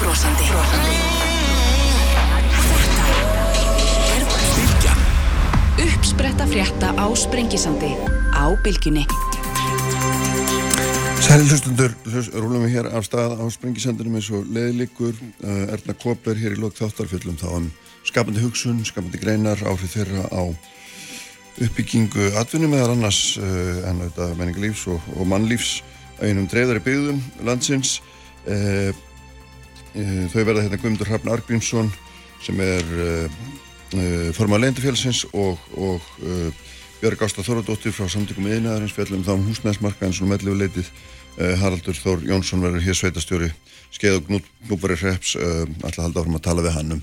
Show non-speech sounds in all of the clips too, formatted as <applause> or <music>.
brosandi. Þetta er Bilgjan. uppspretta frétta á Sprengisandi á Bilginni. Sæli hlustundur, hlust, rúlum við hér af stað á sprengisendunum eins og leiðlikur uh, Erna Koper hér í lók þáttarfjöllum þá um skapandi hugsun, skapandi greinar áhrif þeirra á uppbyggingu atvinnum meðal annars uh, en auðvitað menningalífs og, og mannlífs einum dreifðari byggðum landsins uh, þau verða hérna Guðmundur Hrafn Argrímsson sem er uh, uh, formað leindafélsins og, og Björg Ásta Þorradóttir frá samtökum yðnaðarins fjallum þá um húsnæðismarkaðin svona mellegu leitið. Uh, Haraldur Þór Jónsson verður hér sveitastjóri skeið og gnúbari hreps alltaf halda áfram að tala við hann um,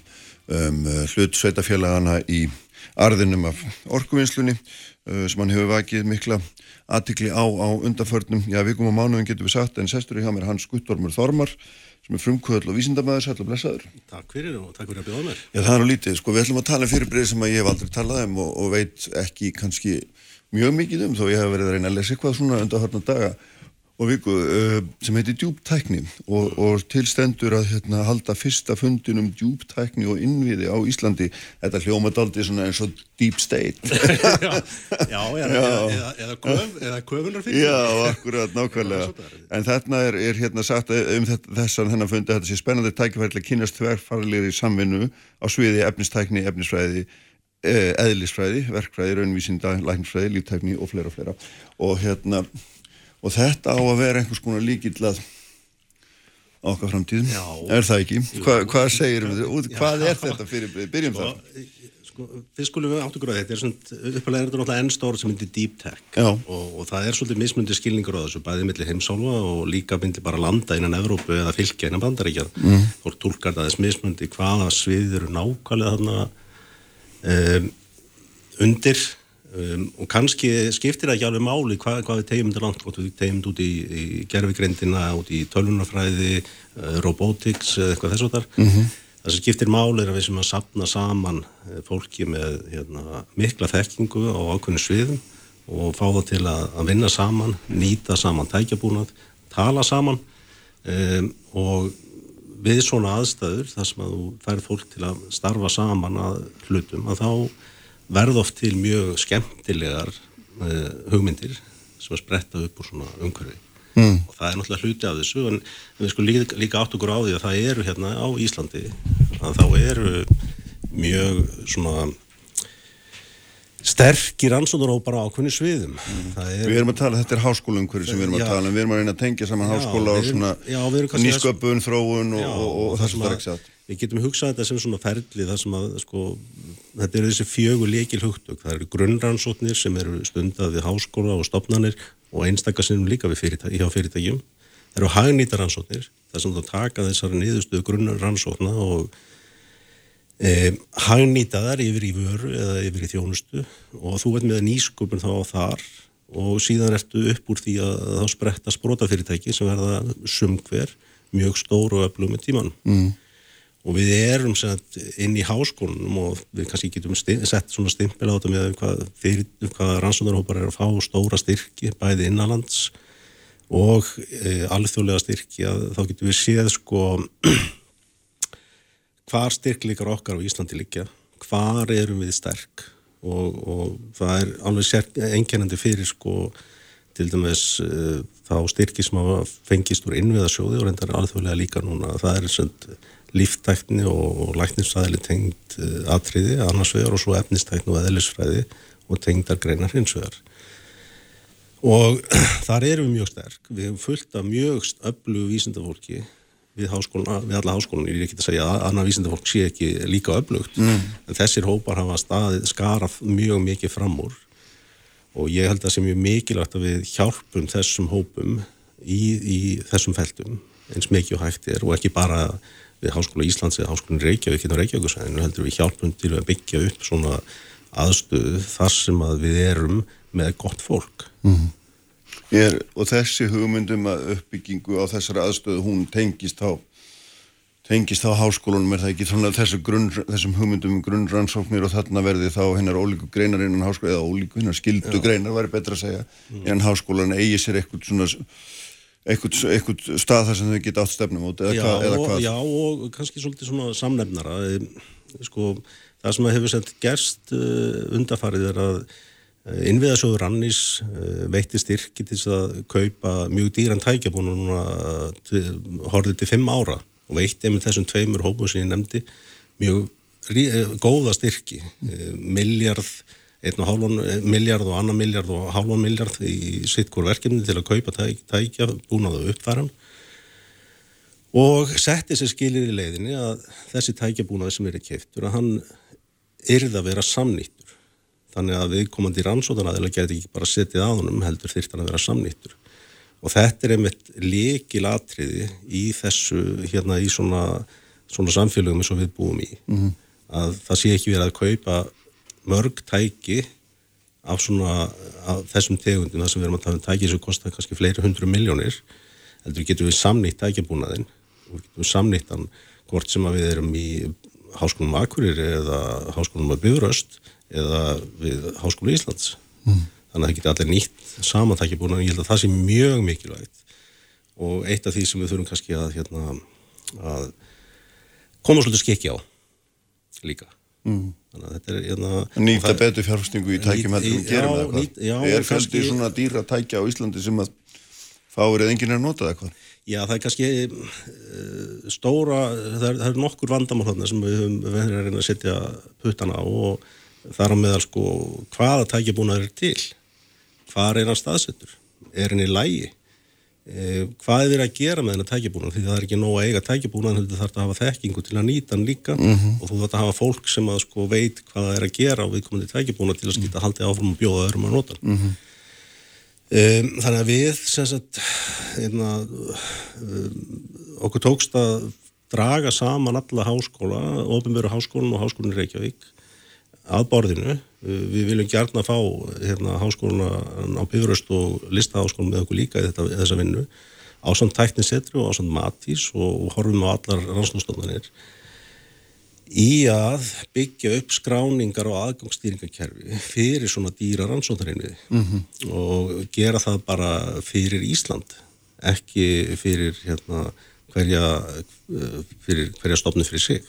um hlut sveitafélagana í arðinum af orkuvinnslunni uh, sem hann hefur vakið mikla aðtikli á á undanförnum já vikum og mánuðum getur við sagt en sestur í hjá mér Hans Guttormur Þormar sem er frumkvöðl og vísindamæður, sætla blessaður Takk fyrir og takk fyrir að bjóða mér. Já, það er nú lítið, sko, við ætlum að tala um fyrirbrið sem að ég hef aldrei talað um og, og veit ekki kannski mjög mikið um þó ég hef verið að reyna að lesa eitthvað svona undan hörna daga og viku uh, sem heitir djúptækni og, og tilstendur að hérna, halda fyrsta fundin um djúptækni og innviði á Íslandi. Þetta hljómað aldrei svona eins og deep state. <laughs> Já, já, eða, eða, eða, köf, eða köfunar fyrir. Já, akkurat, nákvæmlega. <laughs> En þarna er, er hérna sagt að um þessan hennar fundi þetta sé spennandi að kynast þverfarlegri samvinnu á sviði efnistækni, efnisfræði eh, eðlisfræði, verkfræði, raunvísinda læknisfræði, líftækni og fleira og fleira. Og hérna og þetta á að vera einhvers konar líkill að okkar framtíðum, Já. er það ekki? Hva, hvað segir við? Já. Hvað er þetta fyrir, byrjum það? Sko, sko, fyrst skulum við áttu gráði, þetta er uppalega er þetta náttúrulega enn stór sem myndir deep tech og, og það er svolítið mismundi skilningur á þessu, bæðið milli heimsálfa og líka myndi bara landa innan Evrópu eða fylgja innan bandaríkja. Mm. Fólk tólkar það þess mismundi hvaða svið eru nákvæmlega þarna um, undir um, og kannski skiptir það ekki alveg máli hvað, hvað við tegjum til langt, hvort við tegjum út í, í gerfigreindina, út í tölvunarfræði, uh, robotics eða eitthvað þess og þar. -hmm. Það sem skiptir máli er að við sem að sapna saman eh, fólki með hérna, mikla þekkingu á ákveðinu sviðum og fá það til að, að vinna saman, nýta saman tækjabúnað, tala saman um, og við svona aðstæður, þar sem að þú færð fólk til að starfa saman að hlutum, að þá verð oft til mjög skemmtilegar uh, hugmyndir sem að spretta upp úr svona umhverfi mm. og það er náttúrulega hluti af þessu en við sko líka, líka átt okkur á því að það eru hérna á Íslandi að þá eru mjög svona sterkir ansóðurópar á ákveðni sviðum mm. er, Við erum að tala, þetta er háskólaumhverju sem við erum að Já. tala um, við erum að reyna að tengja saman Já, háskóla og við erum- svona já, nýsköpun, þróun og, Já, og, og, og það sem það er ekki satt. við getum hugsað þetta sem svona ferli þar sem að sko, þetta eru þessi fjögur leikil hugtök það eru grunnrannsóknir sem eru stundað við háskóla og stopnanir og einstakasinnum líka fyrirtæk, hjá fyrirtækjum. Það eru hagnýta rannsóknir þar sem þú taka þessari niðurstöðu grunnrannsókna og e, hagnýta þar yfir í vöru eða yfir í þjónustu. Og þú veit með nýsköpun þá þar og síðan ertu upp úr því að þá spretta sprótafyrirtæki sem verða sumhver mjög stór og öflug með tíman mm. Og við erum sagt, inn í háskólanum og við kannski getum sett svona stimpil á þetta með hvað, fyrir, hvað rannsónarhópar er að fá stóra styrki bæði innanlands og e, alþjóðlega styrki að þá getum við séð sko <clears throat> hvar styrkleikar okkar á Íslandi liggja, hvar erum við sterk og, og það er alveg sér, einkennandi fyrir sko til dæmis uh, þá styrki sem hafa fengist úr innviðasjóði og reyndar alþjóðlega líka núna það er svont líftækni og, læknisfræðili tengd uh, atriði annars vegar og svo efnistækni og eðlisfræði og tengdar greinar hins vegar. Og <clears throat> þar erum við mjög sterk. Við hefum fullt af mjög öflugu vísindafólki við, við alla háskólinu, ég er ekki að segja að annað vísindafólk sé ekki líka öflugt. Mm. en þessir hópar hafa staðið, skarað mjög mikið fram úr. Og ég held að það sé mjög mikilvægt að við hjálpum þessum hópum í, í þessum feltum eins mikið og hægt er og ekki bara við Háskóla Íslands eða Háskólinn Reykjavík og Reykjavíkusæðinu heldur við hjálpum til að byggja upp svona aðstöðu þar sem að við erum með gott fólk. Er, og þessi hugmyndum að uppbyggingu á þessari aðstöðu hún tengist á tengist á háskólunum er það ekki svona þessu grunn, þessum hugmyndum um grunnrannsóknir og þarna verði þá hennar ólíku greinar innan háskóla eða ólíku hennar skildu greinar væri betra að segja innan háskólan eigi sér eitthvað svona eitthvað stað þar sem þau geta átt stefnum út eða, já, hva, eða hvað? Já, og kannski svolítið svona samnefnara. Sko, það sem hefur sett gerst uh, undarfarið er að innviðasjóður Rannís veitti styrki til að kaupa mjög dýran tækjabúna núna horfið til fimm ára og veitti einmitt þessum tveimur hópum sem ég nefndi mjög góða styrki, miljard einn og hálfan miljard og annan miljard og hálfan miljard í sitt hvort verkefni til að kaupa tæk, tækja búnaðu uppfæram og setti sér skilir í leiðinni að þessi tækjabúnaði sem er í keiftur að hann yrði að vera samnýttur. Þannig að viðkomandi rannsóðanaðilega geti ekki bara setið á honum heldur þyrtan að vera samnýttur. Og þetta er einmitt lekil atriði í þessu hérna í svona, svona samfélögum eins og við búum í. Mm -hmm. að það sé ekki verið að kaupa mörg tæki af svona af þessum tegundum þar sem við erum að tala um tæki sem kostar kannski fleiri hundru miljónir heldur getur við samnýtt tækjabúnaðinn. Og getum við samnýttan hvort sem að við erum í Háskólum Akurir eða Háskólum að Bifröst eða við Háskólu Íslands. Mm. þannig að það getur allir nýtt samantækjabúnaðinn ég held að það sé mjög mikilvægt. Og eitt af því sem við þurfum kannski að, hérna, að koma svolítið skekki á líka mm. þannig að þetta er hérna, Nýta betur fjárfstingu í tækjum heldur um gerum eða nýt, já, hvað? Er kannski svona dýra tækja á Íslandi sem að fáir eða enginn er að nota eða hvað? Já, það er kannski uh, stóra, það er, það er nokkur vandamál þarna sem við höfum verið að reyna að setja puttana á og þar á meðal sko hvaða tækjabúnaður er til hvað er hann staðsettur er hann í lægi hvað er verið að gera með hennar tækjabúnaður því það er ekki nóg að eiga tækjabúnaður heldur þarf það að hafa þekkingu til að nýta hann líka mm -hmm. og þú þarf að hafa fólk sem að sko veit hvað það er að gera og við komum til að skita haldið áfram og bjóða öðrum að nota mm -hmm. um, þannig að við sem sagt einna, um, okkur tókst að draga saman alla háskóla, ofinböru háskólan og háskólan Reykjavík að borðinu. Við viljum gærna fá hérna, háskóluna á Bifröst og listaháskólum með okkur líka í þetta, þessa vinnu á samt tæknisetri og á samt matís og horfum á allar rannsóknstofnanir í að byggja upp skráningar og aðgangsstýringakerfi fyrir svona dýra rannsóknarinnu mm -hmm. og gera það bara fyrir Ísland ekki fyrir hérna, hverja, fyrir hverja stofnu fyrir sig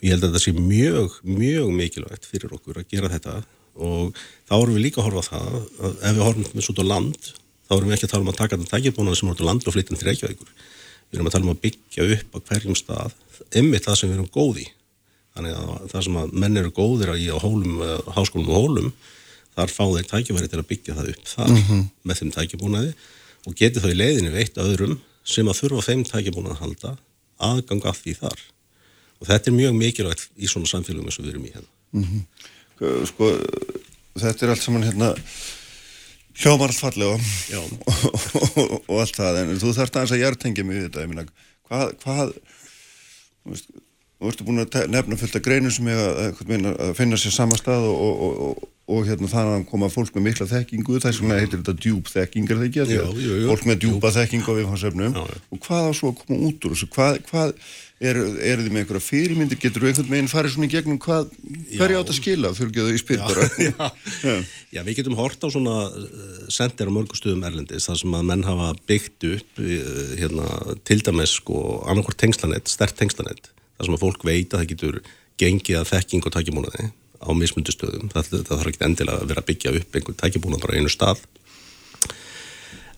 Ég held að þetta sé mjög, mjög mikilvægt fyrir okkur að gera þetta og þá erum við líka að horfa það að ef við horfum með svona land þá erum við ekki að tala um að taka þetta tækjabónað sem er út á land og flytja til Reykjavíkur. Við erum að tala um að byggja upp á hverjum stað ymmið það sem við erum góði. Þannig að það sem að menn eru góðir í á hólum, háskólum og hólum þar fá þeir tækjaværi til að byggja það upp þar mm -hmm. með þeim tækjabónaði og geti í leiðinu veitt öðrum sem að þurfa þeim tækjabónað að halda aðgang af því þar og þetta er mjög mikilvægt í svona samfélagum eins og við erum í hérna. Mm -hmm. Sko, þetta er allt saman hérna hljómar allt fallega. Og, <laughs> og, og allt það, en þú þarfst aðeins að hjartengja við þetta, minna, hvað hvað, þú ertu búin að nefna fullt af greinu sem er að, að finna sér sama stað og, og, og hérna þannig að koma fólk með mikla þekkingu, það er svona heitir þetta djúb þekking. Fólk með djúba þekking á viðfansöfnum og hvað á svo að koma út úr þessu? Hvað, hvað eru er þið með einhverja fyrirmyndir, getur þú einhvern veginn farið svona í gegnum hvað, hverju átt að skila að þau spyr bara? <laughs> Já, já. já, við getum hort á svona sendir á mörgustöðum erlendis þar sem að menn hafa byggt upp hérna, til dæmis sko annarkort tengslanett, stert tengslanett þar sem að fólk veit að það getur gengið að þekking og tækjumónaði á mismundustöðum. Það, það þarf ekki endilega að vera að byggja upp einhvern tækjumónað bara einu stað.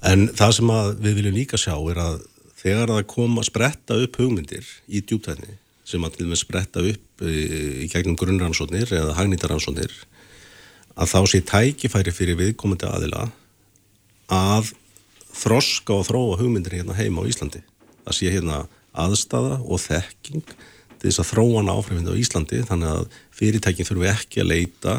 En það sem við viljum líka sjá er að þegar það kom að spretta upp hugmyndir í djúptæðni sem að til og með spretta upp í gegnum grunnrannsóknir eða hagnýtaransóknir að þá sé tækifæri fyrir viðkomandi aðila að þroska og þróa hugmyndir hérna heima á Íslandi. Það sé hérna aðstafa og þekking til þess að þróana áfrifindi á Íslandi þannig að fyrirtækin þurfu ekki að leita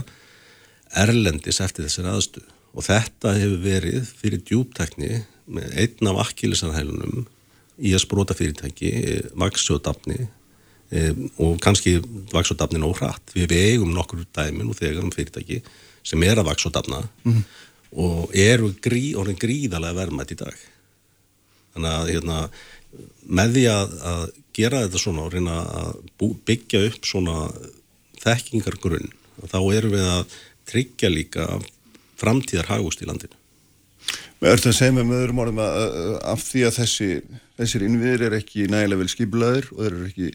erlendis eftir þessari aðstuð og þetta hefur verið fyrir djúptækni með einn af akkilisarhælunum í að sprota fyrirtæki vaksjóðdafni e, og kannski vaksjóðdafnin óhratt við vegum nokkur dæmin og þegar um fyrirtæki sem er að vaksjóðdafna mm. og eru grí, gríðalega verðmætt í dag. Þannig að hérna með því að, að gera þetta svona og reyna að byggja upp svona þekkingargrunn þá erum við að tryggja líka framtíðar hagust í landinu Er þetta að segja með öðrum orðum að af því að þessi, þessir innviðir er ekki nægilega vel skiplaðir og þeir eru ekki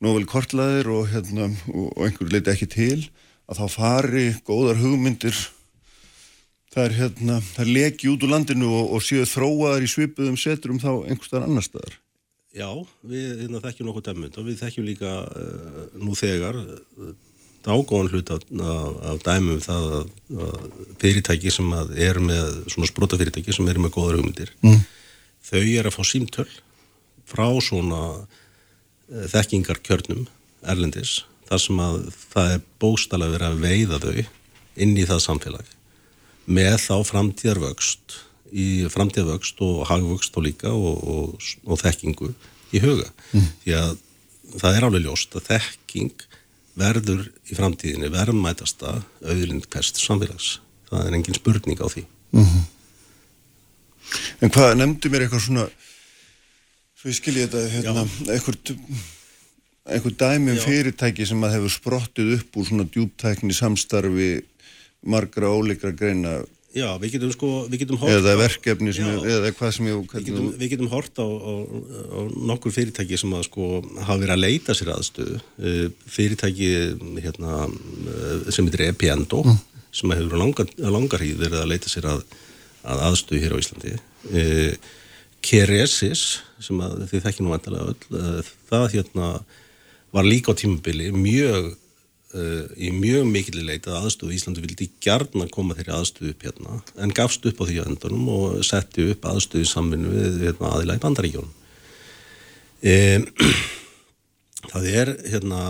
nóg vel kortlaðir og, hérna, og, og einhverju leiti ekki til að þá fari góðar hugmyndir það er hérna, það leki út úr landinu og, og séu þróaðar í svipuðum setrum þá einhverstaðar annar staðar. Já, við hérna, þekkjum nokkuð dæmund og við þekkjum líka uh, nú þegar uh, ágóðan hlut af, af dæmum það að, að fyrirtæki sem að er með svona sprota fyrirtæki sem er með góðar hugmyndir mm. þau er að fá símtöl frá svona uh, þekkingar kjörnum erlendis þar sem að það er bóstala verið að veiða þau inn í það samfélag með þá framtíðarvöxt í framtíðarvöxt og hagvöxt og líka og, og, og þekkingu í huga mm. því að það er alveg ljóst að þekking verður í framtíðinni verðmætasta auðlind pest samfélags. Það er engin spurning á því. Mm -hmm. En hvað, nefndi mér eitthvað svona, svo ég skilji þetta, hérna, eitthvað, eitthvað dæmi um fyrirtæki sem að hefur sprottið upp úr svona djúptækni samstarfi margra óleikra greina Já, við getum sko, við getum hort eða verkefni sem já, eða hvað sem ég við getum, við getum hort á, á, á nokkur fyrirtæki sem að sko hafa verið að leita sér aðstöðu. Eh, fyrirtæki hérna, eh, sem heitir Epiendo mm. sem hefur langar, langar hýð verið að leita sér að, að aðstöðu hér á Íslandi. Keresis sem að þið þekkjum nú vantilega öll það hérna var líka á tímabili mjög uh, í mjög mikil leit að aðstöðu Íslandu vildi gjarn að koma þeirri aðstöðu upp hérna en gafst upp á því öndunum og setti upp aðstöðu í samvinnu við hérna, aðila í bandaríkjónum. Um, <clears throat> það er hérna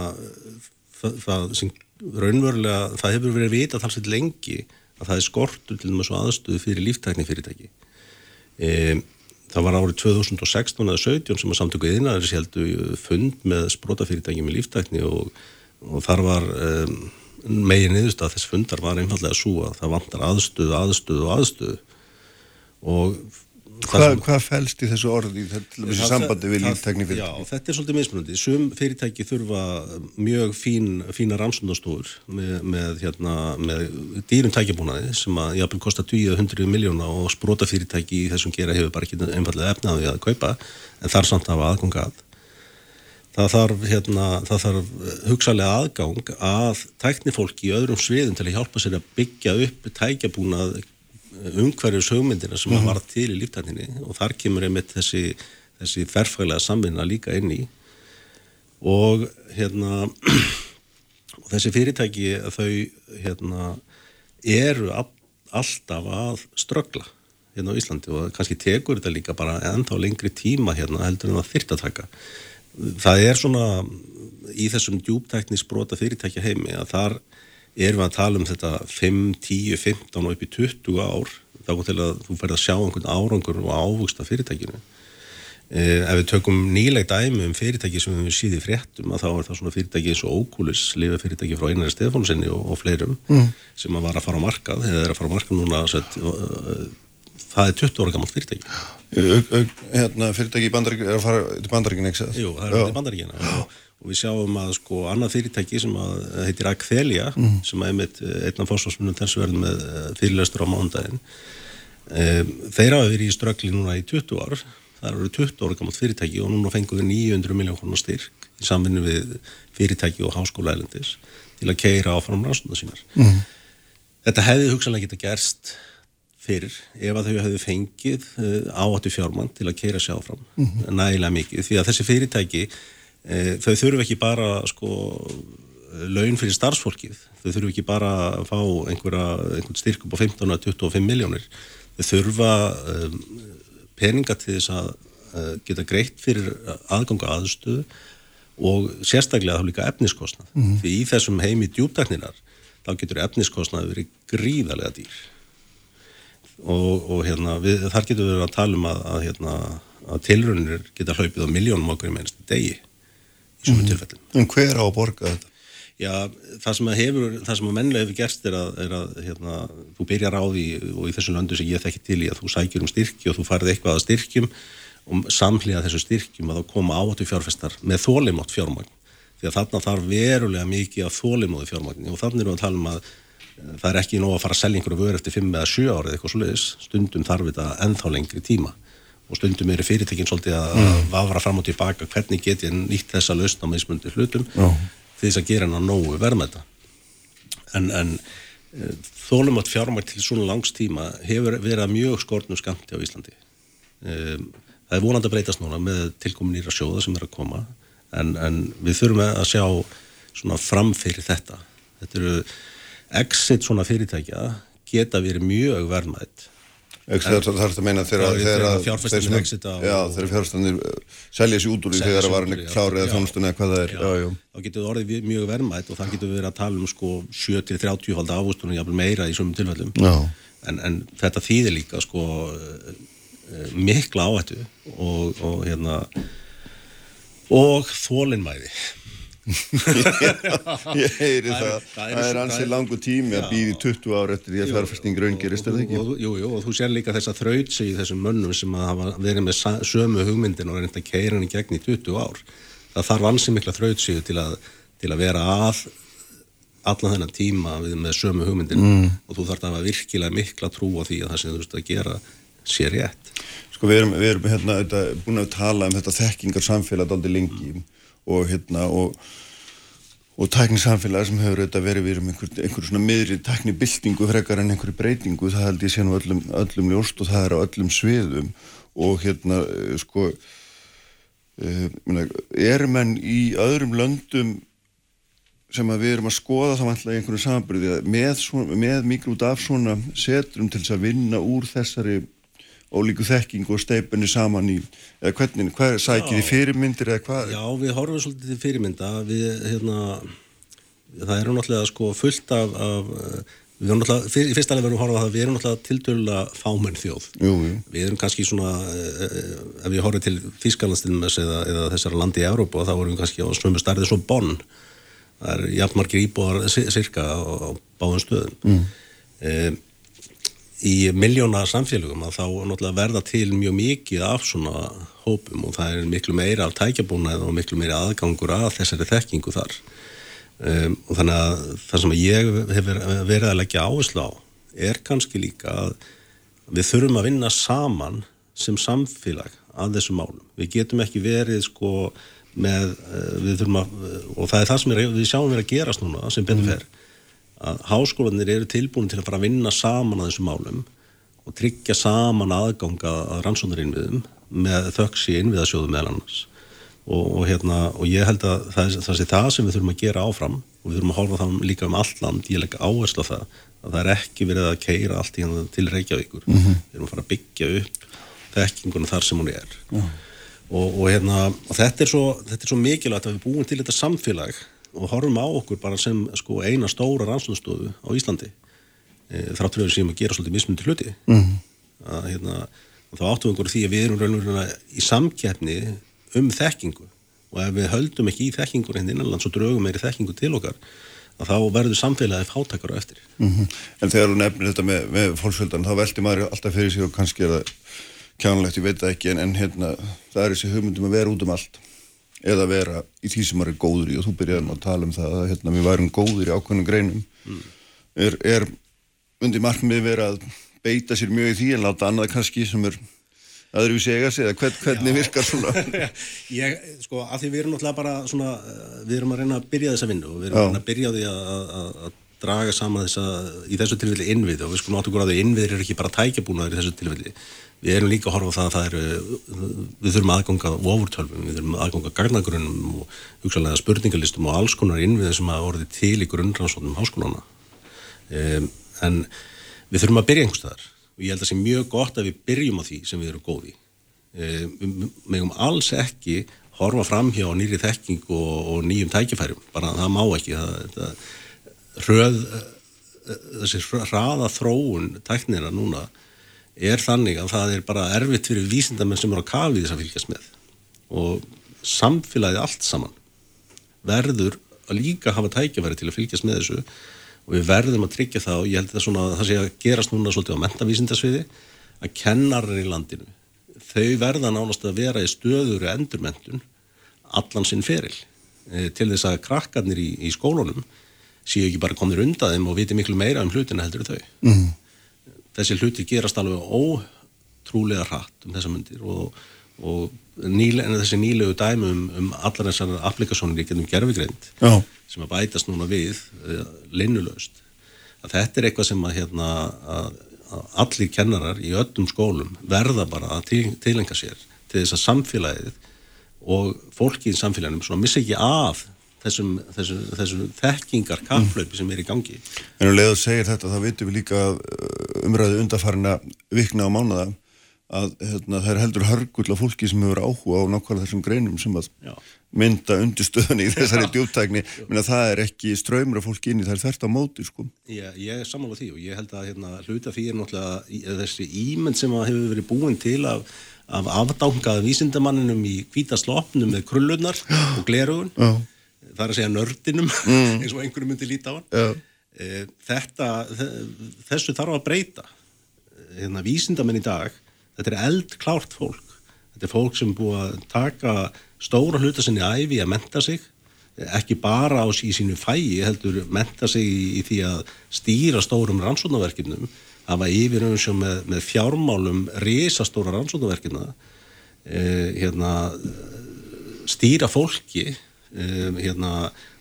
það, það sem raunverulega, það hefur verið vita talsveit lengi að það er skortur til þess aðstöðu fyrir líftækni fyrirtæki. Um, það var árið 2016 eða 17 sem að samtökuð innæðis heldur fund með sprótafyrirtæki með líftækni og og þar var um, megin niðurst að þess fundar var einfallega svo að það vantar aðstöðu, aðstöðu og aðstöðu og Hvað, hvað fælst í þessu orði í þessu sambandi við líftekni fyrirtæki? Já, þetta er svolítið mismunandi. Sum fyrirtæki þurfa mjög fín, fína rannsóndastofur með, með, hérna, með dýrum tækjabúnaði sem að jáfnveg kostar 20-100 miljóna og sprota fyrirtæki í þessum gera hefur bara ekki einfallega efnaði að kaupa en þar samt að hafa aðganga að það þarf, hérna, það þarf hugsalega aðgang að tæknifólki í öðrum sviðum til að hjálpa sér að byggja upp tækjabúnað umhverjus hugmyndina sem mm -hmm. var til í líftækninni og þar kemur einmitt þessi, þessi þerfælega samvinna líka inn í. Og hérna <clears throat> og þessi fyrirtæki þau hérna eru alltaf að ströggla hérna á Íslandi. Og kannski tekur þetta líka bara ennþá lengri tíma hérna heldur en það þyrta að taka það er svona í þessum djúptækni sprota fyrirtækja heimi að þar erum við að tala um þetta 5, 10, 15 og upp í 20 ár þá er til að þú færð að sjá einhvern árangur og ávugsta fyrirtækinu eh, ef við tökum nýleg dæmi um fyrirtæki sem við síðum fréttum að þá er það svona fyrirtæki eins og Ókulis lifa fyrirtæki frá Einari Stefánsinni og, og fleirum mm. sem að var að fara á markað eða er að fara á markað núna set, það er 20 ára gammalt fyrirtæki hérna, fyrirtæki í bandaríkinu er að fara til bandaríkinu, ekki það? Jú, það er til bandaríkinu og, og við sjáum að sko annað fyrirtæki sem að heitir Akfelia mm. sem að einmitt eh, einna fósfásmunum þessu verður með eh, fyrirlöstur á mándaginn um, þeir hafa verið í ströggli núna í 20 ár það eru 20 ára gammalt fyrirtæki og núna fenguðu 900 miljón konar styrk í samvinni við fyrirtæki og háskólaælendis til að keira áfram rannsóna sínar mm. Þetta hefði hugsanlega geta gerst fyrir ef að þau hefðu fengið uh, áhættu fjármann til að keira sér áfram mm -hmm. nægilega mikið. Því að þessi fyrirtæki uh, þau þurfu ekki bara sko laun fyrir starfsfólkið. Þau þurfu ekki bara að fá einhvern styrk upp á 15-25 miljónir þau þurfa um, peninga til þess að uh, geta greitt fyrir aðganga aðstöðu og sérstaklega þá líka efniskostnað. Mm -hmm. því í þessum heimi djúptækninar þá getur efniskostnað verið gríðarlega dýr og, og hérna, við, þar getur við að tala um að, að, hérna, að tilrönnir geta hlaupið á miljónum okkur í mennstu degi í svona mm. tilfellin. En hver á að borga þetta? Já, það sem að hefur, það sem að mennilega hefur gerst er að, er að hérna, þú byrjar á því og í þessu löndu sem ég þekki til í að þú sækjur um styrki og þú farið eitthvað að styrkjum og samhliða þessu styrkjum að þá koma áttu fjárfestar með þólimátt fjármagn því að þarna þarf verulega mikið af þólimóði fjármagn og þannig erum við að tala um að það er ekki nóg að fara að selja einhverju vöru eftir 5 eða 7 árið eitthvað sluðis, stundum þarf þetta ennþá lengri tíma. Og stundum eru fyrirtekin svolítið að mm. vafra fram og tilbaka hvernig get ég nýtt þessa lausn á meðsmundi hlutum Já. því þess að gera hennar nógu verðmæta. En, en e, þólum að fjármært til svona langs tíma hefur verið mjög skortnum skamti á Íslandi. E, það er vonandi að breytast núna með tilkomin nýra sjóða sem er að koma. En, en við þurfum að sjá svona framfyrir þetta. Þetta eru exit svona fyrirtækja geta verið mjög verðmætt Það er þetta að meina þegar fjárfæstinir exita þegar fjárfæstinir uh, selja sér út úr því þegar það var klárið eða þjónustunni eða hvað það er. Já, já. þá getur það orðið mjög verðmætt og það getur verið að tala um sko 7-30 hald afústunum jáfnvel meira í svömmum tilfellum. En, en þetta þýðir líka sko uh, mikla áhættu og, og hérna og þólinnmæði ég heyri það það, það er, er ansið langu tími að býði 20 ára eftir því að fjárfæsting raungerist er það ekki? Jú, jú, og þú sér líka þess að þrautsi í þessum mönnum sem að hafa verið með sömu hugmyndin og reynda að keira henni gegn í 20 ár. Það þarf ansið mikla þrautsi til, til að vera að allan þennan tíma með sömu hugmyndin. Mm. og þú þarf að hafa virkilega mikla trú á því að það sem þú veist að gera sé rétt. Sko við erum, við erum hérna, búin að tala um þetta þekkingar samfélag aldrei lengi. mm og hérna og og tæknisamfélag sem hefur auðvitað verið við um einhver, einhver svona miðri tæknibildingu frekar en einhverju breytingu, það held ég sé nú öllum, öllum ljóst og það er á öllum sviðum. Og hérna eh, sko e, er menn í öðrum löndum sem að við erum að skoða þá alltaf einhverju samanbyrði með, með miklu út af svona setrum til þess að vinna úr þessari ólíku þekking og steipunni saman í, eða hvernig, hvað sækir þið fyrirmyndir eða hvað? Já, við horfum svolítið til fyrirmynda, við, hérna, það eru náttúrulega sko fullt af, af við erum náttúrulega, í fyrsta leið verðum við horfum að það, við erum náttúrulega tildurlega fámenn þjóð. Jú, jú. Við erum kannski svona, ef við horfum til Þískanlandstilmes eða, eða þessara landi í Európa, þá erum við kannski á svömmu starfið svo bonn. Það er jafnmargir íbúar cirka á, á báðum stöðum. Mm. Um, í miljóna samfélögum að þá verða til mjög mikið af svona hópum og það er miklu meira af tækjabúnað og miklu meira aðgangur að þessari þekkingu þar um, og þannig að það sem ég hef verið að leggja áherslu á er kannski líka að við þurfum að vinna saman sem samfélag að þessu málum. Við getum ekki verið sko með, uh, við þurfum að, og það er það sem við sjáum verið að gerast núna sem betur fer mm að háskólanir eru tilbúin til að fara að vinna saman að þessum málum og tryggja saman aðganga að rannsónarinnviðum með þöks í innviðasjóðu meðal annars og, og, hérna, og ég held að það, það sé það sem við þurfum að gera áfram og við þurfum að hálfa það líka um allt land ég legg áherslu á það að það er ekki verið að keira allt í hann til Reykjavíkur mm -hmm. við þurfum að fara að byggja upp þekkinguna þar sem hún er mm -hmm. og, og hérna, þetta er svo, svo mikilvægt að við búum til þetta samfélag og horfum á okkur bara sem sko, eina stóra rannsóðstofu á Íslandi e, þráttur við sem að gera svolítið mismundi hluti mm -hmm. að, hérna, og þá áttum við okkur því að við erum raunverulega í samkeppni um þekkingu og ef við höldum ekki í þekkingur hérna innanlands og draugum meiri þekkingu til okkar að þá verður samfélagið fátakar á eftir mm -hmm. En þegar þú nefnir þetta með, með fólksvöldan þá veldi maður alltaf fyrir sig og kannski er það kjánulegt, ég veit það ekki en, en hérna, það er þessi hugmyndum að vera út um allt eða vera í því sem maður er góður í. Og þú byrjaði að tala um það að hérna, við værum góður í ákveðnum greinum. Mm. er, er undir markmið verið að beita sér mjög í því en láta annað kannski sem er aðri við segja sig? Eða hvern, hvernig Já. virkar svona? <laughs> Ég, sko, af því við erum náttúrulega bara svona, við erum að reyna að byrja þessa vinnu og við erum að reyna að byrja því að draga saman þessa, í þessu tilfelli innvið og við skulum áttu að innviðir er ekki bara tækjabúnaður í þessu tilfelli við erum líka að horfa á það að það eru við þurfum aðganga ofurtölfum við þurfum aðganga garnagrunum og hugsalega spurningalistum og alls konar innviðir sem að orði til í grunnrannsóknum háskólana um, en við þurfum að byrja einhverstaðar og ég held að það sé mjög gott að við byrjum á því sem við erum góði um, við megum alls ekki horfa fram hjá nýri þekking og, og nýjum tækifærum, bara það má ekki það, það, röð þessi hraða þróun tæknina núna er þannig að það er bara erfitt fyrir vísindamenn sem eru á kafið þess að fylgjast með og samfélagið allt saman verður að líka hafa tækjafæri til að fylgjast með þessu og við verðum að tryggja það og ég held það svona að það sé að gerast núna svolítið á mentavísindasviði að kennarar í landinu þau verða nánast að vera í stöður endurmentun allan sinn feril e, til þess að krakkarnir í, í skólunum séu ekki bara komnir undan þeim og viti miklu meira um hlutina heldur þau. Mm. Þessi hluti gerast alveg ótrúlega hratt um þessa myndir og, og nýle, þessi nýlegu dæmi um, um allar þessar applikasjónir í gennum gerfigreind sem að bætast núna við uh, linnulöst. Þetta er eitthvað sem að, hérna, að, að allir kennarar í öllum skólum verða bara að til, tilenga sér til þess að samfélagið og fólki í samfélaginu svona missa ekki af þessum, þessum, þessum þekkingar kafflaupi sem er í gangi. En um leið að segja þetta þá vitum við líka uh, umræðu undarfarina vikna á mánuða að hérna, það er heldur hörgull af fólki sem hefur áhuga á nákvæmlega þessum greinum sem að Já. mynda undirstöðunni í þessari djúptækni menn að það er ekki ströymur af fólki inn í er þert á móti sko. Já, ég er samanlega því og ég held að hérna, hluta því er náttúrulega þessi ímynd sem hefur verið búin til af, af afdángaða vísindamanninum í kvítaslopnum með krullunar og glerugun það er að segja nördinum <laughs> mm. eins og einhverju myndi líta á hann. E, þetta, þessu þarf að breyta. Hérna, vísindamenn í dag þetta er eldklárt fólk. Þetta er fólk sem búið að taka stóra hluta sinni æfi að menta sig ekki bara á í sínu fæi heldur menta sig í, í því að stýra stórum rannsónaverkefnum hafa yfir um sem með, með fjármálum risastóra rannsónaverkefna eh, hérna, stýra fólki eh, hérna,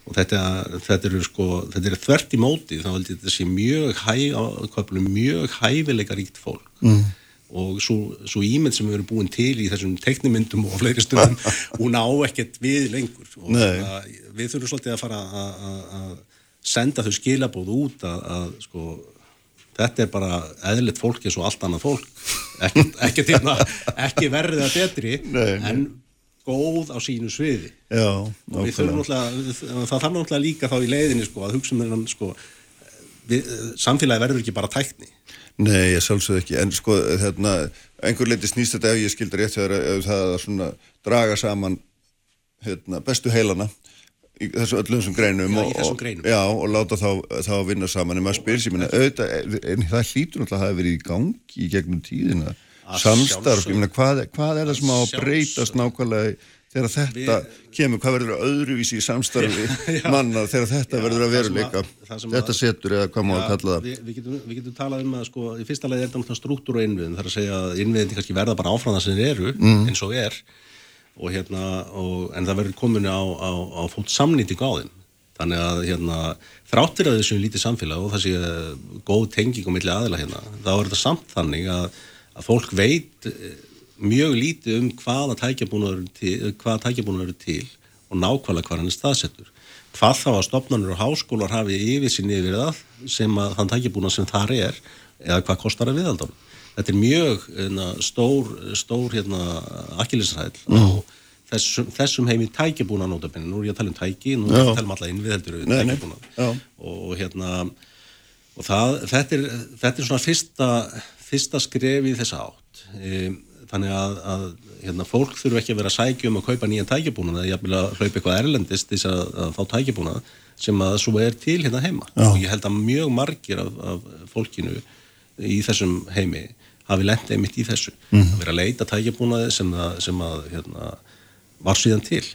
og þetta, þetta eru sko, þetta eru þvert í móti þá heldur þetta sé mjög, hæ, mjög hæfileika ríkt fólk. Mm. Og svo ímynd sem við erum búin til í þessum teknimyndum og fleiri stundum <laughs> hún á ekkert við lengur. Og að, við þurfum svolítið að fara að senda þau skilabóð út að, að sko þetta er bara eðlitt fólk eins og allt annað fólk. Ekki, ekki, tíma, ekki verðið að betri nei, en góð á sínu sviði. Já, og við þurfum náttúrulega það þarf náttúrulega líka þá í leiðinni sko að hugsa um þennan sko við, samfélagi verður ekki bara tækni. Nei, ég sjálfsög ekki, en sko hérna, einhver leiti snýst þetta ef ég skildar rétt þegar það er svona draga saman hérna, bestu heilana í þessu öllum þessum greinum, já, og, þessum greinum. Og, já, og láta þá, þá vinna saman. En maður spyr sér, en það hlýtur náttúrulega að hafa verið í gangi í gegnum tíðina samstarf, ég meina hvað, hvað er það sem á að breytast nákvæmlega þegar þetta við, kemur, hvað verður öðruvísi í samstarfi manna þegar þetta já, verður að veruleika? þetta setur eða hvað má að kalla það? við, við, getum, við getum talað um að sko í fyrsta leið er þetta náttúrulega struktúr og innviðin. Þar að segja að innviðin kannski verða bara áfram það sem þeir eru mm. eins og er. Og hérna, og, en það verður komin á, á, á fót samnýting á þeim. Þannig að hérna, þráttir að þessu lítið samfélag og það sé góð tenging á milli aðila hérna, þá er þetta samt þannig að, að fólk veit mjög lítið um hvaða tækjabúnaður til, hvaða tækjabúnaður til og nákvæmlega hvað hann er staðsettur. Hvað þá að stopnarnir og háskólar hafi yfir sín yfir það sem að þann tækjabúnað sem þar er eða hvað kostar að viðaldan. Þetta er mjög hérna, stór, stór hérna, akkilisræðil mm. á þessum, þessum heimi tækjabúnað nótabennið. Nú er ég að tala um tæki, nú er ég að tala um alla innviðheldur tækjabúnað. Og, hérna, og það, þetta, er, þetta er svona fyrsta, fyrsta skref í þessa átt. Um, þannig að, að hérna, fólk þurfu ekki að vera sækjum að kaupa nýjan tækjabúnað eða jafnvel að hlaupa eitthvað erlendist þess að, að fá tækjabúnað sem að svo er til hérna heima Já. og ég held að mjög margir af, af fólkinu í þessum heimi hafi lendið mitt í þessu mm. að vera að leita tækjabúnaði sem, að, sem að hérna, var síðan til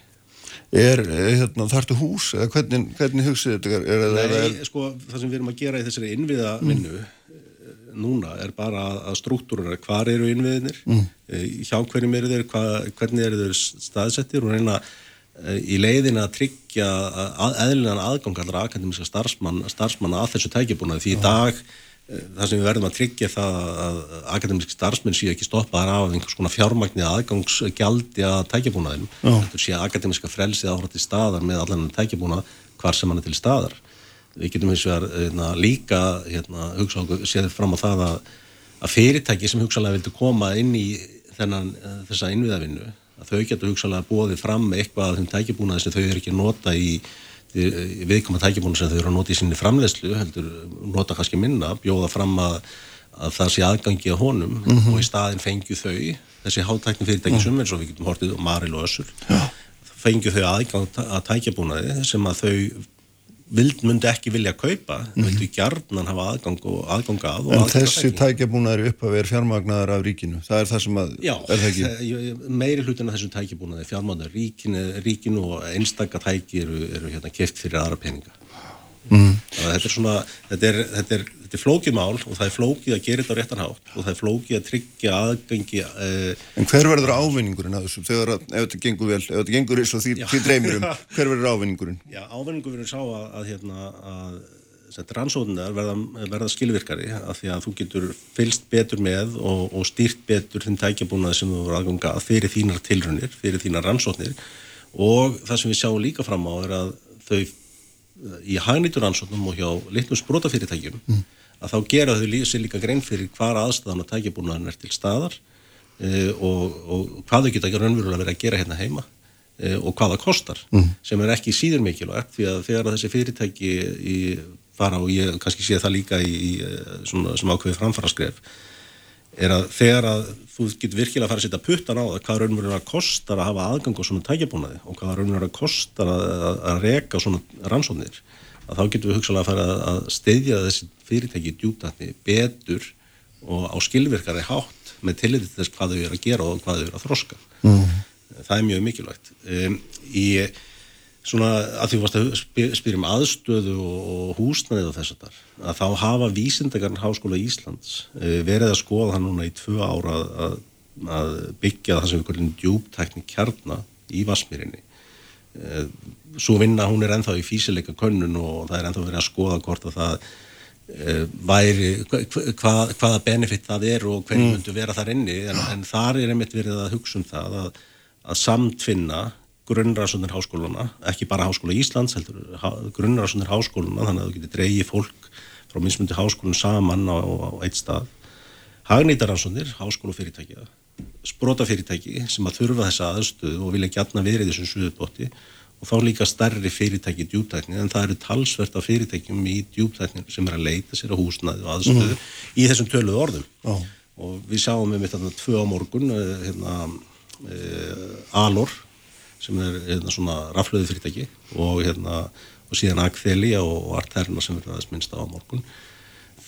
Er hérna, þartu hús eða hvernig, hvernig hugsið þetta? Er, er, Nei, er... sko það sem við erum að gera í þessari innviða vinnu mm núna er bara að struktúruna hvar eru innviðinir, mm. Eh, hjá hverjum eru þeir, hva, hvernig eru þeir staðsettir og reyna eh, í leiðin að tryggja að, eðlinan aðgang allra akademiska starfsmann, starfsmanna að þessu tækjabúnaði. Því í dag eh, það sem við verðum að tryggja það að akademiski starfsmenn séu ekki stoppaðar af einhvers konar fjármagnið aðgangsgjaldi að tækjabúnaðinum, þú séu akademiska frelsið áhrætt í staðar með allan tækjabúnað hvar sem hann er til staðar við getum eins og hérna, líka hérna, hugsa okkur, séð fram á það að, að fyrirtæki sem hugsalega vildu koma inn í þennan, eh, þessa innviðavinnu, að þau getur hugsalega bóðið fram eitthvað af þeim tækibúnaði sem þau eru ekki nota í, viðkoma tækibúnaði sem þau eru að nota í sinni framlegslu, heldur nota kannski minna, bjóða fram að, að það sé aðgangi á honum mm -hmm. og í staðin fengju þau, þessi hátækni fyrirtæki mm -hmm. sem eins og við getum hortið og Maril og Össur, fengju þau aðgang að tækibúnaði sem að þau vild, myndi ekki vilja kaupa mm -hmm. vildu gjarnan hafa aðgang og aðganga að En þessi tækjabúnaður upp að vera fjármagnaðar af ríkinu, það er það sem að Já, meiri hlutin af þessu tækjabúnaði fjármagnaðar ríkinu, ríkinu og einstakka tæki eru, eru hérna keft fyrir aðra peninga mm. þetta er svona þetta er, þetta er, þetta er flókið mál og það er flókið að gera þetta á réttan hátt og það er flókið að tryggja aðgengi uh, En hver verður ávinningurinn að þessu þegar að, ef þetta gengur vel, ef þetta gengur eins og því, því dreymir um, hver verður ávinningurinn? <laughs> Já, ávinningurinn sá að, að hérna að rannsóðunar verða, verða skilvirkari af því að þú getur fylst betur með og, og stýrt betur þinn tækjabúnaði sem þú voru aðganga fyrir þínar tilrunir, fyrir þínar rannsóðnir og það sem við sjáum líka fram á er að þau í hagnýtur ansóknum og hjá litlum sprótafyrirtækjum mm. að þá gera þau sér líka grein fyrir hvar aðstæðan og tækjabúnaðin er til staðar e, og, og hvað þau geta raunverulega verið að gera hérna heima e, og hvað það kostar mm. sem er ekki síður mikilvægt því að þegar þessi fyrirtæki í, fara og ég kannski sé það líka í, í svona, sem ákveði framfara skref er að þegar að þú getur virkilega að fara að setja puttan á það hvað raunverulega kostar að hafa aðgang á svona tækjabúnaði og hvað raunverulega kostar að, að, að reka svona rannsóknir að þá getur við hugsalega að fara að steyðja þessi fyrirtæki djúptækni betur og á skilvirkari hátt með tillitið þess hvað þau eru að gera og hvað þau eru að þroska mm. það er mjög mikilvægt um, í svona að því að spyrjum aðstöðu og húsnaðið og þess að þar að þá hafa vísindakarn Háskóla Íslands eh, verið að skoða hann núna í tvö ára að, að byggja það sem við kallum djúptækni kjarnar í Vasmírinni eh, svo vinna hún er enþá í físileika könnun og það er enþá verið að skoða hvort að það eh, væri hvað, hvaða benefit það er og hvernig mm. myndu vera þar inni en, en þar er einmitt verið að hugsa um það að, að samtfinna grunnræðsónir háskóluna, ekki bara háskóla Íslands, heldur grunnræðsónir háskóluna, þannig að þú getur dreyið fólk frá mismundi háskólun saman á, á eitt stað. Hagnýtaransónir, háskólufyrirtækja, sprótafyrirtæki sem að þurfa þessa aðstöðu og vilja gætna verið þessum suðubotti og þá líka starri fyrirtæki í djúptækni en það eru talsvert af fyrirtækjum í djúptækni sem er að leita sér á húsnaði og aðstöðu mm. í þessum töluðu orðum oh. og við mitt að það tvö á morgun eh, hérna, e, Alor sem er hérna, svona raflöðu fyrirtæki og, hérna, og síðan Agfelia og Arterna sem verður aðeins minnst á morgun.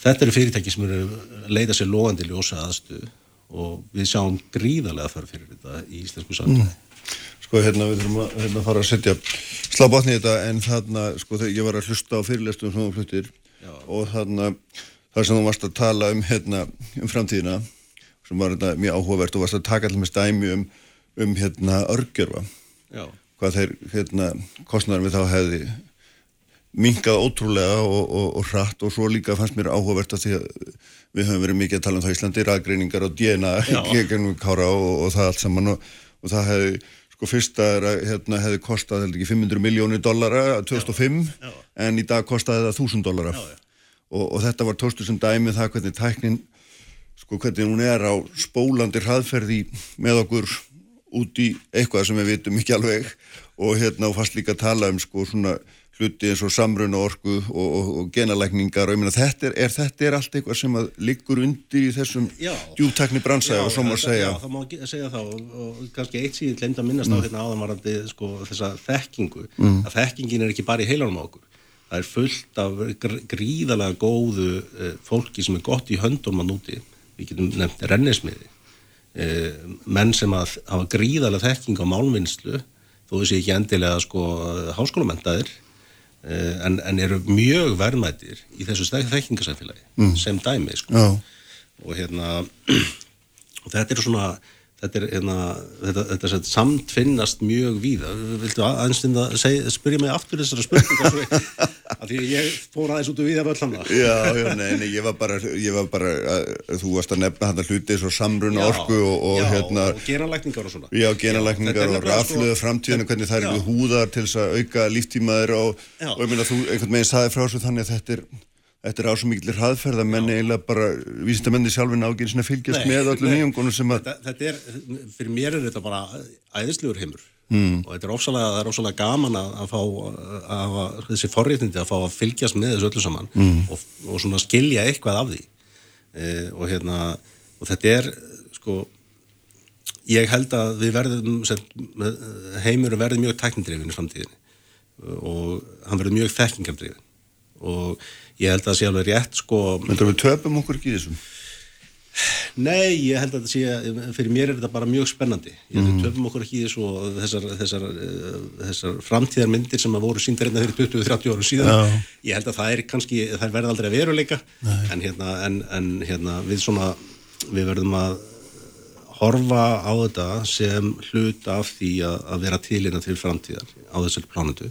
Þetta eru fyrirtæki sem eru leita sér logandi ljósa aðstöðu og við sjáum gríðarlega þarf fyrir þetta í íslensku samfélagi. Mm. Sko hérna við þurfum að hérna, fara að setja slá botni í þetta en þarna sko þegar ég var að hlusta á fyrirlestum svona fluttir Já. og þarna þar sem þú varst að tala um hérna um framtíðina sem var hérna mjög áhugavert og varst að taka allir með stæmi um, um hérna örgjörfa Já. hvað þeir hérna, kostnæðar við þá hefði mingað ótrúlega og, og, og hratt og svo líka fannst mér áhugavert að því að við höfum verið mikið að tala um það í Íslandi ræðgreiningar og DNA <laughs> og, og það allt saman og það hefði sko fyrsta hérna, hefði kostað ekki 500 miljónir dollara 2005 já, já. en í dag kostaði það 1000 dollara og þetta var tóstu sem dæmið það hvernig tæknin sko hvernig hún er á spólandi hraðferði með okkur út í eitthvað sem við vitum ekki alveg. Og hérna og fast líka að tala um sko svona hluti eins og samruna orku og, og, og genalækningar. Og ég meina þetta er, er, þetta er allt eitthvað sem að liggur undir í þessum djúptekni bransa og svo má segja. Já, það má segja þá og, og kannski eitt síðan glemt að minnast mm. á hérna áðanvarandi sko þessa þekkingu. Mm. að þekkingin er ekki bara í heilanum á okkur. Það er fullt af gríðalega góðu eh, fólki sem er gott í höndum á núti, við getum nefnt rennismiði menn sem að hafa gríðarlega þekking á málvinnslu þó þessi ekki endilega sko háskólamentaðir eh, en, en eru mjög verðmættir í þessu þekkingasæfilagi mm. sem dæmi sko og hérna <clears throat> og þetta er svona þetta er hérna, þetta, þetta, þetta samtfinnast mjög víða. Viltu aðeins að spyrja mig aftur þessara spurningar <laughs> af því ég fór aðeins út og víða völl hann Já, já, nei, nei, ég var bara, ég var bara að, þú varst að nefna þetta hluti svo samruna orku og, og já, hérna og genalækningar og svona. Já, genalækningar og rafluða framtíðinu hvernig það eru húðar til þess að auka líftímaður og, og ég minna þú einhvern veginn saði frá svo þannig að þetta er Þetta er ásum mikillir hraðferð að menni eiginlega bara vísindamenni sjálfin áginn sem fylgjast nei, með allir nýjungunum sem að... Þetta, þetta er, fyrir mér er þetta bara æðislegur heimur. Mm. og þetta er ósalega, það er ósalega gaman að, að fá að, að, þessi forréttindi að fá að fylgjast með þessu öllu saman mm. og, og svona skilja eitthvað af því. E, og hérna, og þetta er sko, ég held að við verðum, heimur verður mjög teknindrifin í framtíðinni. Og hann verður mjög þekkingardrifin. Og ég held að það sé alveg rétt sko Mendur við töpum okkur ekki þessum? Nei, ég held að þetta sé, fyrir mér er þetta bara mjög spennandi. Ég held að mm. töfum okkur ekki þessu og þessar, þessar, uh, þessar framtíðarmyndir sem að voru sínda reyna fyrir 20-30 árum síðan. Já. Ég held að það er kannski, það verði aldrei að veruleika, en, hérna, en, en hérna, við, svona, við verðum að horfa á þetta sem hlut af því að, að vera tilina til framtíðar á þessari planetu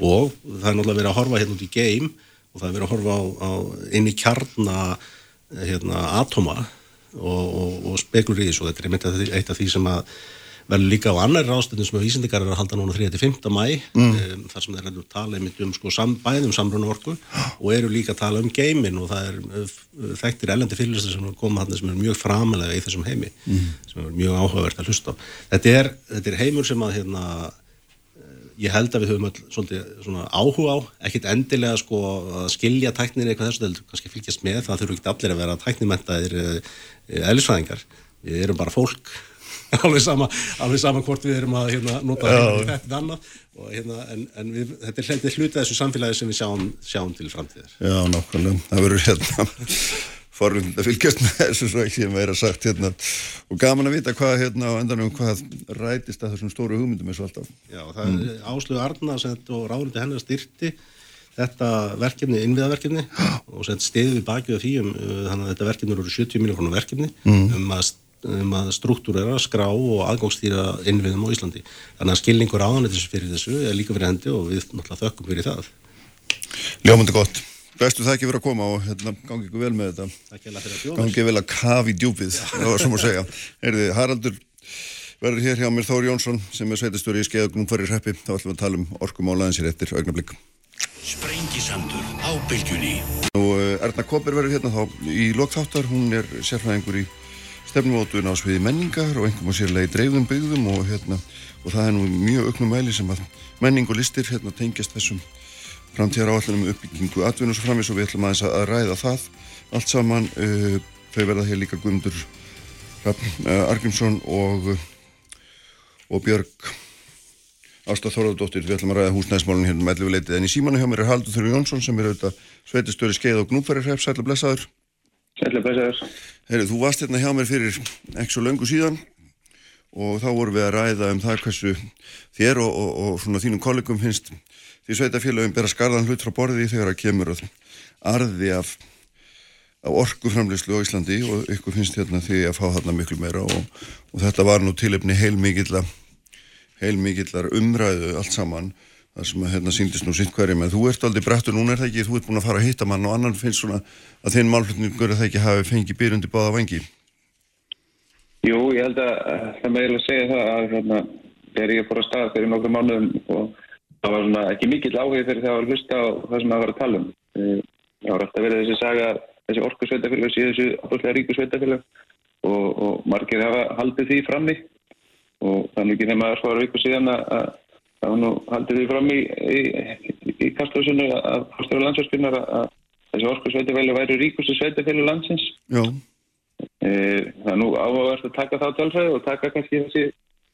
og það er náttúrulega verið að horfa hérna út í geim og það er verið að horfa á, á inn í kjarnar hérna, atoma og, og, og spekulur í þessu og þetta er einmitt eitt af því sem að verður líka á annar ráðstöndum sem vísindikar er að halda núna 3-5. mæ mm. um, þar sem þeir eru að tala einmitt um sko sam, bæðum samruna orku og eru líka að tala um geimin og það er uh, þekktir elendi fyrirlistar sem koma hann sem er mjög framalega í þessum heimi mm. sem er mjög áhugavert að hlusta á. Þetta er, þetta er heimur sem að hérna ég held að við höfum öll svolítið svona áhuga á, ekkit endilega sko að skilja tæknir eitthvað þessu, það kannski fylgjast með, það þurfu ekki allir að vera tæknimentaðir eðlisfæðingar, eh, við erum bara fólk, <laughs> alveg sama, alveg sama hvort við erum að hérna, nota þetta annað, hérna, en, en við, þetta er hluti af þessu samfélagi sem við sjáum, sjáum til framtíðar. Já, nákvæmlega, það verður hérna forund að fylgjast með þessu svo ekki sem væri að sagt hérna og gaman að vita hvað hérna á endanum hvað rætist að þessum stóru hugmyndum eins og alltaf. Já, það mm. er Áslögu Arnars og ráðundi hennar styrti þetta verkefni, innviðaverkefni og sett stiði við bakið af því um, uh, þannig að þetta verkefni eru 70 miljónar verkefni mm. um að um að struktúrera, skrá og aðgóngstýra innviðum á Íslandi. Þannig að skilningur áðanættis fyrir þessu er líka fyrir hendi og við náttúrulega þökkum fyrir það. Ljómandi gott. Bestu það ekki verið að koma og hérna, gangi ykkur vel með þetta. Gangi vel að kafi djúpið, sem að segja. Heyrði, Haraldur verður hér hjá mér Þóri Jónsson sem er sveitastöri í skeiðagnum fyrir reppi. Þá ætlum við að tala um orkumólaðins í réttir augnablík. Sprengisandur á bylgjunni. Nú, eh, Erna Koper verður hérna þá í lokþáttar. Hún er sérfræðingur í stefnumótun á sviði menningar og einhverjum á sérlega í dreifðum byggðum og, hérna, og það er nú mjög auknum væli sem að menning og listir hérna, tengjast þessum framtíðar áallunum uppbyggingu atvinnum og svo framins og við ætlum aðeins að ræða það allt saman uh, þau verða hér líka Guðmundur uh, Argrímsson og og Björg Ásta Þorðardóttir, við ætlum að ræða húsnæðismálun hérna með ellu leitið en í símanu hjá mér er Haldur Þurri Jónsson sem er auðvitað sveitistöri skeið og gnúfæri hrepp, sætla blessaður. Sætla blessaður. Herri, þú varst hérna hjá mér fyrir ekki svo löngu síðan og þá vorum við að ræða um það hversu þér og, og, og svona þínum kollegum finnst því sveitafélagum bera skarðan hlut frá borði þegar að kemur arði af, af orkuframleyslu á Íslandi og ykkur finnst hérna því að fá þarna miklu meira og, og þetta var nú tilefni heilmikillar heilmikillar umræðu allt saman þar sem að hérna síndist nú sitt hverjum. En þú ert aldrei brættur, núna er það ekki, þú ert búin að fara að hitta mann og annan finnst svona að þinn málflutningur að það ekki hafi fengið byrjundi báða vangi Jú, ég held að það með ég að segja það að hérna, þegar ég fór að staða fyrir nokkru mánuðum og það var svona ekki mikill áhug þegar það var hlusta á það sem það var að tala um. Það var alltaf verið þessi saga, þessi orku sveitafélag síðan þessu alveg ríku sveitafélag og, og margir hafa haldið því frammi og þannig ekki þegar maður svara viku síðan að var nú haldið því frammi í, í, í kastljósunni að fórstöru landsværsfinnar að þessi orku sveitafélag væri ríkustu sveitafélag landsins. Já. E, það er nú áhugavert að taka þá tálfræði og taka kannski þessi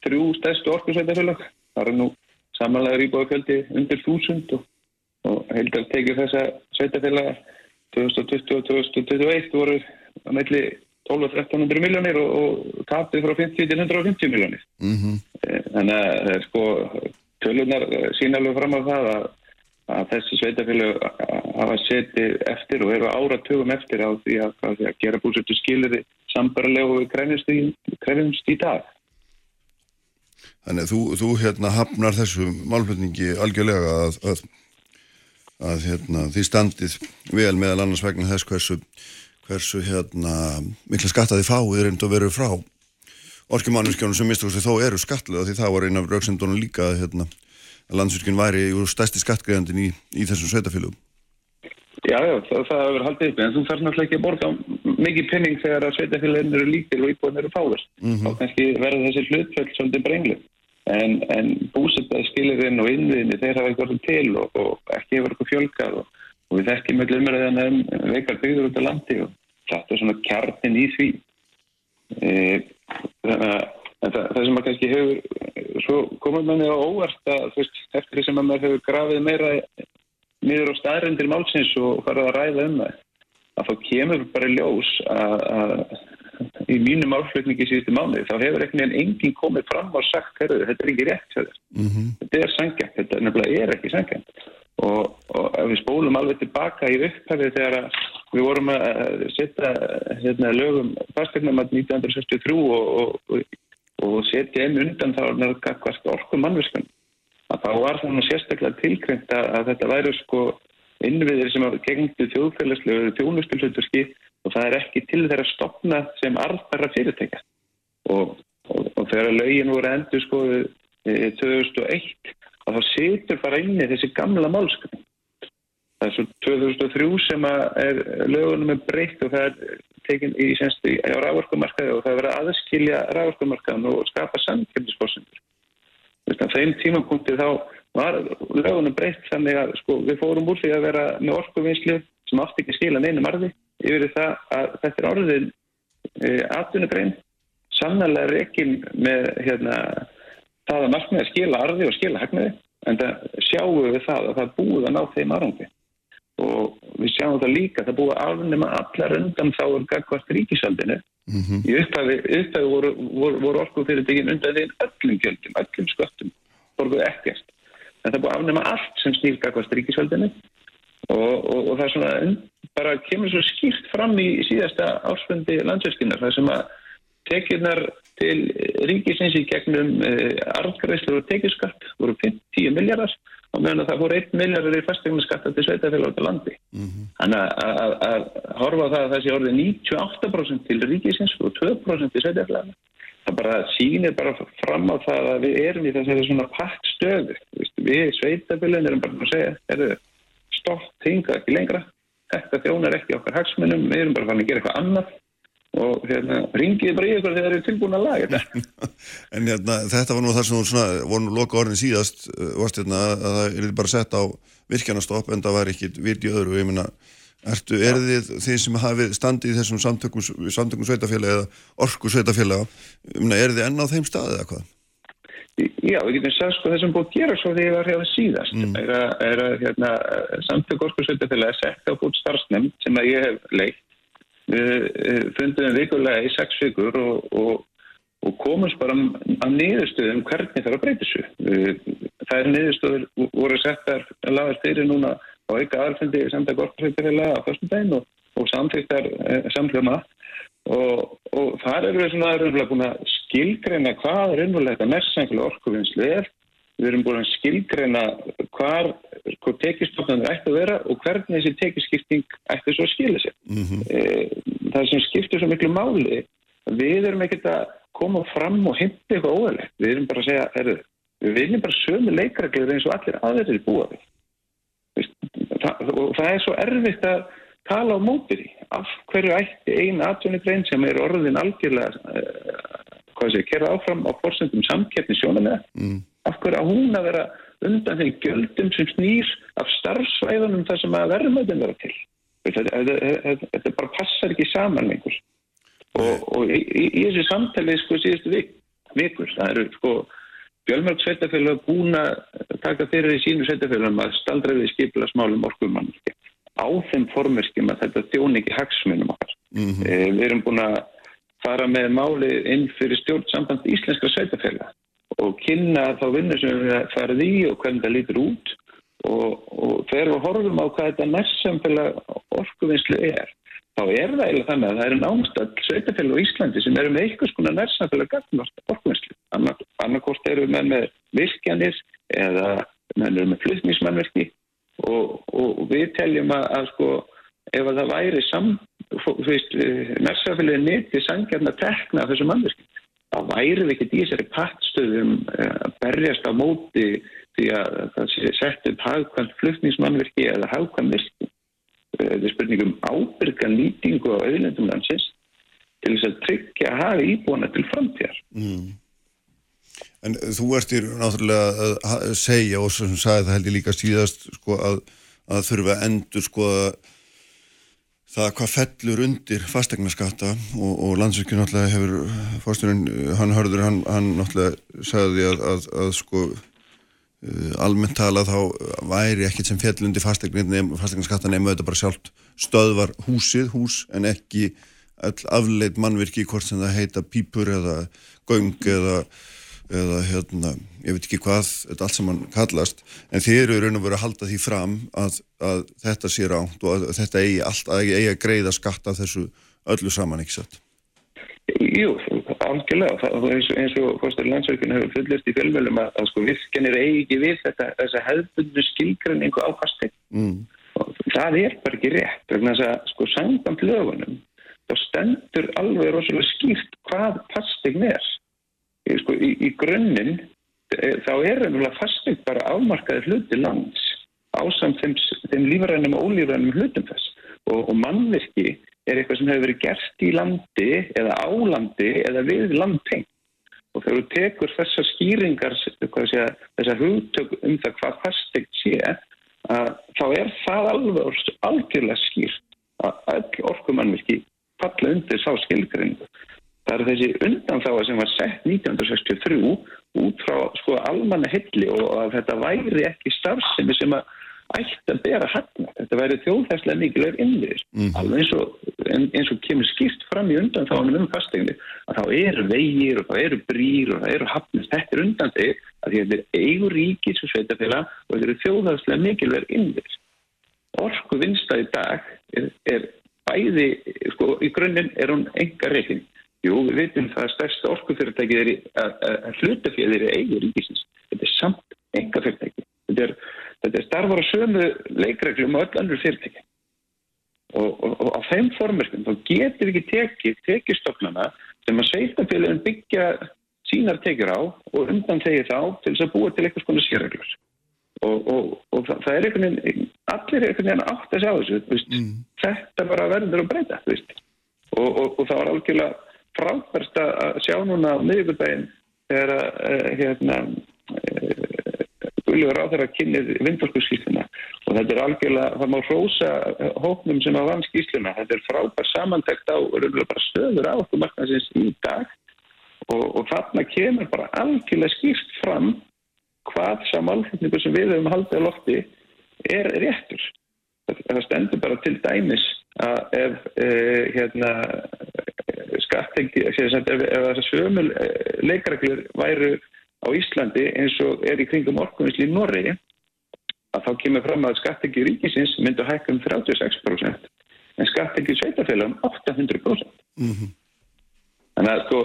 þrjú stærstu orku sveitafélag. Það er nú samanlega rýbóðaköldi undir þúsund og, og heildar tekið þessa sveitafélaga 2020 og 2021 voru að meðli 12-1300 miljónir og, og tapið frá 50 til 150 miljónir. Mm -hmm. Þannig að það er sko tölunar sínalög fram á það að, að þessi sveitafélag hafa setið eftir og eru áratugum eftir á því að, að, að gera búsötu skilirði sambarlega og við krefjumst í dag. Þannig að þú, þú hérna hafnar þessu málflutningi algjörlega að, að, að hérna, því standið vel meðal annars vegna þess hversu, hversu hérna, mikla skattaði fáið er einnig að vera frá orkjumannuskjónum sem mistu þó eru skatlega því það var eina af rauksendunum líka hérna, að landsvirkjum væri stærsti skattgreðandin í, í þessum sveitafélugum. Já, já, það, það hefur haldið upp en þú fær náttúrulega ekki að borga mikið penning þegar að sveitafélagin eru líkil og íbúin eru fáður. Mm -hmm. Þá kannski verður þessi hlutfjöld svolítið brenglu en, en búsetaði skilirinn og innviðinni þeir hafa eitthvað til og, og ekki hefur eitthvað fjölkað og, og við þekkjum öll umræðan um veikar byggður út á landi og þetta er svona kjarnin í því. E, þannig að það, það sem að kannski hefur svo komur manni á óvart að veist, eftir því sem að maður hefur grafið meira niður á staðrindir málsins og farið að ræða um það að þá kemur bara ljós að í mínu málflutningi síðustu mánuði þá hefur ekkert enginn komið fram og sagt herru, þetta er ekki rétt fyrir mm -hmm. þetta er sangjant, þetta nefnilega er ekki sangjant og, og við spólum alveg tilbaka í upphæfið þegar við vorum að setja hérna, lögum fastegnum að 1963 og, og, og setja einn undan þá það orku mannviskan að þá var það nú sérstaklega tilkrengt að þetta væri sko innviðir sem hafa gengtu þjóðfélagslegu þjónustilhundurski og það er ekki til þeirra stopna sem arðbæra fyrirtækja. Og, og, og þegar lögin voru endur sko 2001 að þá setur fara inni þessi gamla málskapin það er svo 2003 sem er lögunum er breytt og það er tekin í á rávorkumarkaði og það er verið að aðskilja rávorkumarkaðan og skapa samkjöndisforsendur þeim tímapunkti þá var lögunum breytt þannig að sko, við fórum úr því að vera með orkuvinnslu sem átti ekki skila neinum arði yfir það að þetta er orðin e, atvinnugrein sannlega reygin með hérna, það að markmiði að skila arði og skila hagnaði en það sjáum við það að það búið að ná þeim aðrangi og við sjáum það líka það búið að afnema allar undan þá er gagvart ríkisaldinu mm -hmm. í upphæfi, upphæfi voru, voru, voru orkufyrirtekin undan þeim öllum gjöldum, öllum sköttum borguð ekkert. En það búið að afnema allt sem snýr gagvast ríkisvöldinu og, og, og það er svona bara kemur svo skýrt fram í síðasta ásfundi landsverkinar það sem að tekjurnar til ríkisins í gegnum eh, arðgræslu og tekjuskatt voru 10 miljardar og meðan að það voru 1 miljardar í fastegnaskatta til sveitafélag á landi. Mm -hmm. Þannig að, að horfa það að það sé orðið 98% til ríkisins og 2% til sveitafélag það bara sýnir bara fram á það að við erum í þessari svona pakt stöðu við sveitabilin erum bara að segja er stolt, hinga ekki lengra. Þetta þjónar ekki okkar hagsmunum við erum bara fann að gera eitthvað annað. Og hérna, ringið bara í ykkur þegar þeir eru tilbúin að laga þetta. <laughs> En hérna, þetta var nú þar sem þú svona, voru nú loka orðin síðast varst hérna að það er bara sett á virkjanastopp en það var ekki virt í öðru. Og ég minna Ertu, er þið þið sem hafið standið í þessum samtökum, samtökum sveitafélag eða orku sveitafélag, er þið enn á þeim staðið eða hvað? Já, við getum sagt sko það sem búið að gera svo að ég var hérna síðast mm. er að, er að hérna, samtök orku sveitafélag að setja á búið starfsnefnd sem að ég hef leitt. Við fundum vikulega í sex vikur og, og, og komumst bara að niðurstöðum hvernig það er að breyta þessu. Það er niðurstöður voru settar að laga styrir núna og auka aðalfundi samtæk orðsveitarfélag á fyrstum dægin og, og samþýttar eh, samtljóma og, og þar eru við svona raunverulega búin að skilgreina hvað er raunverulega þetta mestsengilega orkuvinnslu er. Við erum búin að skilgreina hvað, tekistofnarnir ætti að vera og hvernig þessi tekiskipting ætti svo að skilja sér. Mm -hmm. e, það sem skiptir svo miklu máli við erum ekkert að koma fram og heimta eitthvað óðurlegt við erum bara að segja, er, við viljum bara sömu leikreglir eins og allir aðeins búa við. Og það er svo erfitt að tala á mótið í af hverju ætti einn atvinnugrein sem er orðin algjörlega uh, hvað sé, kerða áfram á fórsendum samkeppni sjónum mm. af hverju að hún að vera undan þeim göldum sem snýr af starfsvæðunum þar sem að verðmöðin vera til? Þetta bara passar ekki saman lengur. Og, og í, í, í þessu samtali sko síðustu vik, vikur það eru sko Fjölmörg sveitafélag búin að taka fyrir í sínu sveitafélagum að staldra við skipla smálum orkumann á þeim formerkjum að þetta þjón ekki hagsmunum okkar. Mm -hmm. e, við erum búin að fara með máli inn fyrir stjórn samband íslenska sveitafélag og kynna þá vinnu sem við farið í og hvernig það lítur út og, og þegar við horfum á hvað þetta nærsamfélag orkuvinnslu er þá er það eiginlega þannig að það eru námstöld sveitafélag á Íslandi sem eru með einhvers konar nærsamfélag gagnvart orkuvinnslu. Annarkort eru með með virkjanir eða með, með flutnismannverki og, og við teljum að, að sko ef að það væri sam, nærsamfélagið nýtti sangjarn að tekna þessu mannverki þá væri við ekkert í þessari pattstöðum eh, að berjast á móti því að það sé sett upp hagkvæmt flutnismannverki eða hagkvæmt virki þetta er spurningum ábyrga nýtingu á auðlendum landsins til þess að tryggja að hafa íbúana til framtíðar. Mm. En þú ert í náttúrulega að segja og sem sagði það held ég líka síðast sko, að, að þurfa að endur sko það hvað fellur undir fastegnaskatta og, og landsverkjum náttúrulega hefur fórsturinn, hann hörður, hann, hann náttúrulega sagði að, að, að sko Uh, almennt talað þá væri ekkert sem fjallundi fastegnaskatta nefnum þetta bara sjálft stöðvar húsið hús en ekki all afleitt mannvirki hvort sem það heita pípur eða göng eða, eða hérna, ég veit ekki hvað þetta allt saman kallast en þið eru raun og verið að halda því fram að, að þetta sé ránt og að þetta eigi, allt, að eigi að greiða skatt af þessu öllu saman, ekki satt? Jú, algjörlega. Það, eins, eins og Fórstur Landsverkun hefur fullist í fjölmjölum að, að sko virkjanir eigi við þetta, þessa hefðbundu skilgrinningu á fastegn. Mm. Það er bara ekki rétt. Þannig að sko sangant lögunum þá stendur alveg rosalega skýrt hvað fastegn er. Í, í grunninn e, þá er ennúlega fastegn bara afmarkaði hluti lands ásamt þeim, þeim lífrænum og ólífrænum hlutum þess og, og mannvirki er eitthvað sem hefur verið gert í landi eða á landi eða við landteng. Og þegar þú tekur þessar skýringar, segja, þessar hugtök um það hvað fastegt sé, að, þá er það alveg algjörlega skýrt að all orkumannvirki falla undir sá skilgringu. Það er þessi undanþáa sem var sett 1963 út frá sko almanna hilli og að þetta væri ekki starfsemi sem að ætti að bera hagna. Þetta væri þjóðhæslega mikilvægur innviðir. Mm. Alveg eins og, eins og kemur skýrt fram í undan þá um fastegni að þá eru vegir og þá eru brýr og þá eru hafnist. Þetta er undan þig að þetta er eigur ríkis og sveitafélag og þetta eru þjóðhæslega mikilvægur innviðir. Orku vinstað í dag er, er bæði, sko, í grunninn er hún enga reyting. Jú, við veitum það að stærsta orkufyrirtækið er að hlutafélag er eigur ríkisins. Þetta er samt enga fyrirtæki. Þetta er þetta er starfar á sömu leikreglum og öll andur fyrirtæki og, og, og á þeim formerkum þá getur við ekki tekið tekistofnana sem að sveitafélagin byggja sínar tekjur á og undan þegið þá til þess að búa til eitthvað svona sérreglur og, og það er einhvern veginn allir er einhvern veginn átt að sjá þessu mm. þetta bara verður að breyta og það var algjörlega frábærst að sjá núna á miðugurdaginn þegar að eh, hérna eh, Guðljóður á þeirra kynnið vindorkuskísluna og þetta er algjörlega, það má hrósa hóknum sem að vann skísluna, þetta er frábær samantækt á stöður á okkur marknaðsins í dag. Og, og þarna kemur bara algjörlega skýrst fram hvað samálfutningu sem við höfum haldið á lofti er réttur. Það stendur bara til dæmis að ef e, hérna, skattengi, ef, þessar sömul e, leikareglur væru á Íslandi eins og er í kringum orkunisli í Norri að þá kemur fram að skattengi ríkisins myndu hækka um 36% en skattengi sveitafélagum 800%. Mm -hmm. Þannig að sko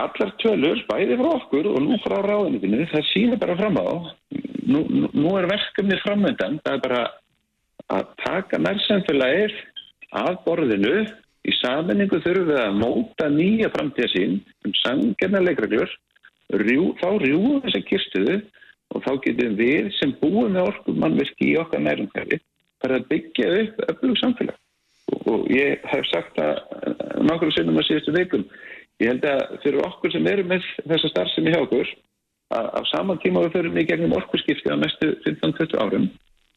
allar tölur bæði frá okkur og nú frá ráðinitinu það sína bara fram á nú, nú er verkefni framöndan það er bara að taka nærsamfélagir af borðinu. Í saminningu þurfum við að móta nýja framtíðasín um sangjörna leikreglur. Rjú, þá rjúum þessa kirstuðu og þá getum við sem búum með orkumannverki í okkar nærumhverfi bara að byggja upp öflug samfélag. Og, og ég hef sagt að nákvæmlega sinnum að síðustu veikum ég held að fyrir okkur sem eru með þessa starfsemi hjá okkur að á saman tíma við förum í gegnum orkurskipti á næstu 15-20 árum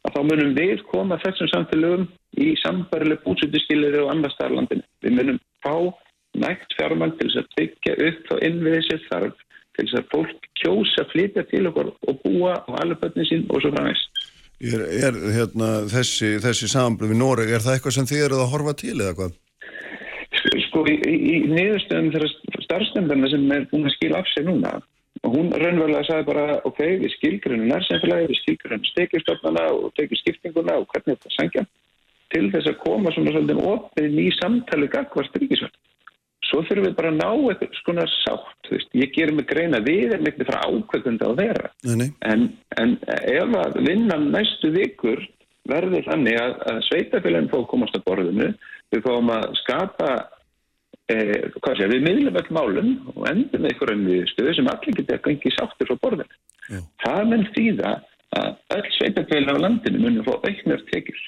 að þá munum við koma þessum samfélagum í sambarileg búsutuskilir og annars starflandinu. Við munum fá nægt fjármann til að byggja upp þá innviðið sér þarf til þess að fólk kjósa flytja til okkur og búa á alveg sín og svo framveist. Er, er hérna, þessi, þessi samblöf í Noreg, er það eitthvað sem þið eruð að horfa til eða hvað? Sko í, í, í niðurstöðum þeirra starfsnefndarna sem er búin að skilja af sig núna og hún raunverulega sagði bara ok, við skilgrunum nærsenfélagi, við skilgrunum stekjastofnana og tekjum skiptinguna og hvernig þetta sangja til þess að koma svona svolítið ofið í samtali gagvart ríkisvöld svo þurfum við bara að ná eitthvað svona sátt, veist. ég gerir mig greina við erum eitthvað frá ákveðunda að vera nei, nei. En, en ef að vinnan næstu vikur verður þannig að, að sveitafélagin fóð komast að borðinu, við fáum að skapa eh, sé, við miðlum öll málum og endur með einhverjum viðstöðu sem allir geta gengið sáttur frá borðinu. Já. Það menn þýða að öll sveitafélag á landinu munum fá auknar tekjur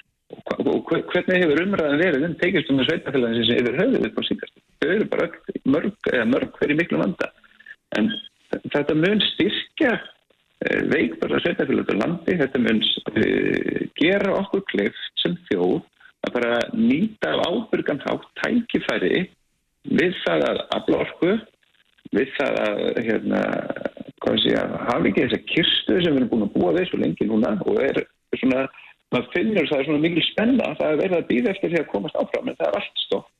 og hvernig hefur umræðan verið um að sveitafélagin sem hefur höfuð upp á síkast þau eru bara mörg, mörg fyrir miklu vanda en þetta mun styrkja eh, veikbara sveitafélag á landi, þetta mun uh, gera okkur kleift sem þjóð að bara nýta á ábyrgan hátt tækifæri við það að afla orku við það að hérna, sé, hafa ekki þessa kirstu sem við erum búin að búa þessu lengi núna og er svona maður finnur það er svona mikil spenna það er verið að býða eftir því að komast áfram en það er allt stopp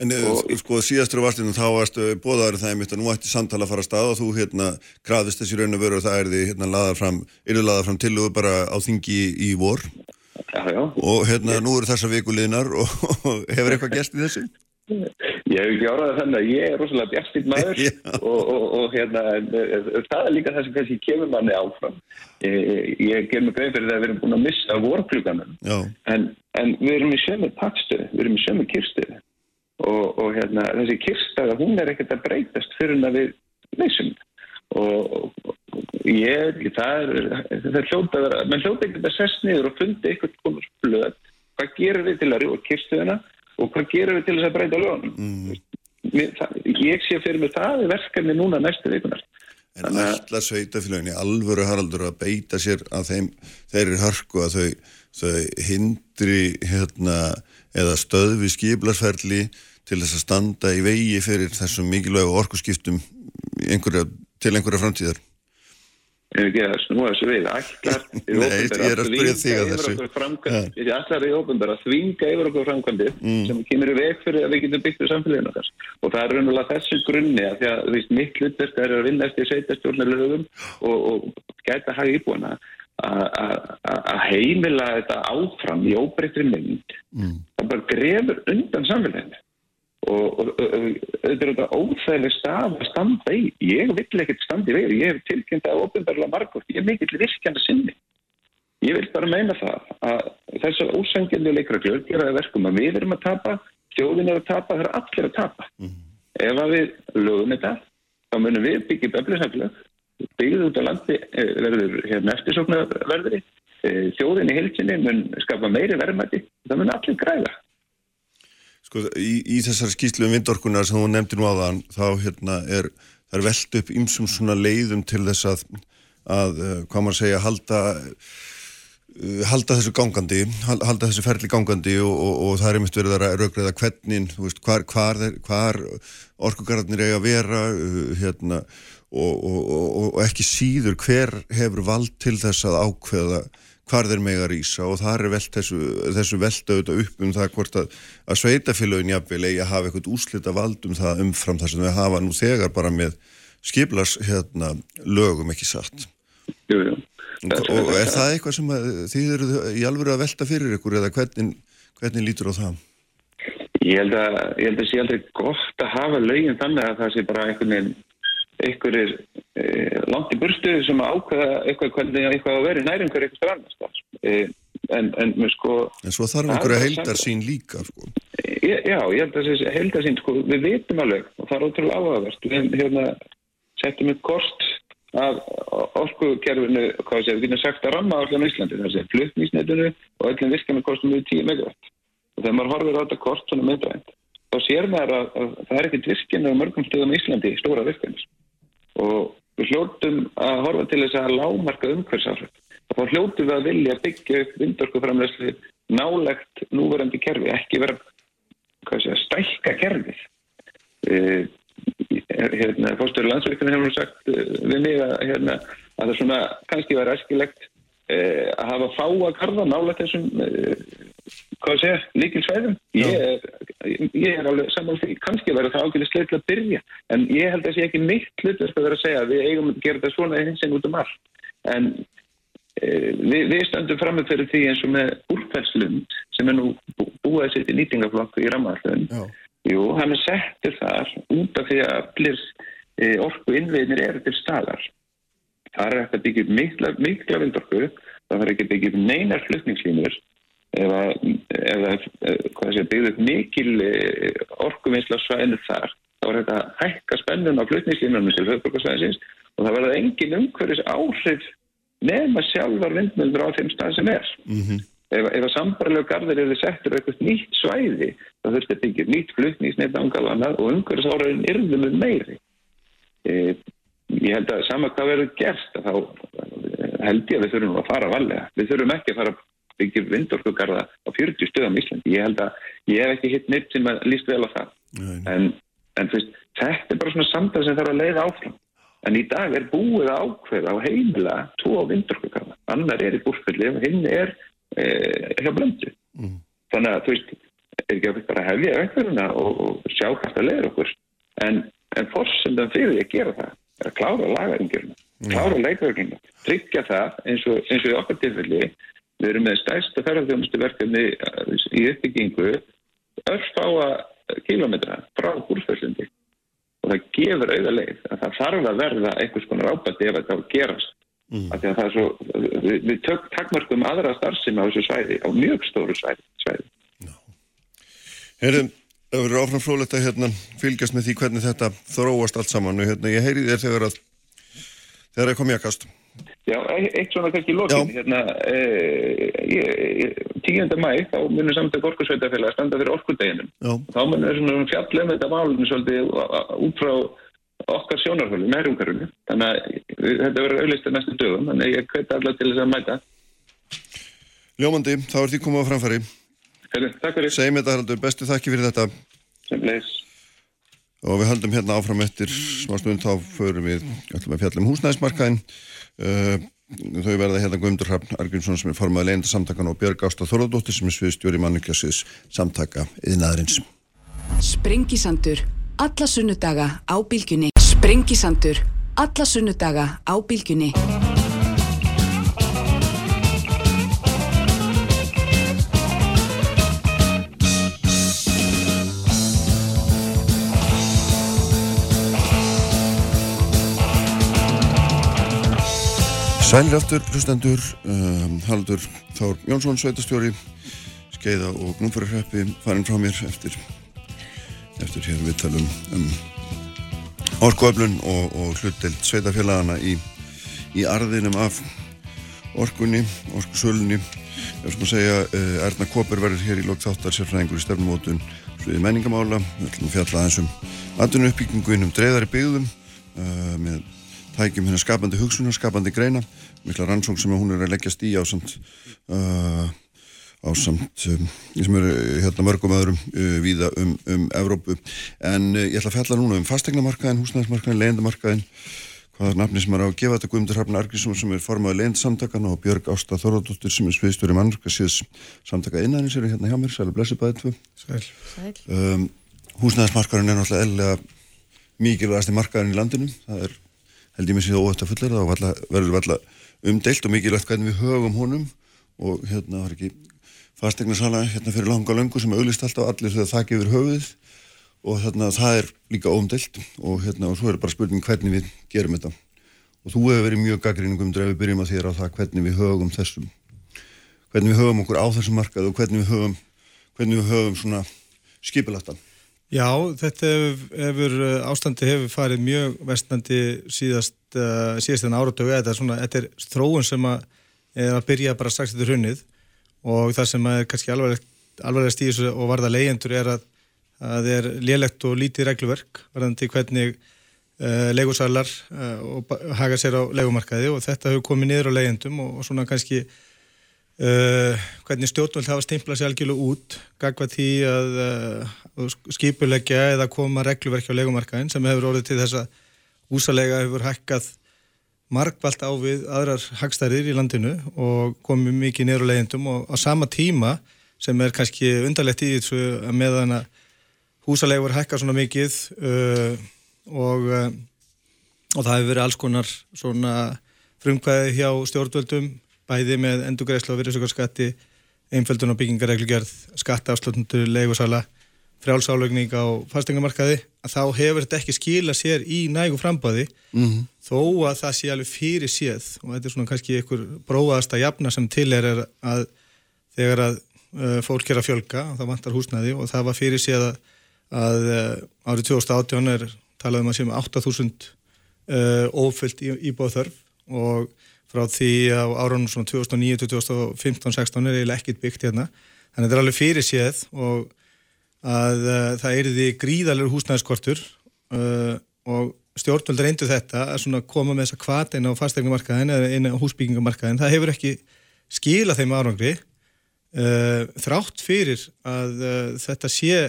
En eh, og, sko síðastur á vastinu þá varstu bóðaður það einmitt að nú ætti samtala að fara að stað og þú hérna krafðist þessi raun og veru og það er því hérna laðar fram, eru laðar fram til og bara á þingi í vor já, já. og hérna nú eru þessar vikuliðnar og, og <laughs> hefur eitthvað gæst í þessu? <laughs> Ég hef ekki áraðið þannig að ég er rosalega bjastinn maður <laughs> og, og hérna það er líka það sem kannski kemur manni áfram. Ég, ég ger mig greið fyrir það að við erum búin að missa vorkluganum en, en við erum í sömu pakstuði, við erum í sömu kyrstuði og, og hérna, þessi kirstaða hún er ekkert að breytast fyrir að við leysum og, og ég, það er það er hljóta að vera, mann hljóta ekkert að sess niður og fundi eitthvað komur blöð. Hvað gerum við til að rjóða kirstuðina og hvað gerum við til þess að breyta lögunum mm. ég sé fyrir mig það er verkefni núna næstu vikunar En alltaf sveitafélagin í alvöru haraldur að beita sér að þeim þeir eru hörku að þau, þau hindri hérna, eða stöðvi skiblarsferli til þess að standa í vegi fyrir þessum mikilvægu orkusskiptum einhverja, til einhverja framtíðar? Ef ekki að snúa þessu við, <laughs> Nei, ég er að að að þvinga yfir okkur framkvæmdi mm. sem kemur í veg fyrir að við getum byggt úr samfélaginu okkar. Og það er raunverulega þessu grunni að því að því, mitt hlutverk er að vinna eftir sveitastjórnarlögum og, og gæta hafa íbúana að heimila þetta áfram í óbreytri mynd. Mm. það bara grefur undan samfélaginu og þetta er þetta óþægileg stað að standa í. Ég vill ekkert standa í veginn ég hef tilkynnt að ofinbarlega margótt. Ég er mikill virkjana sinni. Ég vil bara meina það að þessar ósangjöndi leikraglur gera það verkum að við erum að tapa þjóðin er að tapa, það er allir að tapa. Mm. ef að við lögum þetta þá munum við byggja beflisaflög byggðið út á landi eh, verður hérna eftirsóknarverðri. Eh, þjóðin í hilsinni mun skapa meiri verðmætti það mun allir græða Sko í, í þessar skýslu um vindorkunar sem þú nefndi nú á þann þá hérna er, er veld upp ymsum svona leiðum til þess að, að uh, hvað maður segja, halda uh, halda þessu gangandi halda þessu ferli gangandi og, og, og það er einmitt verið að raugræða hvernig, veist, hvar, hvar, hvar orkugarðarnir eiga að vera uh, hérna og, og ekki síður hver hefur vald til þess að ákveða hvar þeir mega rýsa og það er velt þessu, þessu velta auðvitað upp um það hvort að, að sveitafélagin jafnvel eigi að hafa eitthvað úslita vald um það umfram þar sem við hafa nú þegar bara með skiplars hérna, lögum ekki satt. Jú, jú. Og, er það eitthvað sem þið eru í alveg að velta fyrir ykkur eða hvernig, hvernig lítur á það? Ég held að það sé aldrei gott að hafa lögin þannig að það sé bara einhvern veginn einhverjir e, langt í burstu sem ákveða eitthvað hvernig eitthvað að vera næri einhverjir eitthvað annars e, en, en, sko, en svo þarf einhverja heildar sín líka sko. e, Já, ég held að þessi heildar sín sko, við vitum alveg og það er ótrúlega áhagast við hérna, setjum upp kost af orkukerfinu hvað sé, við getum sagt að ramma allan Íslandi það sé flutnísnetinu og öllum virkjana kostum við 10 megawatt. Og þegar maður horfir á þetta kost svona myndvænt þá sér maður að, að það er ekkert virkjana á mörgum stöðum Íslandi, stóra virkjanis og við hljóttum að horfa til þess að lámarka umhverfsáhrif og þá hljóttum við að vilja byggja upp vindorkuframlegsli nálegt núverandi kerfi, ekki vera sé, stælka kerfið. E, hérna, fórstöru landsveikinu hefur sagt e, við mig að, hérna, að það svona kannski var æskilegt e, að hafa fá að karða nálegt þessum e, hvað sé, líkil svæðum? Ég ég er alveg saman því. Kannski verður það ákveðið sleitt að byrja. En ég held að það sé ekki mitt hlutverk að vera að segja við eigum að gera þetta svona hins en út um allt. En e, við, við standum fram með fyrir því eins og með úrfæðslund sem er nú búið að setja nýtingaflokku í ramallun jú, hann er settur þar út af því að allir e, orku innveginir eru til staðar. Það er eftir að byggja mikla, mikla vindorku það verður ekki að byggja neinar flutningslínur ef það byggði upp mikil eh, orkuvinnsla svæðinu þar þá var þetta að hækka spennun á flutningslínunum til höfbrukarsvæðisins og það verði engin umhverfis áhrif nefna sjálfar vindmjöldur á þeim stað sem er. Mm -hmm. ef, ef að sambarlega garðir eru settur eitthvað nýtt svæði þá þurfti að byggja nýtt flutningsneitt ángalana og umhverfis áhrifin yrðum með meiri. E, ég held að sama hvað verður gert þá held ég að við þurfum að fara valega við þurfum ekki að fara byggja vindorkugarða á 40 stöðum í Íslandi. Ég held að ég hef ekki hitt neitt sem líst vel á það. En, en fyrst, þetta er bara svona samtal sem þarf að leiða áfram. En í dag er búið að ákveða á heimila tvo vindorkugarða. Annar er í búrfylli og hinn er e, hjá blöndu. Mm. Þannig að þú veist, er ekki að bara hefja vekturina og, og sjá hvað það leiður okkur en, en fórsendan fyrir að gera það er að klára lagaringurinn klára leikverkinu, tryggja það eins og, eins og í okkar tilfelli við erum með stærsta ferðarþjónustu verkefni í uppbyggingu örfáa kílometra frá húrfællindi og það gefur auða leið að það þarf að verða einhvers konar ábætti ef þetta á að gerast mm. að það er svo við, við tök takkmörgum aðra starfsina á þessu svæði á mjög stóru svæði, svæði. Herðum Það verður áfram frólægt að hérna, fylgjast með því hvernig þetta þróast allt saman og hérna, ég heyri þér þegar að þegar það er komið að kast. Já, eitt svona kannski lókin hérna, e, 10. mæ þá munir samtök orkursveitafélag standa fyrir orkudeginum. Þá munir svona fjallum þetta málunum svolítið út frá okkar sjónarhólu, meðrungarunni þannig að þetta verður auðvitað næstu dögum þannig að ég hveti allar til þess að mæta. Ljómandi, þá er því komið á framfæri. Herri, Takk fyrir. Segjum þetta haldur, bestu þakki fyrir þetta. Sem leis Og við höldum hérna áfram eftir smá stund þá förum við alltaf með fjallum húsnæðismarkaðin uh, þau verða hérna Guðmundur Hrafn Argrímsson sem er formað leynda samtakan og Björg Ásta Þorðardóttir sem er sviðstjóri mannukjæsins samtaka yðnaðarins Sprengisandur alla sunnudaga á bylgjunni. Sprengisandur alla sunnudaga á bylgjunni Sælir aftur, hlustendur, um, Haldur Þár Jónsson, sveitastjóri, skeiða og gnúmfærarheppi farin frá mér eftir, eftir hér við talum um orkuöflun og, og hlutdelt sveitafélagana í, í arðinum af orkunni, orkusölunni. Ég vil sko segja, uh, Erna Kóper verður hér í lókt þáttar sérfræðingur í stefnumótun sviði menningamála. Við ætlum að fjalla aðeins um aðdunu uppbyggingu innum dreðari byggðum uh, með tækjum hérna skapandi hugsunar, skapandi greina mikla rannsók sem hún er að leggjast í á samt uh, á samt um, sem eru hérna mörgum öðrum uh, víða um, um Evrópu. En uh, ég ætla að fjalla núna um fastegnamarkaðin, húsnæðismarkaðin, leyendamarkaðin hvaða nafni sem er á að gefa þetta Guðmundur Hrafn Argrísson sem er formaði leyendsamtakana og Björg Ásta Þorðardóttir sem er sviðstjóri mannarkasíðs samtaka innanins eru hérna hjá mér, sælu blessi bæðið tvö. Sæl. Um, Húsnæðismarkaðin er náttúrulega eðlega mikilvægast í markaðin í landinu. Það er held ég mér síðan óvægt að fullera þá verður við umdeilt og mikilvægt hvernig við höfum honum. Og hérna var ekki fastegnarsala hérna fyrir langa löngu sem auðlist alltaf allir þegar það gefur höfuð og hérna það er líka óumdeilt. Og hérna og svo er bara spurning hvernig við gerum þetta. Og þú hefur verið mjög gaggríningum drefi byrjum að þér á það hvernig við höfum þessum. Hvernig við höfum okkur á þessum markað og hvernig við höfum hvernig við höfum svona skipilatan Já, þetta hefur, hefur ástandi hefur farið mjög vestnandi síðast, uh, síðast en áratögu er svona, þetta er þróun sem að er að byrja bara strax eftir hunnið og það sem er kannski alvarlega stíðis og varða leyendur er að það er lélegt og lítið regluverk varðandi hvernig uh, legusalar uh, og haga sér á legumarkaði og þetta hefur komið niður á leyendum og, og svona kannski Uh, hvernig stjórnvöld hafa stimplað sér algjörlega út gagvað því að uh, skipulegja eða koma regluverki á legumarkaðin sem hefur orðið til þess að húsalega hefur hækkað markvalt á við aðrar hagstæðir í landinu og komið mikið neyru legendum og á sama tíma sem er kannski undarlegt í þessu að meðan að húsalega hefur hækkað svona mikið uh, og, og það hefur verið alls konar svona frumkvæði hjá stjórnvöldum bæði með endugreislu og virðsökarskatti, einföldun og byggingareglugjörð, skattaafslutnundur, leigusala, frjálsálögning á fastengamarkaði, að þá hefur þetta ekki skila sér í nægu frambáði mm -hmm. þó að það sé alveg fyrir séð og þetta er svona kannski einhver bróðast að jafna sem til er að þegar að uh, fólk er að fjölga og það vantar húsnæði og það var fyrir séð að, að uh, árið 2018 er talað um að séum 8.000 uh, ófyllt í, íbúð þörf og frá því á árunum svona 2009, 2015, 16 er eiginlega ekkit byggt hérna. Þannig að þetta er alveg fyrir séð og að uh, það er því gríðalur húsnæðiskortur uh, og stjórnvöld reyndu þetta að svona koma með þessa kvart inn á fastegnumarkaðin eða inn á húsbyggingamarkaðin. Það hefur ekki skila þeim árangri uh, þrátt fyrir að þetta sé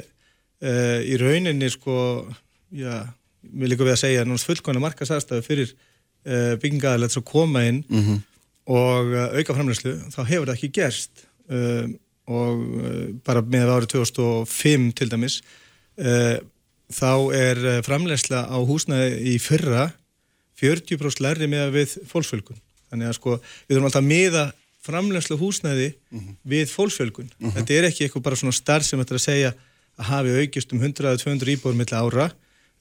í rauninni sko, já, við líka við að segja náttúrulega fullkvæmlega markasæðstæðu fyrir uh, byggingaðilega til að koma inn mm -hmm. og uh, auka framlegslu, þá hefur það ekki gerst uh, og bara með árið 2005 til dæmis þá er framlegsla á húsnæði í fyrra 40% lærri með við fólksfölgun. Þannig að sko við þurfum alltaf að miða framlegsla húsnæði mm -hmm. við fólksfölgun. Mm -hmm. Þetta er ekki eitthvað bara svona starf sem þetta er að segja að hafi aukist um 100-200 íbúður millir ára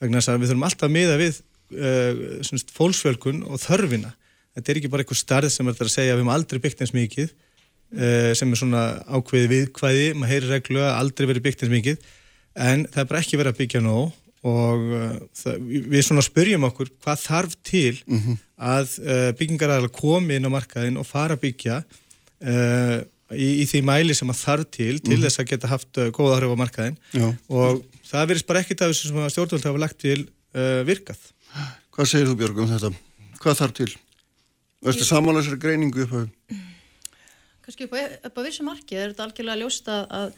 vegna þess að við þurfum alltaf að miða við uh, fólksfölgun og þörfina. Þetta er ekki bara eitthvað starf sem þetta er að segja við höfum aldrei byggt eins mikið uh, sem er svona ákveði viðkvæði, maður heyri reglu að aldrei verið byggt eins mikið en það er bara ekki verið að byggja nóg og uh, það, við svona spyrjum okkur hvað þarf til mm -hmm. að byggingaræðilega komi inn á markaðin og fara að byggja í, í því mæli sem að þarf til til mm þess að geta haft góða áhrif á markaðin Já. og það verðist bara ekkit af þessu sem stjórnvöld hafa lagt til uh, virkað. Hvað segir þú Björg um þetta? Hvað þarf til? Verður samanlega þessari greiningu upp á? Kanski upp á, á vissu marki er þetta algjörlega ljósta að,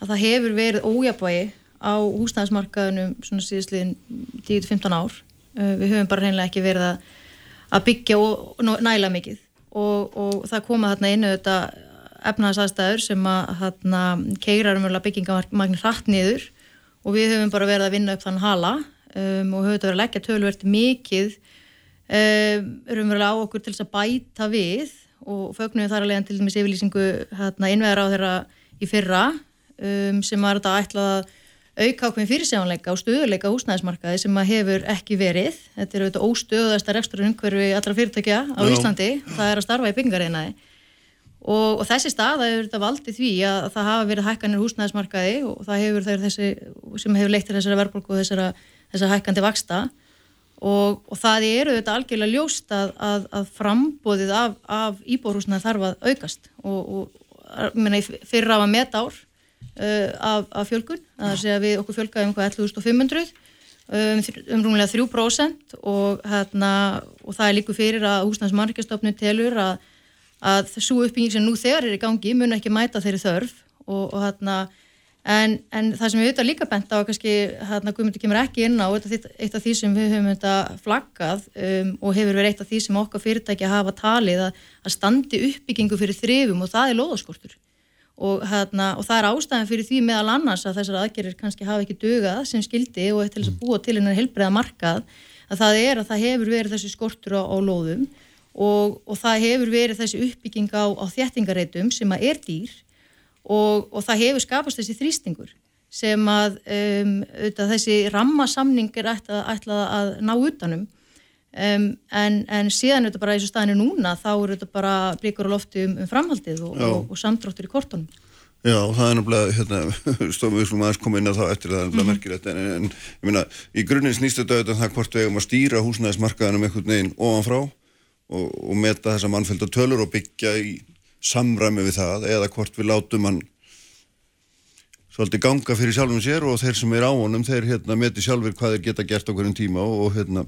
að það hefur verið ójabægi á húsnæðismarkaðunum svona síðustliðin 10-15 ár uh, við höfum bara reynilega ekki verið að, að byggja og, næla mikið og, og það koma þarna inn auðvitað efnaðsastæður sem að þarna keirar umverulega byggingamagnin hratt niður og við höfum bara verið að vinna upp þann hala um, og höfum þetta verið að leggja tölvert mikið um, umverulega á okkur til þess að bæta við og fögnum við þar leiðan til dæmis yfirlýsingu hérna innveðar á þeirra í fyrra um, sem var þetta ætlað að auka ákveðin fyrirsjáanleika og stöðuleika húsnæðismarkaði sem að hefur ekki verið. Þetta er auðvitað óstöðast að rekstur umhverfi allra fyrirtækja á Já. Íslandi. Það er að starfa í byggingarinaði. Og, og þessi stað hefur þetta valdið því að það hafa verið hækkanir húsnæðismarkaði og það hefur þessi sem hefur leitt til þessara verðbólku og þessara, þessara hækkandi vaksta. Og, og það eru auðvitað algjörlega ljóst að, að, að frambóðið af, af íbórhúsnaði þarf að aukast. Og, og minna, fyrir af að meta ár uh, af, af fjölgun, það er að við okkur fjölgaðum um 11.500 um, um rúmlega 3% og, hérna, og það er líku fyrir að húsnæðsmarkastofnun telur að, að þessu uppbygging sem nú þegar er í gangi mun ekki mæta þeirri þörf. Og, og hérna En, en það sem við auðvitað líka bent á kannski, hérna Guðmundur kemur ekki inn á eitt af því sem við höfum auðvitað flaggað um, og hefur verið eitt af því sem okkar fyrirtæki hafa talið að, að standi uppbyggingu fyrir þrifum og það er loðaskortur og, hérna, og það er ástæðan fyrir því meðal annars að þessar aðgerir kannski hafa ekki dögað sem skildi og til þess að búa til einar helbreyða markað að það er að það hefur verið þessi skortur á, á lóðum og, og það hefur verið þessi uppbygging á, á þjættingareitum sem að er dýr og, og það hefur skapast þessi þrýstingur sem að um, þessi rammasamning er ætlað, ætlað að ná utanum. Um, en, en síðan er þetta bara í þessu staðinu núna þá er þetta bara blíkur á lofti um, um framhaldið og, og, og samdráttur í kortunum. Já, það er náttúrulega hérna, <laughs> stofum við slúma aðeins koma inn á það eftir það er náttúrulega mm merkilegt en, en ég meina, í grunninn snýst þetta auðvitað um það hvort við eigum að stýra húsnæðismarkaðanum einhvern veginn ofanfrá og, og meta þessa mannfælda tölur og byggja í samræmi við það eða hvort við látum hann svolítið ganga fyrir sjálfum sér og þeir sem er á honum, þeir hérna meti sjálfur hvað þeir geta gert okkur en tíma og hérna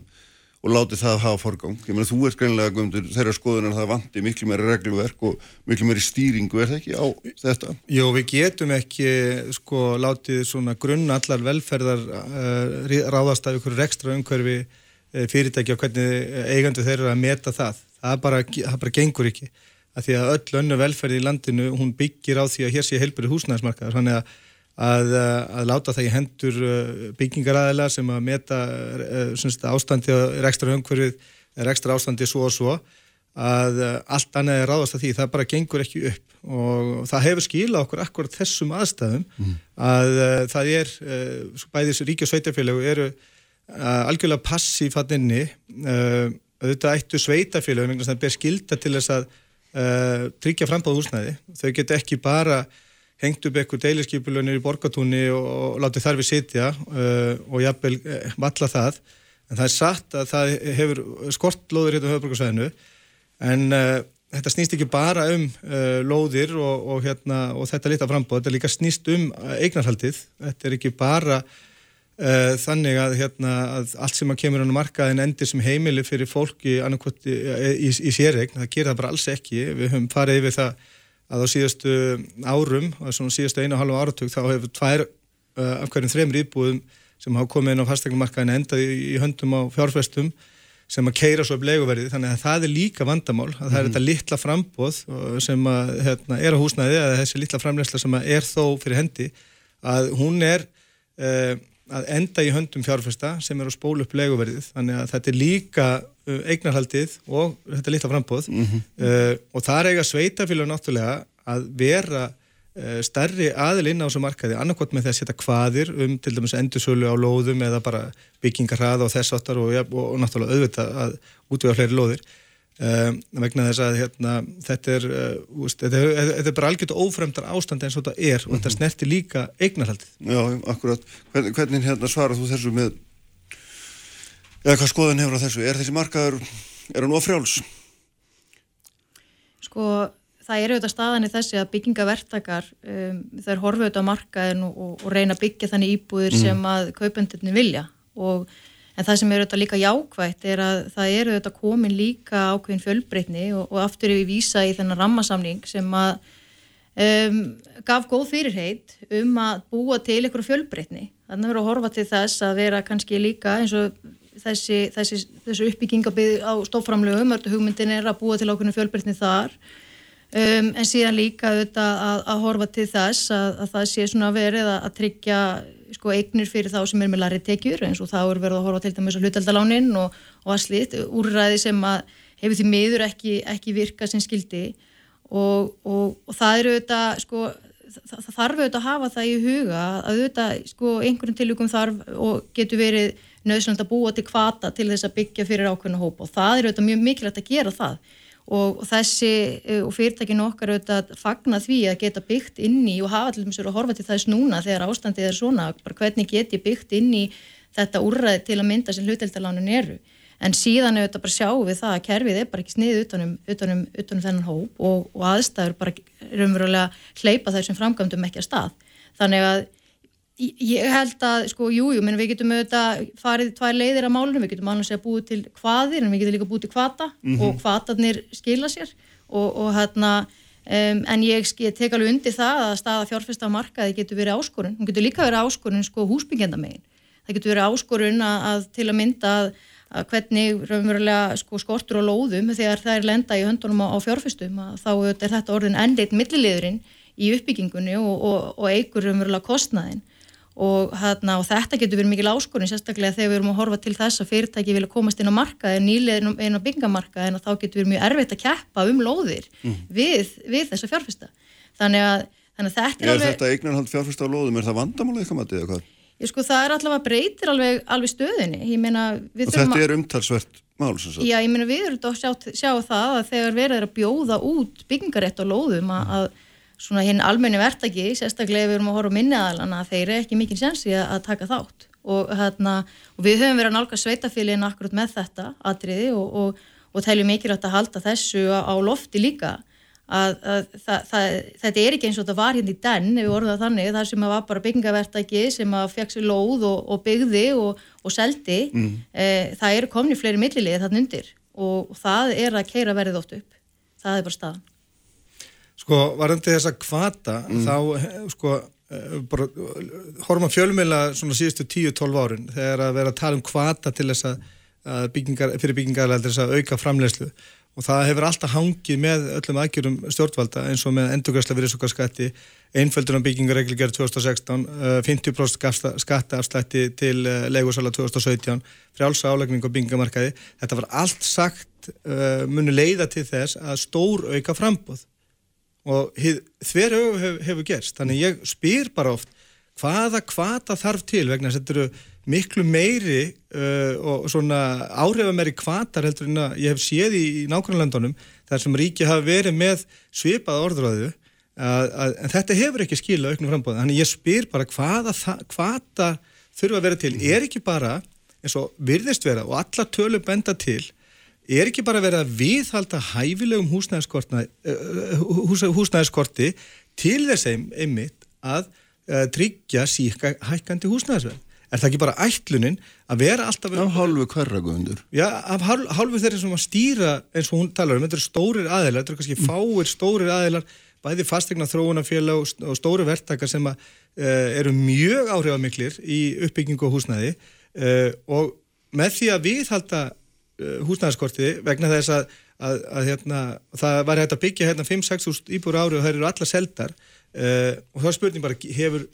og láti það hafa forgang. Ég meina þú ert greinlega gumdur þeirra skoðunar að það vandi miklu meiri regluverk og miklu meiri stýringu, er það ekki á þetta? Jó, við getum ekki sko látið svona grunn allar velferðar uh, ráðast af ykkur ekstra umhverfi uh, fyrirtæki og hvernig eigandu þeirra að meta það. Það bara, það bara gengur ekki. Að því að öll önnu velferði í landinu, hún byggir á því að hér sé heilbæri húsnæðismarkaðar. Þannig að að, eh, að láta það í hendur eh, byggingaræðilega sem að meta uh, ástandi er ekstra umhverfið, er ekstra ástandi svo og svo að allt annað er ráðast að því, það bara gengur ekki upp og það hefur skilað okkur akkurat þessum aðstæðum mm. að það er, bæðis ríki og sveitafélögu eru algjörlega passíf hann inni auðvitað eittu sveitafélögu, það ber skilda til þess að tryggja frambáð húsnæði, þau get ekki bara hengt upp eitthvað deiliskypulunir í borgatúni og, og látið þar við sitja uh, og jafnvel uh, valla það. En það er satt að það hefur skortlóðir hérna á höfðborgarsvæðinu en uh, þetta snýst ekki bara um uh, lóðir og, og, hérna, og þetta lita frambóð, þetta líka snýst um eignarhaldið, þetta er ekki bara uh, þannig að, hérna, að allt sem að kemur á markaðin endir sem heimili fyrir fólki í, í, í sérregn, það gerir það bara alls ekki, við höfum farið yfir það að á síðastu árum, á síðastu einu og halvu áratug, þá hefur tvær uh, af hverjum þremur íbúðum sem hafa komið inn á fastegnumarkaðin endað í, í höndum á fjárfestum sem að keira svo upp leguverði þannig að það er líka vandamál að það er þetta litla frambóð sem að, hérna, er á húsnæði eða þessi litla framlegsla sem er þó fyrir hendi að hún er uh, að enda í höndum fjárfesta sem er að spóla upp leguverðið þannig að þetta er líka uh, eignarhaldið og þetta litla frambóð mm -hmm. uh, og það er eiga sveitafélag náttúrulega að vera Eh, stærri aðilinn á þessu markaði. Annarkot með því að setja hvaðir um til dæmis endursölu á lóðum eða bara byggingarhraða og þess áttar og, og, og náttúrulega auðvita að útvöða fleiri lóðir um, vegna þess að hérna, þetta, er, uh, úst, þetta, er, þetta er bara algjört ófremdar ástand eins og þetta er og mm -hmm. þetta mhm. snertir líka eignarhaldið. Já, akkurat. Hvern, hvernig hérna svarar þú þessu með eða hvað skoðun hefur á þessu? Er þessi markaður, er hann ofrjáls? Sko það er auðvitað staðan í þessi að byggingavertakar um, þau er horfið auðvitað á markaðin og, og, og reyna að byggja þannig íbúðir mm. sem að kaupendurni vilja og, en það sem er auðvitað líka jákvægt er að það er auðvitað komin líka ákveðin fjölbreytni og aftur er við vísa í þennan rammasamning sem að um, gaf góð fyrirheit um að búa til einhverju fjölbreytni. Þannig að vera að horfa til þess að vera kannski líka eins og þessi, þessi, þessi uppbyggingabið á stoframlögum, hugmyndin er að búa til ákveðinu fjölbreytni þar. Um, en síðan líka auðvitað að, að horfa til þess að, að það sé svona verið að, að tryggja sko, eignir fyrir þá sem er með larri tekjur eins og þá er verið að horfa til dæmis á hlutaldalánin og, og að slít, úrræði sem hefur því miður ekki, ekki virka sem skildi og, og, og það eru auðvitað sko, það, það þarf auðvitað að hafa það í huga að auðvitað sko, einhverjum tilvíkum þarf og getur verið nöðsland að búa til kvata til þess að byggja fyrir ákveðna hópa og það eru auðvitað mjög mikilvægt að gera það og þessi eh, og fyrirtækinu okkar auðvitað fagna því að geta byggt inn í og hafa til þess að horfa til þess núna þegar ástandið er svona, hvernig get ég byggt inn í þetta úrræði til að mynda sem hluteldalánin eru? En síðan auðvitað bara sjáum við það að kerfið er bara ekki snið utanum, utanum, utanum þennan hóp og, og aðstæður bara raunverulega hleypa þessum framgöndum ekki að stað. Þannig að Ég held að, sko, jújú, jú, við getum auðvitað farið tvær leiðir af málunum, við getum alveg að búið til hvaðir, en við getum líka búið til hvata mm -hmm. og hvatarnir skila sér og, og hérna, um, en ég, ég tek alveg undir það að staða fjárfesta á markaði getur verið áskorun, hún getur líka verið áskorun, sko, húsbyggjandamegin. Það getur verið áskorun að, að til að mynda að, að hvernig raunverulega sko, skortur og lóðum þegar það er lenda í höndunum á, á fjárfestum, þá er þetta orðin enditt milliliðurinn í uppbyggingunni og, og, og eigur raunverulega kostnaðin og, hérna, og þetta getur verið mikil áskorun sérstaklega þegar við erum að horfa til þess að fyrirtæki vilja komast inn á markaði, nýlega inn á byggamarkaði en þá getur verið mjög erfitt að keppa um lóðir mm. við, við þessa fjárfesta þannig að, þannig að þetta er, er alveg... þetta eignarhald fjárfesta á lóðum, er það vandamála eitthvað matið eða hvað? Ég sko það er allavega breytir alveg, alveg stöðinni meina, og þetta er umtalsvert mál Já, ég meina við erum að sjá, sjá það að þegar verður að bjóða út byggingarétt á lóðum að, að svona hinn almenni verktaki, sérstaklega við erum að horfa minniðalana, þeir eru ekki mikið sensi að, að taka þátt og, hérna, og við höfum verið að nálga sveitafélagin akkurat með þetta atriði og, og, og teljum mikilvægt að halda þessu á, lofti líka að, að það, það, þetta er ekki eins og þetta var hérna í den, ef við orðum það þannig, það sem var bara byggingavertaki sem að fekk sér lóð og byggði og seldi, mm. e, það eru komni fleiri millilið þarna undir og það er að keira verið ótt upp, það er bara staðan. Sko, varandi þess að kvata, mm. þá, eh, sko, eh, bara, horfum að fjölmjöla svona síðustu 10-12 árin þegar að vera að tala um kvata til þess að, byggingar, fyrir byggingarlega til þess að auka framlegslu og það hefur alltaf hangið með öllum aðgjörum stjórnvalda eins og með endurgræsla virðisokarskatti, einföldunar byggingareglgerð 2016, 50% skattaafslætti til eh, leigursala 2017, frjálsa álægning og byggingamarkaði. Þetta var allt sagt muni leiða til þess að stór auka frambóð og þver auð hef, hefur gerst. Þannig ég spyr bara oft hvaða hvata þarf til vegna þess að þetta eru miklu meiri uh, og svona áhrifameri hvatar heldur en að ég hef séð í, í nákvæmlandunum þar sem ríki hafi verið með svipað orðröðu en þetta hefur ekki skila auknum frambóðin þannig ég spyr bara hvaða hvata þurfa að vera til. Er ekki bara eins og virðist vera og alla tölur benda til er ekki bara verið að viðhalda hæfilegum húsnæðiskorti til þess einmitt að uh, tryggja síka hækkandi húsnæðisverð. Er það ekki bara ætlunin að vera alltaf... Af hálfu hverra guðundur? Já, af hálfu þeirri sem að stýra eins og hún talar um, þetta eru stórir aðeilar, þetta eru kannski mm. fáir stórir aðeilar, bæði fastegna þróunafélag og stóri verktakar sem að, uh, eru mjög áhrifamiklir í uppbyggingu og húsnæði uh, og með því að viðhalda húsnæðaskorti vegna þess að, að, að hérna, það var hægt að byggja hérna 5-6 íbúr ári og það eru alla seldar uh, og þá er spurning bara, hefur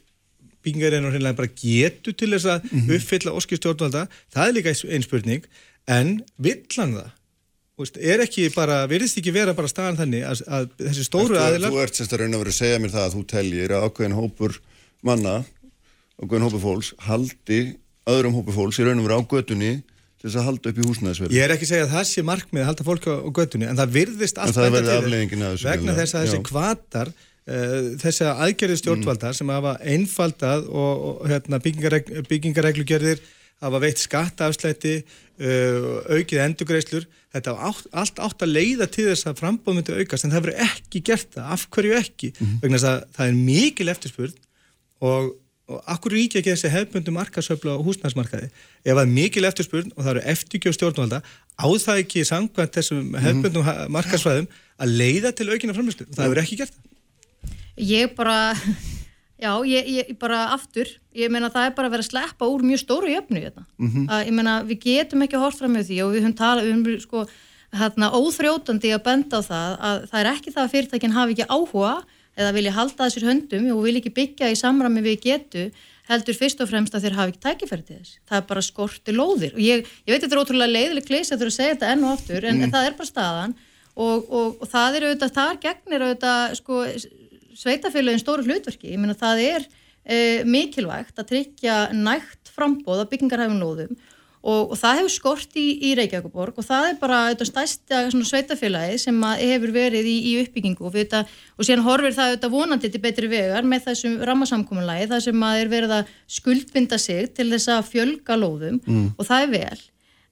byggingarinn og hreinlega bara getu til þess að mm -hmm. uppfylla oskistjórnvalda, það er líka einn spurning, en villan það? Er ekki bara, verðist ekki vera bara staðan þannig að, að þessi stóru Ertu, aðilar Þú ert sérstaklega raun að vera að segja mér það að þú teljir að ákveðin hópur manna ákveðin hópur fólks haldi öðrum hópur fólks í raun og vera á götunni til þess að halda upp í húsnæðisverð. Ég er ekki að segja að það sé markmið að halda fólk á, á götunni en það virðist þessu vegna þess að þessi kvatar uh, þessi aðgerði stjórnvaldar mm. sem hafa einfaldað og, og hérna, byggingarregl, byggingarreglugerðir hafa veitt skattaafslætti uh, aukið endugreislur þetta átt, allt átt að leiða til þess að frambóð myndi aukast en það verður ekki gert það. Af hverju ekki, mm vegna þess að það er mikil eftirspurn og, og akkur ríkja ekki þessi hefbundum markasöfla og húsnæðsmarkaði, ef það er mikil eftirspurn og það eru eftirgjóð stjórnvalda á það ekki samkvæmt þessum mhm. hefbundum mm markasvæðum að leiða til aukina framlýslu, það verður ekki gert Ég bara <laughs> Já, ég, ég bara aftur, ég meina það er bara að vera að sleppa úr mjög stóru jöfnu hérna. mm -hmm. að, ég meina við getum ekki að horfa fram með því og við höfum talað, við höfum sko hérna óþrjótandi að benda á það að það er ekki það að fyrirtækinn hafi ekki áhuga eða vilja halda þessir höndum og vil ekki byggja í samrami við getu heldur fyrst og fremst að þeir hafi ekki tækifæri til þess. Það er bara skorti lóðir og ég, ég veit þetta er ótrúlega leiðileg klís að þú eru að segja þetta enn og aftur en, mm. en það er bara staðan og, og, og það er auðvitað, það er gegnir auðvitað sko sveitafélagin stóru hlutverki, ég meina það er e, mikilvægt að tryggja nægt frambóð af byggingarhæfum lóðum og, og það hefur skort í, í Reykjavíkuborg og það er bara þetta stæsta sveitafélagi sem hefur verið í, í uppbyggingu og, þetta, og síðan horfir það þetta vonandi til betri vegar með þessum rammasamkominlagi þar sem að er verið að skuldbinda sig til þess að fjölga lóðum mm. og það er vel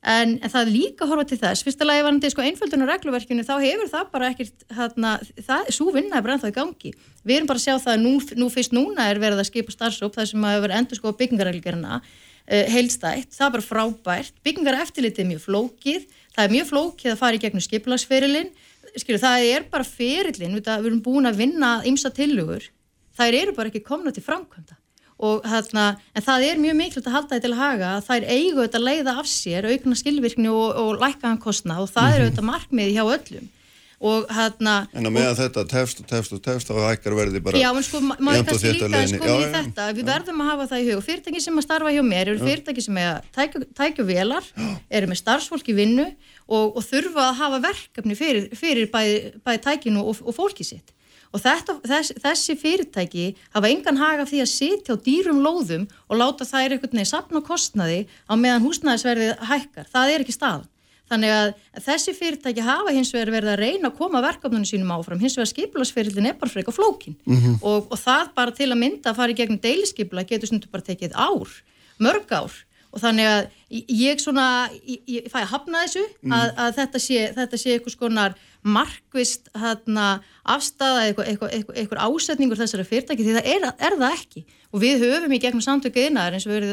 En, en það er líka horfa til þess, fyrsta lagi varandi sko, einföldun og regluverkinu, þá hefur það bara ekkert, hérna, það, svo vinna er bara ennþá í gangi. Við erum bara að sjá það að nú, nú fyrst núna er verið að skipa starfsóp þar sem að vera endur sko byggingareglgerina uh, heilstætt, það er bara frábært, byggingareftilitið er mjög flókið, það er mjög flókið að fara í gegnum skiplagsferilinn, skilju það er bara ferillin, við erum búin að vinna ymsa tilugur, það eru bara ekki komna til framkvæmda. Og hérna, en það er mjög mikilvægt að halda þetta til að haga að er eigu þetta að leiða af sér aukna skilvirkni og, og lækkaðan kostna og það mm -hmm. er mhm. auðvitað markmiði hjá öllum og hérna En á meðan þetta tefst og tefst og tefst og hækkar verði bara Já, en sko, maður kannski líka að sko í þetta við verðum að hafa það í hug og fyrirtæki sem að starfa hjá mér eru fyrirtæki sem er að tækja velar, eru með starfsfólk í vinnu og, og þurfa að hafa verkefni fyrir, fyrir bæði, bæði tækinu og, og fólki sitt. Og þetta, þess, þessi fyrirtæki hafa engan haga því að sitja á dýrum lóðum og láta þær einhvern veginn sapna kostnaði á meðan húsnæðisverðið hækkar. Það er ekki staðan. Þannig að þessi fyrirtæki hafa hins vegar verið að reyna að koma verkefnunum sínum áfram, hins vegar skipilagsfyrirlin er bara freka flókin mm -hmm. og, og það bara til að mynda að fara í gegnum deilisskipla getur stundu bara tekið ár, mörg ár og þannig að ég svona, ég, ég fæ að hafna þessu mm. að, að þetta sé, þetta sé eitthvað skonar markvist hérna, afstæða eitthvað, eitthvað, eitthvað, eitthvað ásetningur þessari fyrirtæki því það er, er það ekki og við höfum í gegnum samtöku innar eins og við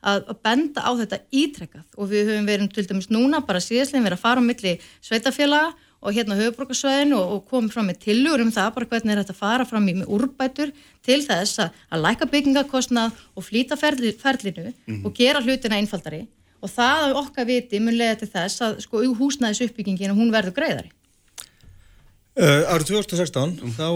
að, að benda á þetta ítrekkað og við höfum verið til dæmis núna bara síðastlegin verið að fara á milli sveitafélaga og hérna höfuborgarsvæðinu og, og komið fram með tilugur um það bara hvernig er þetta að fara fram í með úrbætur til þess að, að læka byggingakostnað og flýta ferli, ferlinu mm -hmm. og gera hlutina einfaldari og það okkar viti mun lega til þess að sko húsnæðis uppbyggingin og hún verður greiðari. Uh, árið 2016, mm. þá,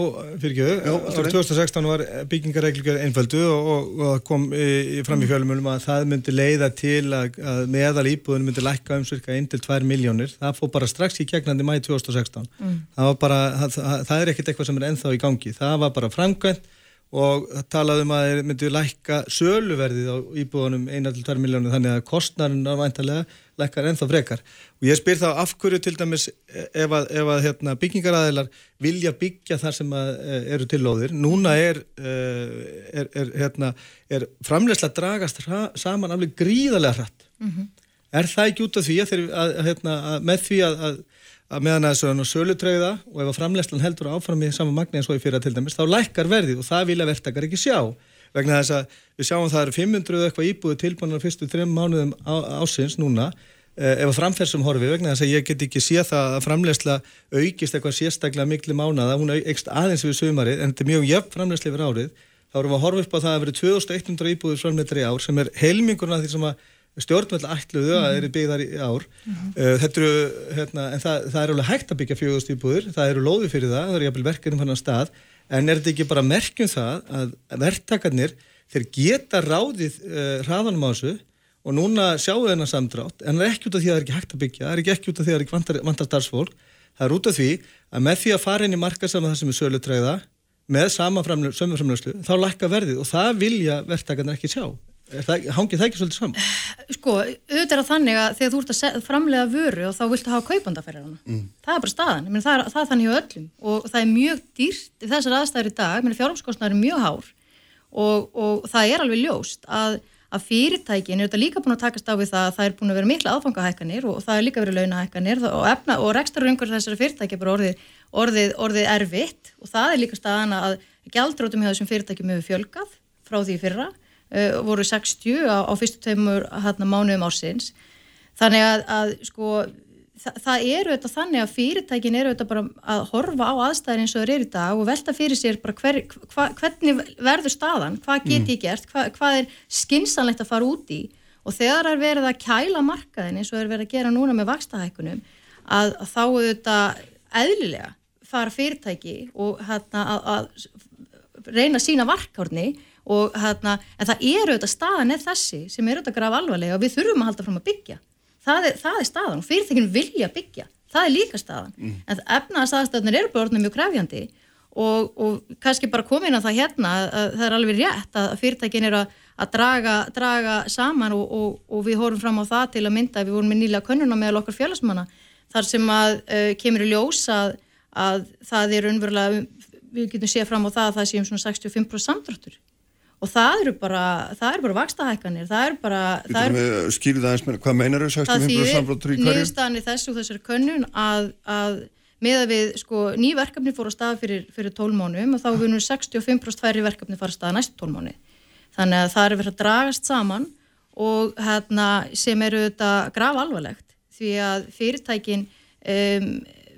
fyrir ekki þau, árið 2016 var byggingareglur einföldu og, og, kom í, fram í fjölumölum að það myndi leiða til að, að meðal íbúðun myndi lækka um cirka 1-2 miljónir. Það fór bara strax í gegnandi mæði 2016. Mm. Það, bara, það, það, það er ekkert eitthvað sem er enþá í gangi. Það var bara framkvæmt og talaðum að þeir myndu lækka söluverðið á íbúðunum 1-2 miljónir þannig að kostnarinn á væntalega lækkar ennþá frekar. Og ég spyr þá af hverju til dæmis ef að, ef að hérna, byggingaræðilar vilja byggja þar sem að, eh, eru tilóðir núna er, eh, er, er, hérna, er framlegslega dragast saman afleg gríðarlega hratt. Mm -hmm. er það ekki út af því að, hérna, með því að að meðan að þessu sölutreyða og ef að framlegslan heldur áfram í sama magni eins og í fyrra til dæmis, þá lækkar verðið og það vilja verktakar ekki sjá. Vegna þess að við sjáum að það eru 500 eitthvað íbúið tilbúinlega fyrstu þrejum mánuðum ásins núna Eh, ef að framferðsum horfi vegna þess að ég get ekki sé það að framlegsla aukist eitthvað sérstaklega miklu mánaða, hún aukist aðeins við sömarið en þetta er mjög jöfn framlegsli yfir árið. Þá erum við að horfa upp á það að það verið 2100 íbúður framleitari ár sem er heilmingurna því sem að stjórnveld ætluðu að þeir eru byggðar í ár. Uh, þetta eru, hérna, en það, það er alveg hægt að byggja fjögust íbúður, það eru lóði fyrir það það eru jafnvel verkefnum fann að stað. En er þetta ekki bara merkjum það að verktakarnir, þeir geta ráðið uh, hraðanum á þessu og núna sjáu þennan samdrátt. En það er ekki út af því að það er ekki hægt að byggja, það er ekki, út af því að það er ekki vantar, vantar starfsfólk. Það er út af því að með því að fara inn í það er sölutræða með sama framlöslu, þá lækka verðið og það vilja verktakarnir ekki sjá það, hangið það ekki svolítið saman? Sko, auðvitað er það þannig að þegar þú ert að framlega vöru og þá viltu hafa kaupandafærir hana. Mm. Það er bara staðan. Meni, það, er, það er þannig hjá öllum og það er mjög dýrt í þessar aðstæður í dag. Fjárhómskostnar er mjög hár og, og það er alveg ljóst að, að fyrirtækin er þetta líka búin að takast á við það að það er búin að vera mikla aðfangahækkanir og það er líka verið launahækkanir og, efna, og rekstarur þessari fyrirtæki er bara orðið, orðið, orðið erfitt og það er líka staðan að gjaldrótum hjá þessum fyrirtækjum hefur fjölgað frá því fyrra uh, voru 60 á, á fyrstu tveimur hérna, mánuðum ársins. Þannig að, að sko það, það eru þetta þannig að fyrirtækin eru þetta bara að horfa á aðstæðin eins og þeir eru í dag og velta fyrir sér bara hver, hva, hvernig verður staðan, hvað get ég gert? Hva, hvað er skinsanlegt að fara út í? Og þegar er verið að kæla markaðin eins og þeir verið að gera núna með vakstahækunum að, að þá er þetta eðlilega fara fyrirtæki og hérna að, að reyna sína varkárni og hérna, en það eru auðvitað staðan eða þessi sem eru auðvitað graf alvarlega og við þurfum að halda fram að byggja. Það er, það er staðan og fyrirtækinn vilja byggja. Það er líka staðan, mm. en efnaðarstaðstöðnir eru bara orðinlega mjög krafjandi og, og kannski bara komin að það hérna að það er alveg rétt að fyrirtækinn eru að, að draga, draga saman og, og, og við horfum fram á það til að mynda við vorum með nýlega könnuna með okkar fjölasmanna þar sem að uh, kemur í ljós að, að það er unverulega við getum séð fram á það að það sé um svona 65% samdráttur og það eru bara, það eru bara vakstahækkanir, það eru bara Skýrið aðeins með, hvað meinar þau 65% sambrottur í hverju? Nýðustanir þessu og þessari könnun að, að með að við, sko, ný verkefni fór á stað fyrir, fyrir 12 mánuðum og þá vunum 65% færri verkefni fara á stað næstu 12 mánuði. Þannig að það eru verið að dragast saman og hérna sem eru þetta graf alvarlegt því að fyrirtækin um,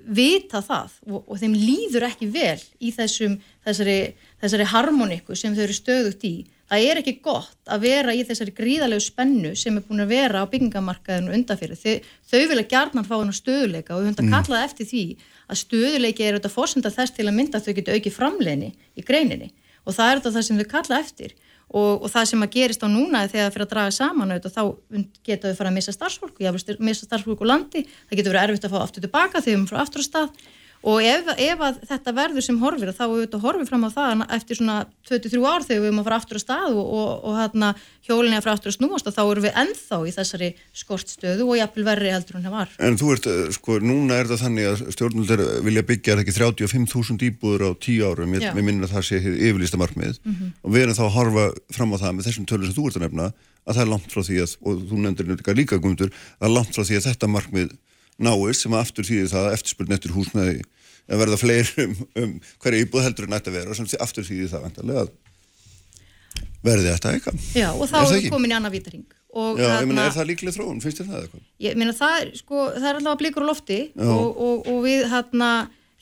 vita það og, og þeim líður ekki vel í þessum, þessari þessari harmoniku sem þau eru stöðugt í það er ekki gott að vera í þessari gríðalegu spennu sem er búin að vera á byggingamarkaðinu undanfyrir. Þau, þau vilja gjarnan fá hann á stöðuleika og við höfum mm. að kalla eftir því að stöðuleiki er auðvitað fórsenda þess til að mynda að þau geta aukið framleginni í greininni. Og það er auðvitað það sem þau kalla eftir. Og, og það sem að gerist á núna þegar það fyrir að draga saman auðvitað þá geta þau fara að missa starfsfólk og missa starfsfólk úr landi. Það getur verið erfitt að fá aftur tilbaka þegar við erum frá aftur á stað og ef, ef þetta verður sem horfir þá er þetta horfið fram á það eftir svona 23 ár þegar við erum að fara aftur á stað og, og, og hérna, hjólinni að fara aftur að snúast og þá erum við ennþá í þessari skortstöðu og jafnvel verri heldur en það var. En þú ert, eh, sko, núna er það þannig að stjórnuldur vilja byggja er ekki 35.000 íbúður á 10 árum, við minnum að það sé yfirlista markmið. Mm -hmm. og við erum þá að horfa fram á það með þessum tölur sem þú ert að nefna að það er langt frá því að, og þú nefndir líka gumundur, að langt frá því að þetta markmið náist sem aftur þýðir það eftirspurn eftir húsnaði að verða fleiri um, um hverju íbúð heldur en þetta vera og sem aftur þýðir það vantarlega að verði þetta eitthvað. Já og þá er komin í annað vítering. Já, ég meina er það líklega þróun, finnst þér það eitthvað? Ég meina það, sko, það er alltaf að blíkur á lofti og, og, og við hérna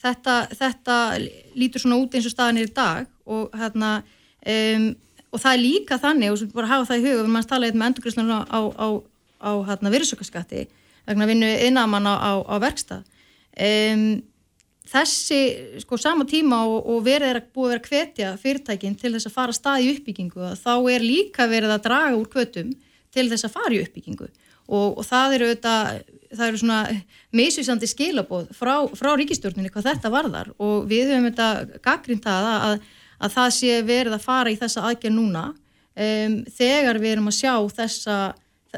þetta, þetta lítur svona út eins og staðan er í dag og hérna um, og það er líka þannig og bara hafa það í huga, við mannst tala eitthvað með endurgrislega á, á, á hérna virðsökkaskatti vegna vinnu innamann á, á verkstað. Um, þessi, sko, sama tíma og, og verið er að búið að vera að hvetja fyrirtækinn til þess að fara stað í uppbyggingu þá er líka verið að draga úr kvötum til þess að fara í uppbyggingu. Og, og það eru auðvitað það eru svona meðsvísandi skilaboð frá, frá ríkistjórninu hvað þetta varðar. Og við höfum þetta gaggrind það að, að það sé verið að fara í þessa aðgerð núna. Um, þegar við erum að sjá þessa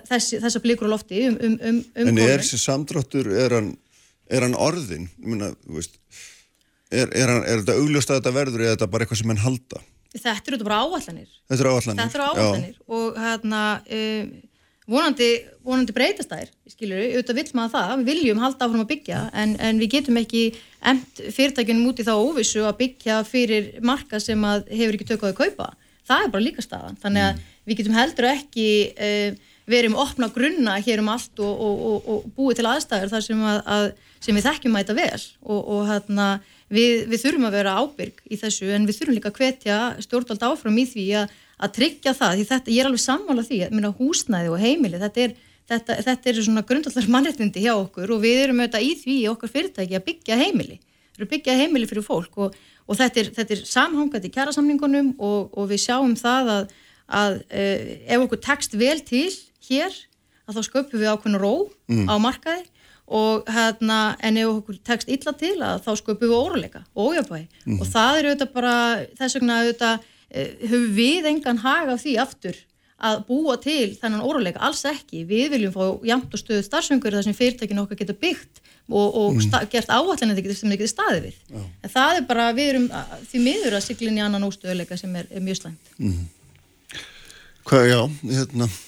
þessa, þessa blíkur á lofti um, um, um, um En er þessi samdráttur, er hann er hann orðin myrna, veist, er, er, hann, er þetta augljóst að þetta verður eða er þetta bara eitthvað sem henn halda? Þetta eru bara áallanir þetta eru áallanir, þetta eru áallanir. og hérna um, vonandi, vonandi breytast þær skilur við, auðvitað vill maður það. Við viljum halda áfram að byggja en, en við getum ekki emt fyrirtækjunum út í þá óvissu að byggja fyrir marka sem hefur ekki tökkaði að kaupa. Það er bara líka staðan, þannig að mm. Við getum heldur ekki uh, verið með opna grunna hér um allt og, og, og, búið til aðstæður þar sem, að, að, sem við þekkjum mæta vel. Og hérna, við, við þurfum að vera ábyrg í þessu en við þurfum líka að hvetja stjórnvald áfram í því að, að tryggja það, því þetta, ég er alveg sammála því að húsnæði og heimili, þetta er þetta, þetta er svona grundallar mannreitindi hjá okkur og við erum auðvitað í því í okkar fyrirtæki að byggja heimili, við erum byggja heimili fyrir fólk og, og þetta er, er samhangað í kjærasamningunum og, og við sjáum það að, að uh, ef okkur tekst vel til hér, að þá sköpum við ákveðinu ró mm. á markaði og hérna, en ef okkur tekst illa til að þá sköpum við óruleika og ójabæði mm. og það er auðvitað bara þess vegna auðvitað höfum við engan hag af því aftur að búa til þennan óróleika, alls ekki við viljum fá jæmt og stöðu starfsöngur þar sem fyrirtækinu okkar getur byggt og, og mm. gert áallan sem það getur staðið við Já. en það er bara, við erum því miður að siglin í annan óstöðuleika sem er, er mjög slæmt mm. Hvað, já, hérna. <laughs>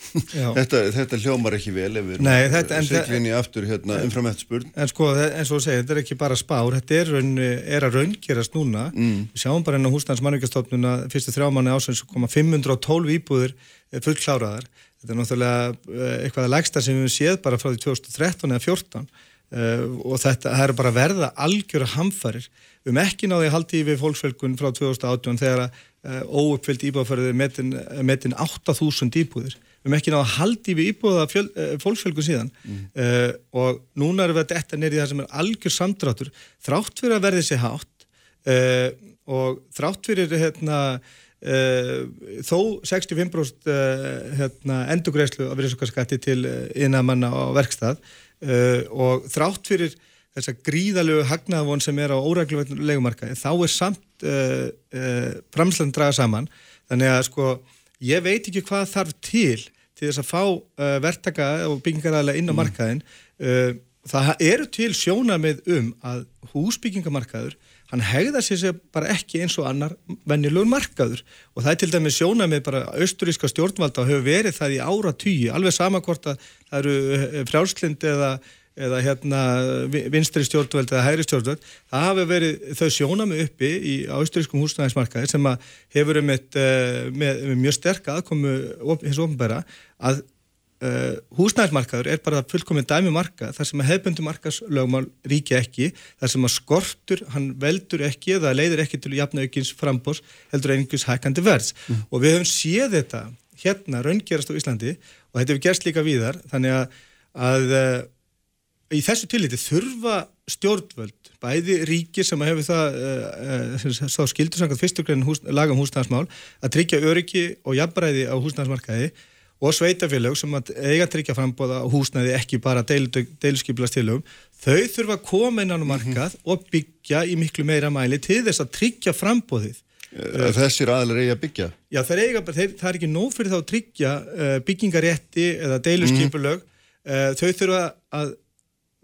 Þetta, þetta hljómar ekki vel ef við erum siklinni aftur hérna, umfram eftir spurn. en sko, eins og þú segir, þetta er ekki bara spár þetta er, raun, er að raungerast núna. Mm. við sjáum bara enn á húsnæðans mannvíkastofnuna fyrstu þrjá manni ásins koma 512 íbúður fullkláraðar. Þetta er náttúrulega eh, eitthvað að lægsta sem við séð bara frá því 2013 eða 2014 Uh, og þetta er bara verða algjöra hamfarir um ekki náði að haldi við fólksvelkun frá 2018 þegar uh, óuppfyllt íbúðaförður metin, metin 8000 íbúðir við erum ekki náða að haldi við íbúða uh, fólksfjölgu síðan mm. uh, og núna erum við að detta neyri það sem er algjör samdráttur þrátt fyrir að verði sér hátt uh, og þrátt fyrir hérna, þó 65% hérna, endugreislu að verið svo skatti til innamanna á verkstað og þrátt fyrir þessa gríðalögu hagnafón sem er á óræklulegumarkaði þá er samt framslæðin draga saman. Þannig að sko ég veit ekki hvað þarf til til þess að fá uh, verktaka og byggingaræðilega inn á mm. markaðin uh, það eru til sjónamið um að húsbyggingamarkaður hann hegða sér bara ekki eins og annar vennilegur markaður. Og það er til dæmi sjónamið bara austuríska stjórnvalda og hefur verið það í ára tíu alveg sama hvort að það eru uh, frjálslind eða eða hérna vinstri stjórnveld eða hægri stjórnveld, það hafi verið þau sjónami uppi í ásturískum húsnæðismarkaði sem að hefur með, eh, með, með mjög sterk aðkomu hins ofnbæra að uh, húsnæðismarkaður er bara fullkominn dæmi marka þar sem að hefbundi markaslögmál ríki ekki, þar sem að skortur hann veldur ekki eða leiður ekki til jafnaukins frambós heldur einhvers hækandi verðs mm. og við höfum séð þetta hérna raungerast á Íslandi og þetta hefur gerst líka víðar þannig að, að eh, í þessu tilliti þurfa stjórnvöld, bæði ríkir sem hefur það uh, uh, skildur samkvæmt fyrsturgrein hús, lagum húsnæðarsmál að tryggja öryggi og jafnbræði á húsnæðarsmarkaði og sveitafélög sem að eiga að tryggja frambóða á húsnæði ekki bara deilskiplastilum, þau þurfa að koma innan á markað mm -hmm. og byggja í miklu meira mæli til þess að tryggja frambóðið. Eh, þessir aðlar eiga að byggja? Já, það er, eiga, þeir, það er ekki nóg fyrir þá að tryggja uh, byggingarétti eða deiluskipulög, mm -hmm. þau þurfa að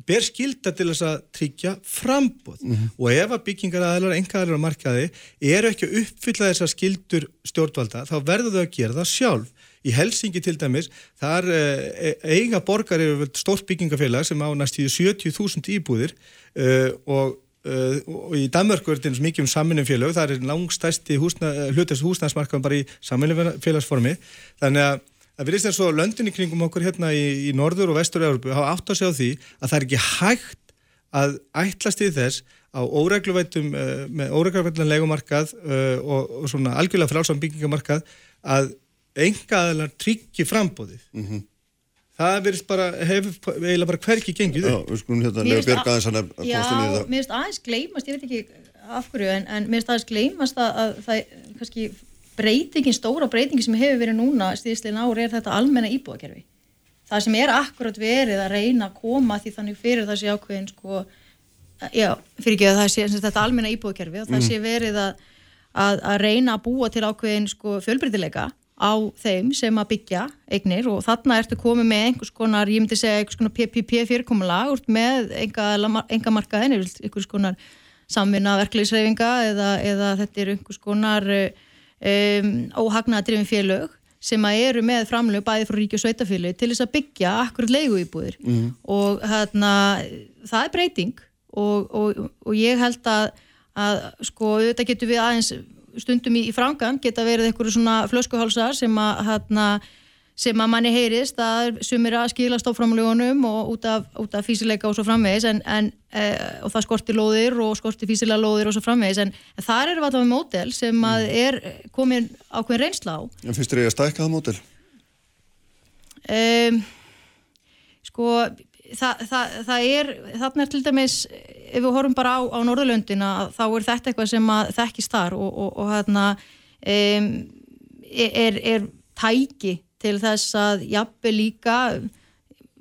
ber skilda til þess að tryggja frambóð mm -hmm. og ef að byggingaraðalar, engaðalar á markaði eru ekki að uppfylla þessar skildur stjórnvalda þá verður þau að gera það sjálf. Í Helsingi til dæmis, þar e eiga borgar eru stórt byggingafélag sem á næst í 70.000 íbúðir uh, og, uh, og í Danmörku er þetta mikið um saminum félag, það er langstæsti húsna, hlutast húsnæðsmarkaðum bara í saminum félagsformi, þannig að Það verðist eins og löndinni kringum okkur hérna í, í norður og vestur Európu hafa átt að segja á því að það er ekki hægt að ætlast í þess á óregluvætum uh, með óregluvætum legumarkað uh, og, og svona algjörlega frálsam byggingamarkað að enga aðeins tryggji frambóðið. Mm -hmm. Það verðist bara, hefur eiginlega bara hverki gengið upp. Já, við skulum hérna lega björga aðeins hann að kostum í það. Já, mér finnst aðeins gleymast, ég veit ekki af hverju, en, en mér finnst aðeins gleymast að, að það kannski breytingin, stóra breytingin sem hefur verið núna stíðslegin ári er þetta almenna íbúðakerfi. Það sem er akkurat verið að reyna að koma því þannig fyrir þessi ákveðin sko, já, fyrir ekki að það sé þetta almenna íbúðakerfi og það mm. sé verið að, að, að reyna að búa til ákveðin sko, fjölbreytileika á þeim sem að byggja eignir og þarna ertu komið með einhvers konar, ég myndi segja einhvers konar PPP fyrirkomulag með enga, markaðin, einhvers konar samvinna verkleysreifinga eða, eða þetta er einhvers konar um, óhagnaðadrifin félög sem að eru með framlög bæði frá ríki og sveitafélög til þess að byggja akkurat leiguýbúðir mm. og hérna það er breyting og, og, og ég held að, að sko auðvitað getur við aðeins stundum í, í frangan geta verið einhverju svona flöskuhálsar sem að hérna sem að manni heyrist að sumir að skila stofnframlugunum og út af, út af físileika og svo framvegis en, en, e, og það skorti lóðir og skorti físilega lóðir og svo framvegis en þar eru við alltaf með mótel sem að mm. er komin ákveðin reynsla á En finnst þér að stækka það mótel? Um, sko það, það, það er þarna er til dæmis ef við horfum bara á, á Norðurlöndina þá er þetta eitthvað sem þekkist þar og, og, og hérna um, er, er tæki til þess að jafnveg líka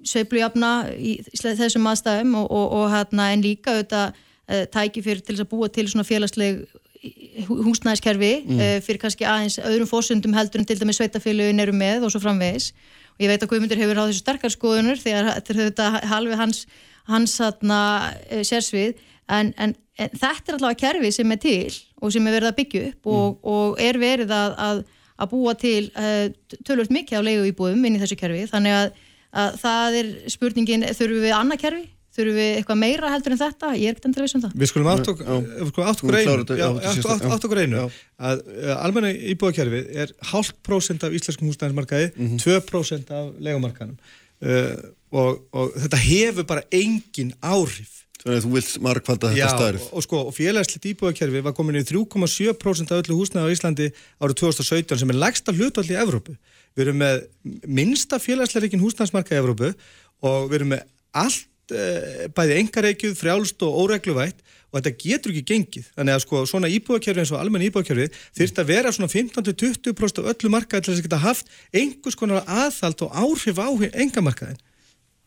sveiflujafna í þessum aðstæðum og, og, og hérna en líka auðvitað uh, tæki fyrir til þess að búa til svona félagsleg húsnæðiskerfi mm. uh, fyrir kannski aðeins öðrum fórsundum heldur en til dæmis sveitafélugin eru með og svo framvegis og ég veit að Guðmundur hefur á þessu sterkar skoðunur að þetta er halvi hans, hans hérna, uh, sérsvið en, en, en þetta er allavega kerfi sem er til og sem er verið að byggja upp og, mm. og er verið að, að að búa til uh, tölvöld mikið á leigu íbúðum inn í þessu kerfi. Þannig að, að það er spurningin þurfum við annað kerfi, þurfum við eitthvað meira heldur en þetta, ég er ekkert endur að vissum það. Við skulum átt okkur einu að uh, almenna íbúðakerfi er hálft prósent af íslenskum húsnæðismarkaði mm -hmm. 2% af legumarkaðnum uh, og, og þetta hefur bara engin áhrif Þannig að þú vilt markvalda þetta starf. Já, og, og sko, félagsleitt íbúðakerfi var komin í 3,7% af öllu húsnæði á Íslandi árið 2017 sem er lægsta hlutvall í Evrópu. Við erum með minsta félagsleikin húsnæðismarka í Evrópu og við erum með allt e, bæði engareikjuð, frjálst og óregluvætt og þetta getur ekki gengið. Þannig að sko, svona íbúðakerfi eins og almenna íbúðakerfi þurft að vera svona 15-20% af öllu markaði til þess að geta haft einhvers konar aðhald og áhrif á engamarkaðin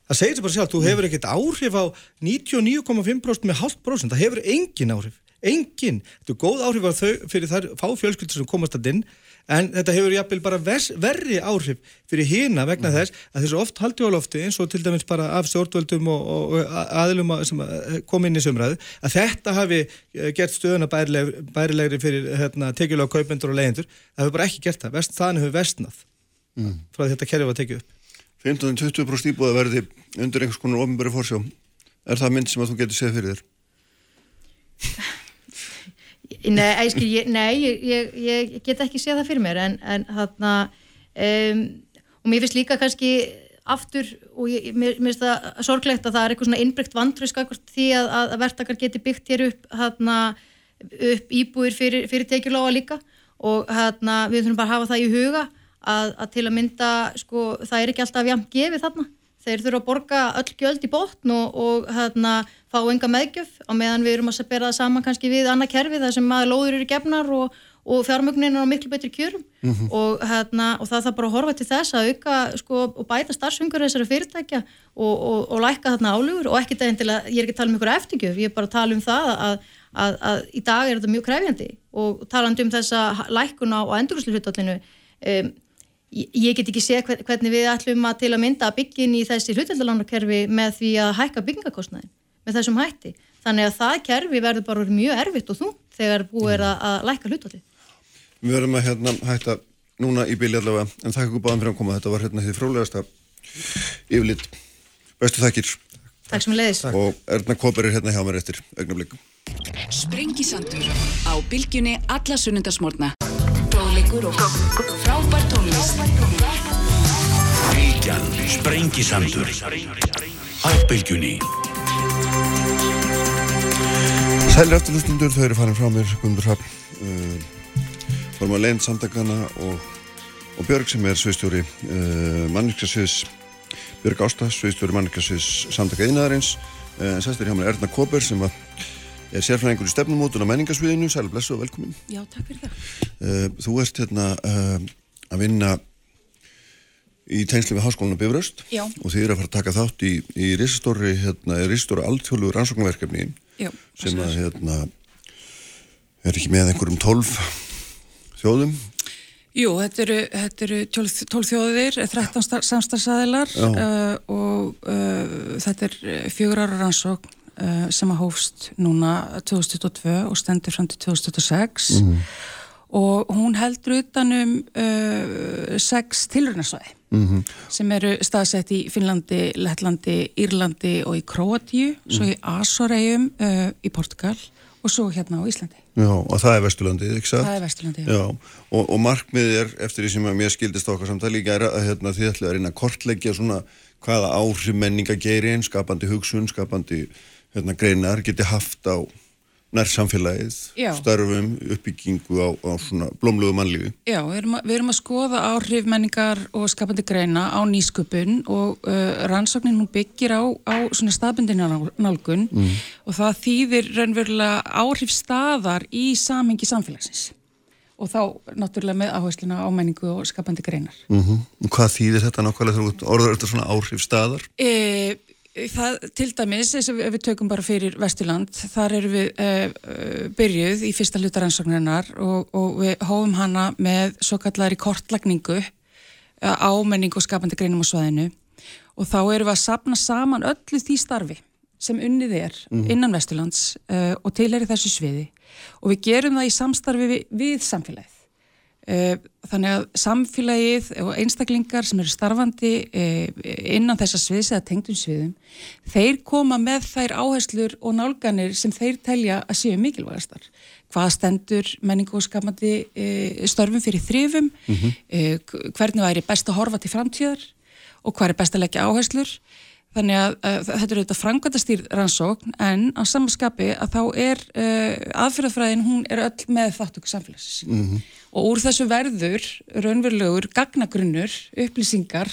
það segir sér bara sjálf, þú hefur ekkert áhrif á 99,5% með halvt prosent, það hefur engin áhrif, engin. Þetta er góð áhrif á þau fyrir þar fá fjölskyldur sem komast að inn en þetta hefur jafnvel bara vers, verri áhrif fyrir hýna vegna mm. þess að þessu oft haldi á lofti eins og til dæmis bara af stjórnvöldum og, og aðlum sem kom inn í sömræðu að þetta hafi eh, gert stöðuna bærilegri, bærilegri fyrir hérna, tekjulega kaupendur og leyendur, það hefur bara ekki gert það, þannig hefur vestnað mm. frá þetta kerfi var tekið upp 15-20% íbúða verði undir einhvers konar ofinbæri fórsjá er það mynd sem að þú getur séð fyrir þér? <laughs> Nei, æskil, ég, nei ég, ég, ég get ekki séð það fyrir mér en, en þarna um, og mér finnst líka kannski aftur og mér finnst það sorglegt að það er eitthvað svona innbrygt vantrösk því að, að verðtakar geti byggt hér upp, þarna, upp íbúir fyrir, fyrir tekjulága líka. Og þarna, við þurfum bara að hafa það í huga að, að til að mynda sko, það er ekki alltaf jafn gefið þarna þeir þurfa að borga öll gjöld í botn og, og hérna, fá enga meðgjöf á meðan við erum að bera það saman kannski við annað kerfi þar sem að lóður eru gefnar og, og fjármögnin er á miklu betri kjörum mm -hmm. og, hérna, og það þarf bara að horfa til þess að auka sko, og bæta starfsfengur þessari fyrirtækja og læka þarna álugur og ekki en til að ég er ekki að tala um ykkur eftirgjöf, ég er bara að tala um það að, að, að í dag er þetta mjög krefjandi og talandi um þessa lækun á endurúslu hlutallinu um, ég get ekki séð hvernig við ætlum að til að mynda að byggja inn í þessi hlutveldalánarkerfi með því að hækka byggingakostnæðin með þessum hætti. Þannig að það kerfi verður bara mjög erfitt og þú þegar búið er að, að lækka hlutvalli. Við verðum að hérna, hætta núna í bíli allavega en þakka ykkur báðan fyrir að koma. Þetta var hérna því frólægasta yfirlitt. Bestu þakkir. Takk sem leiðis. Og Erna Kóper er hérna hjá mér eftir augnablík. Sprengisandur á bylgjunni alla sunnundasmórna fróðleikur og frábær tónlist. Bylgjan, sprengisandur, á bylgjunni. Sælir eftirlustundur, þau eru farin frá mér, Guðmundur Hrapp, uh, fórum að leint samtakana og, og Björg sem er sveistjóri uh, manniskarsviðs, Björg Ásta, sveistjóri manniskarsviðs samtaka einaðarins, uh, en sæstir hjá mér Erna Kóper sem að er sérfræðingur í stefnumótun á menningarsviðinu Sæl, blessu og velkomin Já, takk fyrir það uh, Þú ert hérna uh, að vinna í tegnsli við Háskólinu Bifröst. Og þið eru að fara að taka þátt í, í risastóri hérna, alþjóðlu rannsóknverkefni Já, sem að hérna er ekki með einhverjum tólf þjóðum? Jú, þetta eru, þetta eru tólf þjóðir, 13 samstagsæðilar uh, og þetta er fjögur ára rannsókn uh, sem að hófst núna 2022 og stendur fram til 2026 mm -hmm. Og hún heldur utanum uh, sex tilröðnarsvæði mm -hmm. sem eru staðsett í Finnlandi, Lettlandi, Írlandi og í Kroatíu, svo í Asoregjum uh, í Portugal og svo hérna á Íslandi. Já, og það er Vesturlandið, ekki það? Það er Vesturlandið, já. já. Og, og markmiðið er, eftir því sem mér skildist okkar samtali, líka er að hérna, þið ætlaði að reyna að kortleggja svona hvaða áhrif menninga gerir, skapandi hugsun, skapandi hérna, greinar, geti haft á nær samfélagið, Já. starfum, uppbyggingu á, á svona blómluðu mannlífi. Já, við erum, að, við erum að skoða áhrif menningar og skapandi greina á nýsköpun og uh, rannsóknin hún byggir á, á svona staðbundina nálgun mm. og það þýðir raunverulega áhrif staðar í samhengi samfélagsins og þá náttúrulega með áhersluna á menningu og skapandi greinar. Mm -hmm. Hvað þýðir þetta nákvæmlega þegar orður þetta svona áhrif staðar? E, Það, til dæmis, ef við tökum bara fyrir Vesturland, þar eru við uh, byrjuð í fyrsta hlutaransóknarinnar og, og við hófum hana með svo kallari kortlagningu uh, á menningu og skapandi greinum á svaðinu og þá eru við að sapna saman öllu því starfi sem unnið er mm -hmm. innan Vesturlands uh, og tilheri þessu sviði og við gerum það í samstarfi við, við samfélagið. Eh, þannig að samfélagið og einstaklingar sem eru starfandi eh, innan þessa sviðs eða tengdum sviðum, þeir koma með þær áherslur og nálganir sem þeir telja að séu mikilvægastar. Hvað stendur menningu og skapandi eh, störfum fyrir þrifum, mm -hmm. hvernig væri best að horfa til framtíðar og hvað er best að leggja áherslur Þannig að uh, þetta er auðvitað frangvæntastýr rannsókn en á samanskapi að þá er aðfyrðafræðin, hún er öll með þáttöku samfélagsins mm -hmm. Og úr þessu verður raunverulegur gagnagrunnur, upplýsingar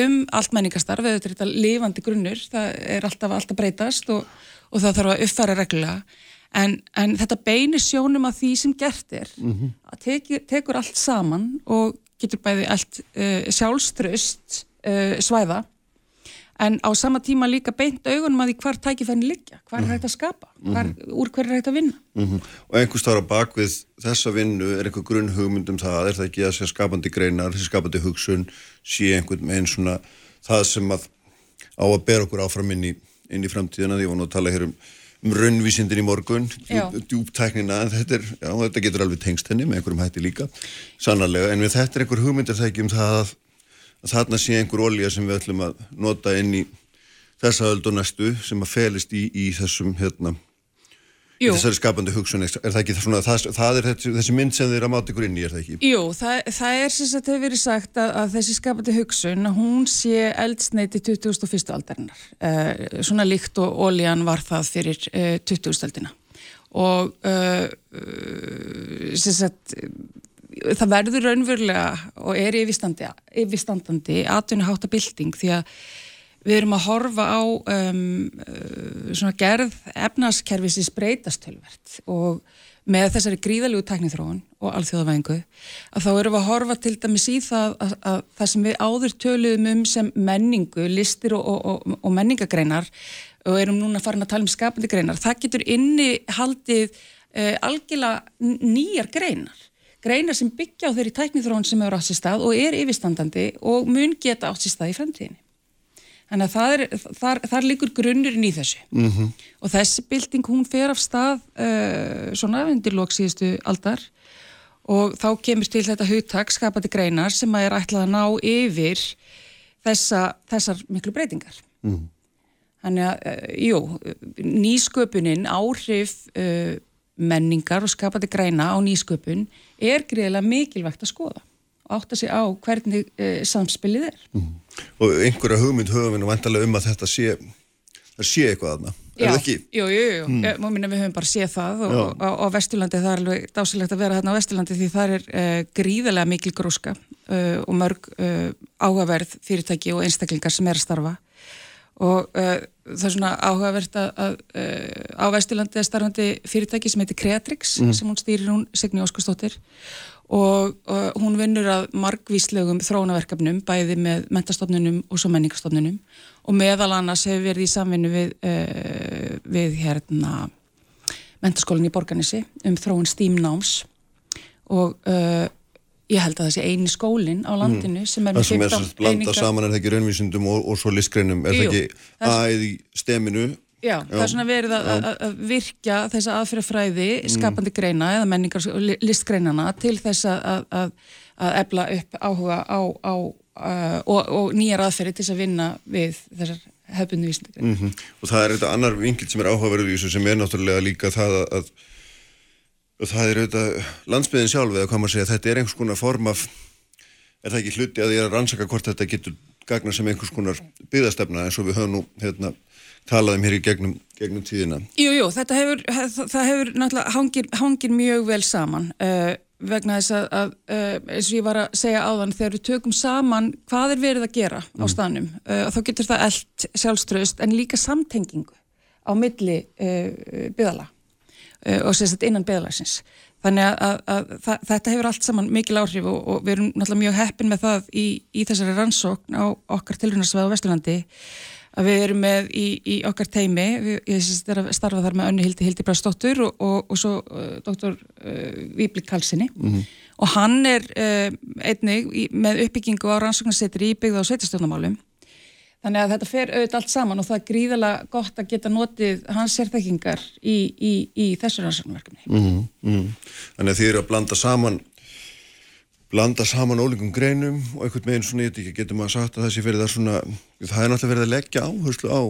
um allt menningastarf, eða þetta er lifandi grunnur, það er alltaf alltaf breytast og, og það þarf að uppfæra reglulega en, en þetta beinir sjónum að því sem gert er mm -hmm. að teki, tekur allt saman og getur bæði allt uh, sjálfströst svæða en á sama tíma líka beint augunum að því hvar tækifærin liggja, hvar mm. er hægt að skapa, hvar, mm. úr hver er hægt að vinna. Mm -hmm. Og einhvers þar á bakvið þessa vinnu er einhver grunn hugmyndum það, er það ekki að sé skapandi greinar, þessi skapandi hugsun, sé einhvern með einn svona það sem að á að bera okkur áfram inn í, inn í framtíðina, því ég vona að tala hér um, um raunvísindin í morgun, djúptæknina, en þetta, er, já, þetta getur alveg tengst henni með einhverjum hætti líka, sannarlega, en við þetta er einhver hugmyndir það ekki um það að að þarna sé einhver olja sem við ætlum að nota inn í þessa öld og næstu sem að felist í, í þessum hérna í þessari skapandi hugsun er það ekki svona, það, það er þessi, þessi mynd sem er að máta ykkur inn í, er það ekki? Jú, það, það er sem þetta hefur verið sagt að, að þessi skapandi hugsun, hún sé eldsneiti 2001. aldarinnar uh, svona líkt og ólíjan var það fyrir uh, 20. aldina og uh, sem sagt það verður raunverulega og er yfirstandandi atvinnuháttabilding því að við erum að horfa á um, uh, svona gerð efnaskerfisins breytastölvert og með þessari gríðalegu teknithróun og alþjóðavæðingu að þá erum við að horfa til dæmis í það að, að það sem við áður töluðum um sem menningu, listir og, og, og, og menningagreinar og erum núna farin að tala um skapandi greinar, það getur inni haldið uh, algjörlega nýjar greinar greinar sem byggja á þeirri tæknithróun sem eru átt sér stað og er yfirstandandi og mun geta átt sér stað í fremtíðinni. Þannig að er, þar, þar líkur grunnurinn í þessu mm -hmm. og þessi bilding hún fer af stað uh, svona undir loksíðustu aldar og þá kemur til þetta hugtak skapandi greinar sem að er ætlað að ná yfir þessa, þessar miklu breytingar. Mm. Þannig að, uh, jú, nýsköpunin, áhrif uh, menningar og skapandi græna á nýsköpun er greiðilega mikilvægt að skoða og átta sig á hvernig e, samspilið er. Mm. Og einhverja hugmynd höfum við nú vantarlega um að þetta sé, sé eitthvað aðna, er það ekki? Jú, jú, jú, mm. Ég, minna, við höfum bara séð það og, og, og á Vesturlandi það er alveg dásilegt að vera hérna á Vesturlandi því það er e, gríðilega mikil gróska e, og mörg áhugaverð fyrirtæki og einstaklingar sem er að starfa og uh, það er svona áhugavert að, að uh, á Vesturlandi er starfandi fyrirtæki sem heitir Creatrix mm. sem hún stýrir hún Signi Óskarstóttir og, og hún vinnur að margvíslegum þróunaverkefnum bæði með mentastofnunum og svo menningarstofnunum. Og meðal annars hefur verið í samvinnu við, uh, við hérna mentaskólinni í Borganissi um þróun stímnáms. Og Ég held að það sé eini skólinn á landinu mm. sem er með 15 einingar. Það sem er blanda saman er það ekki raunvísindum og, og svo listgreinum, er það ekki aðeð í steminu? Já, Já, það er svona verið að, að, að virkja þessa aðfyrirfræði, mm. skapandi greina eða menningar listgreinana til þess að, að ebla upp áhuga á, á og, og nýjar aðferði til þess að vinna við þessar hefbundu vísindagrein. Mm Og það er þetta annar vingil sem er áhugaverður í þessu sem er náttúrulega líka það að, að, að það er auðvitað landsbyðin sjálf eða hvað maður segja, þetta er einhvers konar form af, er það ekki hluti að ég er að rannsaka hvort þetta getur gagna sem einhvers konar byggðastefna eins og við höfum nú hérna, talað um hér í gegnum, gegnum tíðina. Jú, jú, þetta hefur, hef, það hefur náttúrulega hangir, hangir mjög vel saman uh, vegna þess að, að uh, eins og ég var að segja áðan, þegar við tökum saman hvað er verið að gera á staðnum uh, þá getur það eld sjálfströðust en líka samtengingu á milli byggðala og sérstaklega innan byggðalagsins. Þannig að, að, að, þetta hefur allt saman mikil áhrif og, og við erum náttúrulega mjög heppin með það í, í þessari rannsókn á okkar tilrunarsvæð á Vesturlandi að við erum með í, í okkar teimi, við, ég er að starfa þar með önnu Hildi Hildi Bræðsdóttur og, og, og svo uh, doktor uh, Víblik Kalsinni mm -hmm. og hann er uh, einnig í, með uppbyggingu á rannsóknarsetri í byggða á sveitarstjónamálum þannig að þetta fer auðvitað allt saman og það er gríðalega gott að geta notið hans sérþekkingar í, í þessu rannsóknarverkefni. Mm -hmm, mm -hmm. Þannig að þið eru að blanda saman blanda saman ólíkum greinum og einhvern veginn svona, ég veit ekki, getur maður sagt að það sé fyrir það svona, það er náttúrulega verið að leggja áherslu á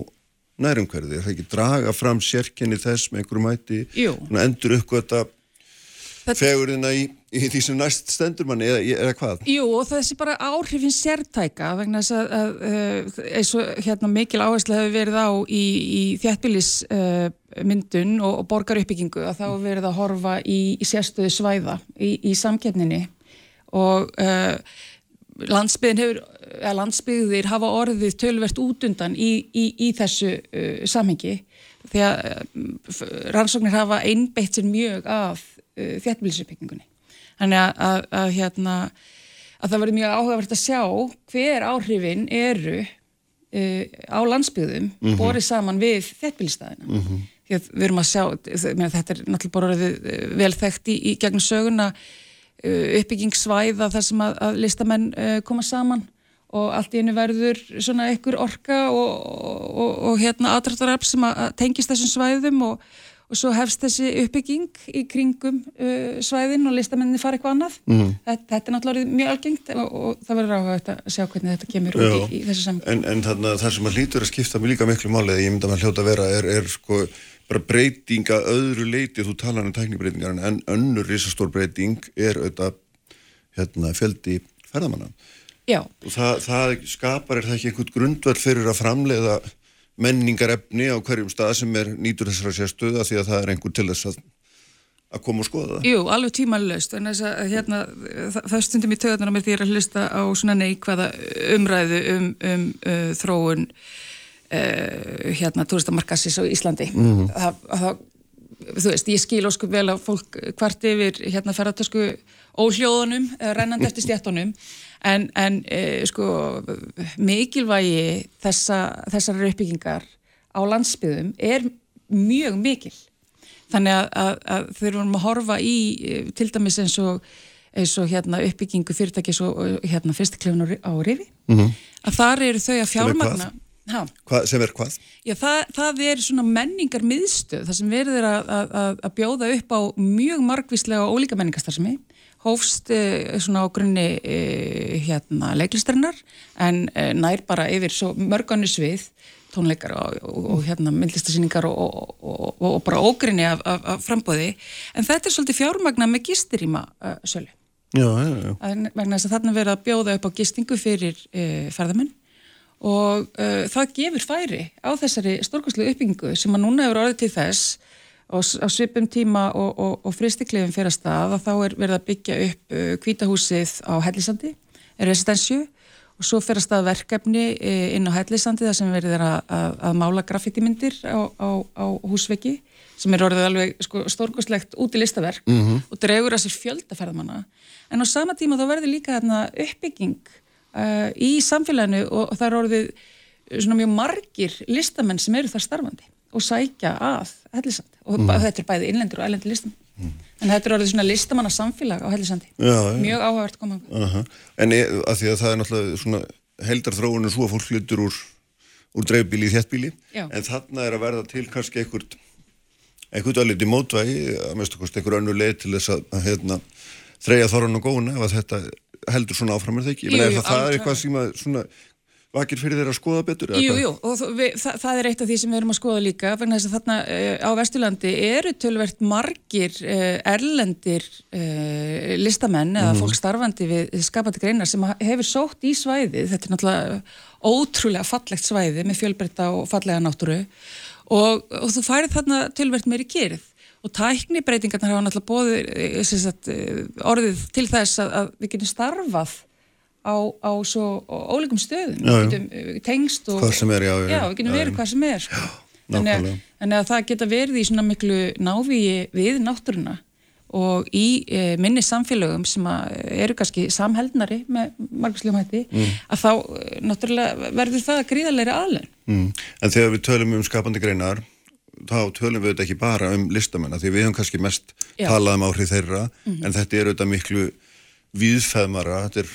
nærumhverfið, það er ekki draga fram sérkenni þess með einhverju mæti, svona, endur uppgöta fegurina í, í því sem næst stendur manni eða, eða hvað? Jú og þessi bara áhrifin sértæka vegna þess að, að, að eins og hérna mikil áherslu hefur verið á í, í þjættbílismyndun uh, og, og borgaruppbyggingu að þá verið að horfa í, í sérstöðu svæða í samkeppninni og uh, landsbyðin hefur, eða landsbyðir hafa orðið tölvert út undan í, í, í þessu uh, samhengi því að rannsóknir hafa einbeitt sér mjög af uh, þjættbílisupbyggingunni þannig að, að, að, hérna, að það verður mjög áhugavert að sjá hver áhrifin eru uh, á landsbyðum mm -hmm. borið saman við þjættbílistæðina mm -hmm. við erum að sjá þetta er náttúrulega bara uh, vel þekkt í, í gegnum söguna Uh, uppbyggingsvæða þar sem að, að listamenn uh, koma saman og allt í einu verður svona ykkur orka og, og, og hérna aðrættararp sem að tengist þessum svæðum og, og svo hefst þessi uppbygging í kringum uh, svæðin og listamenninni fara eitthvað annað mm. þetta, þetta er náttúrulega mjög algengt og það verður áhuga að sjá hvernig þetta kemur út í, í þessu samfélag En, en þarna, það sem að lítur að skipta mig líka miklu máli ég mynda að maður hljóta að vera er, er sko bara breytinga öðru leiti þú talar um tæknibreitingar en önnur risastór breyting er auðvitað hérna, fjöldi ferðamanna Já. og það, það skapar er það ekki einhvern grundvall fyrir að framleiða menningarefni á hverjum stað sem er nýtur þessara sérstöða því að það er einhver til þess að, að koma og skoða það Jú, alveg tímanlaust en þess að hérna, það, það stundum í töðunar með því að hlusta á svona neikvæða umræðu um, um uh, þróun uh, hérna turistamarkassis á Íslandi mm -hmm. það, það, þú veist, ég skil óskup vel að fólk hvart yfir hérna ferðartösku óhljóðunum, rennandi eftir stjættunum en, en uh, sko mikilvægi þessa, þessar uppbyggingar á landsbyðum er mjög mikil. Þannig að, að, að þau erum að horfa í til dæmis eins og eins og hérna uppbyggingu fyrirtækis og hérna fyrsteklefun á Rifi. Mm -hmm. að þar eru þau að fjármagna. Hva, sem er hvað? Já, það, það er svona menningar miðstöð, það sem verður að, að, að bjóða upp á mjög margvíslega og ólíka menningarstarfsemi hófst eh, svona á grunni eh, hérna leiklistarinnar en eh, nær bara yfir svo mörganu svið tónleikar og, og, og hérna myndlistasýningar og, og bara ógrinni af, af, af frambóði en þetta er svolítið fjármagna með gistiríma uh, sölu. Já, já, já. Vegna þess að þarna verður að bjóða upp á gistingu fyrir uh, ferðamenn og uh, það gefur færi á þessari stórkoslu uppbyggingu sem að núna hefur orðið til þess og á svipum tíma og, og, og fristiklefum fyrir að stað að þá er verið að byggja upp uh, kvítahúsið á Hellisandi, residensju og svo fyrir að stað verkefni uh, inn á Hellisandi þar sem verið að, að, að mála graffítimyndir á, á, á húsveki sem er orðið alveg sko, stórkoslegt út í listaverk mm -hmm. og dregur að sér fjöldaferðamanna en á sama tíma þá verður líka hérna, uppbygging uh, í samfélaginu og, og það er orðið svona mjög margir listamenn sem eru þar starfandi og sækja að Hellisandi og mm. þetta er bæði innlendur og ælendur listam mm. en þetta er orðið svona listamanna samfélag á Hellisandi já, já. mjög áhugavert koma uh -huh. En ég, að því að það er náttúrulega svona heldar þróunum svo að fólk hlutur úr, úr dreifbíli í þéttbíli en þarna er að verða til kannski einhvert einhvert í mótvægi að mestu kosti einhver önnu leið til þess að, að hérna, þreja þorran og góna ef að þetta heldur svona áfram er það ekki, ég meina ef það, það er eitthvað sem að svona vakir fyrir þeirra að skoða betur? Jú, jú, og við, það, það er eitt af því sem við erum að skoða líka, vegna þess að þarna uh, á Vesturlandi eru tölvert margir uh, erlendir uh, listamenn eða Mhm. fólk starfandi við skapandi greinar sem hefur sótt í svæðið, þetta er náttúrulega ótrúlega fallegt svæði með fjölbreytta og fallega náttúru og, og þú færið þarna tölvert meiri kyrð og tæknibreitingarnar hafa náttúrulega bóðið orðið til þess að, að við getum starfað á, á svo ólíkum stöðum getum uh, tengst og Hvar sem er, já, já, já við getum verið hvað sem er sko. þannig, að, þannig að það geta verið í svona miklu návíi við náttúruna og í e, minni samfélögum sem að eru kannski samheldnari með marguslegum hætti Mm. að þá eh, náttúrulega verður það gríðarleiri aðlun Mm. En þegar við tölum um skapandi greinar þá tölum við þetta ekki bara um listamenn því við höfum kannski mest Já. talað um áhrif þeirra Mhm. en þetta er auðvitað miklu viðfæðmara, þetta er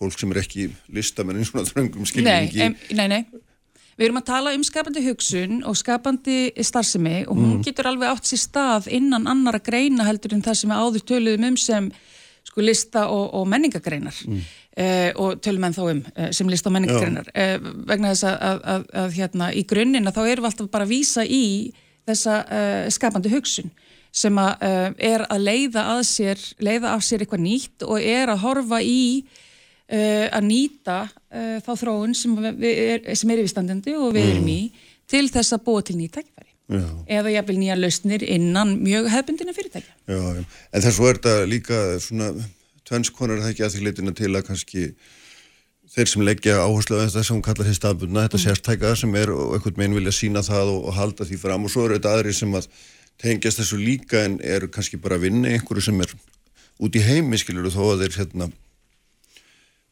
fólk sem er ekki listamenn svona þröngum nei, skilningi. em, nei, nei. Við erum að tala um skapandi hugsun og skapandi starfsemi og hún Mm. getur alveg átt sér stað innan annara greina heldur en það sem við áður töluðum um sem sko lista og, og menningagreinar. Mm. eh, og tölum enn þá um eh, sem lista og menningagreinar. Eh, vegna þess að, að, að, að hérna í grunnina þá erum við alltaf bara að vísa í þessa eh, skapandi hugsun sem að eh, er að leiða að sér leiða af sér eitthvað nýtt og er að horfa í að nýta uh, þá þróun sem, er, sem er yfirstandandi og við erum í til þess að búa til nýtt tækifæri. Já, eða jafnvel nýja lausnir innan mjög hefbundina fyrirtækja. já, já. En þess er þetta líka svona tvennskonar það ekki að því leitina til að kannski þeir sem leggja áherslu á þetta sem kallar hér staðbundna, þetta sérstæka sem er og einhvern veginn vilja sína það og, og halda því fram. Og svo eru þetta aðri sem að tengjast þessu líka en eru kannski bara að vinna einhverju sem er út í heimi skilur þó að þeir hérna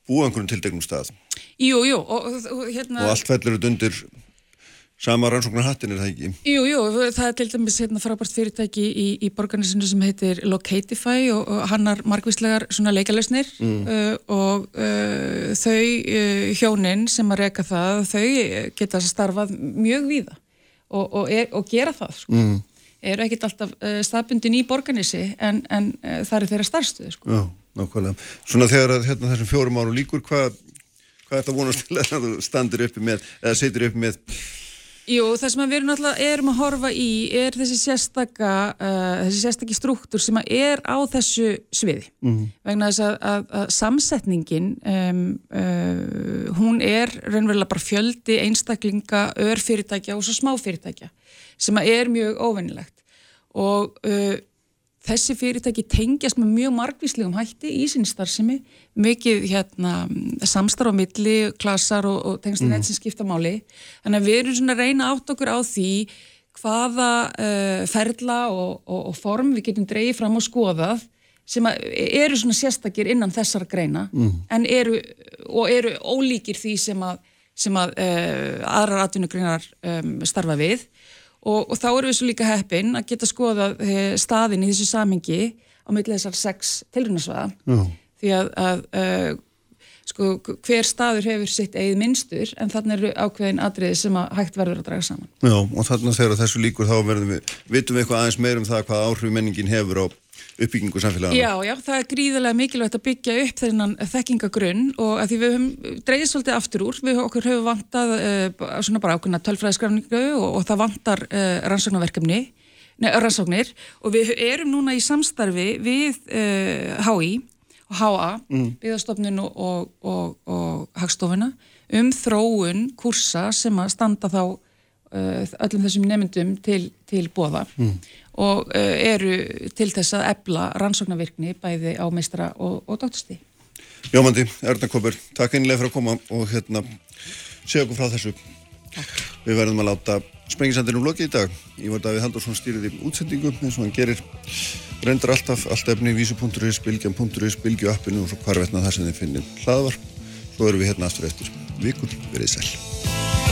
búa einhverjum tildegnum stað Jú, jú, og, og, hérna... og allt fellur þetta undir sama rannsóknar hattin er það ekki Jú, jú, það er til dæmis hérna frábært fyrirtæki í, í borgarnisinu sem heitir Locatify og, og hannar margvíslegar svona leikalausnir Mm. uh, og uh, þau uh, hjónin sem að reka það, þau geta starfað mjög víða og, og, er, og gera það, sko. mm. eru ekkit alltaf uh, staðbundin í borgarnisi en, en uh, það er þeirra starfstöðu, sko. Já, nákvæmlega. Svona þegar að hérna, þessum fjórum árum líkur, hvað hvað er þetta vonast til að þú standir uppi með eða setur uppi með Jú, það sem við erum náttúrulega erum að horfa í er þessi sérstaka uh, þessi sérstaki struktúr sem er á þessu sviði Mhm. vegna þess að, að, að samsetningin um, uh, hún er raunverulega bara fjöldi einstaklinga, örfyrirtækja og svo smáfyrirtækja sem er mjög óvennilegt og uh, þessi fyrirtæki tengjast með mjög margvíslegum hætti í sinni starfsemi, mikið hérna, samstarf á milli, klasar og, og tengslinett Mhm. sem skipta máli. Þannig að við erum svona að reyna átt okkur á því hvaða uh, ferla og, og, og form við getum dreigið fram og skoðað sem eru svona sérstakir innan þessar greina Mhm. en eru, og eru ólíkir því sem að, sem að uh, aðrar atvinnugreinar um, starfa við og, og þá erum við svo líka heppin að geta skoða uh, staðin í þessu samingi á milli þessar sex tilrunasvaða því að, að uh, sko, hver staður hefur sitt eigið minnstur en þannig eru ákveðin atriði sem að hægt verður að draga saman. Já, og þegar að þessu líkur þá verðum við, vitum við eitthvað aðeins meir um það hvað áhrif menningin hefur á uppbyggingu samfélagana. Já, já, það er gríðarlega mikilvægt að byggja upp þennan þekkingagrunn og að því við höfum dreigið svolítið aftur úr, við okkur höfum vantað uh, svona bara ákveðna tölfræðiskrafningu og, og það vantar uh, rannsóknarverkefni, nei, rannsóknir og við erum núna í samstarfi við uh, HÍ og HA, Mm. byggðastofnun og, og, og, og hagstofuna um þróun kursa sem að standa þá öllum þessum nefndum til, til bóða Mm. og uh, eru til þess að ebla rannsóknarvirkni bæði á meistra og, og doktorsti. Jómandi, Erna Kopper, takk einlega fyrir að koma og hérna segja okkur frá þessu. Takk. Við verðum að láta sprengisandinum lokið í dag. Ívar Davíð Haldursson stýriði útsendingu eins og hann gerir reyndar alltaf, allt efni vísu.is, bilgjan.is, bilgju appinu og svo hvar veitna það sem þið finnir hlaðvar. Svo erum við hérna aftur eftir vikur, verið sæl.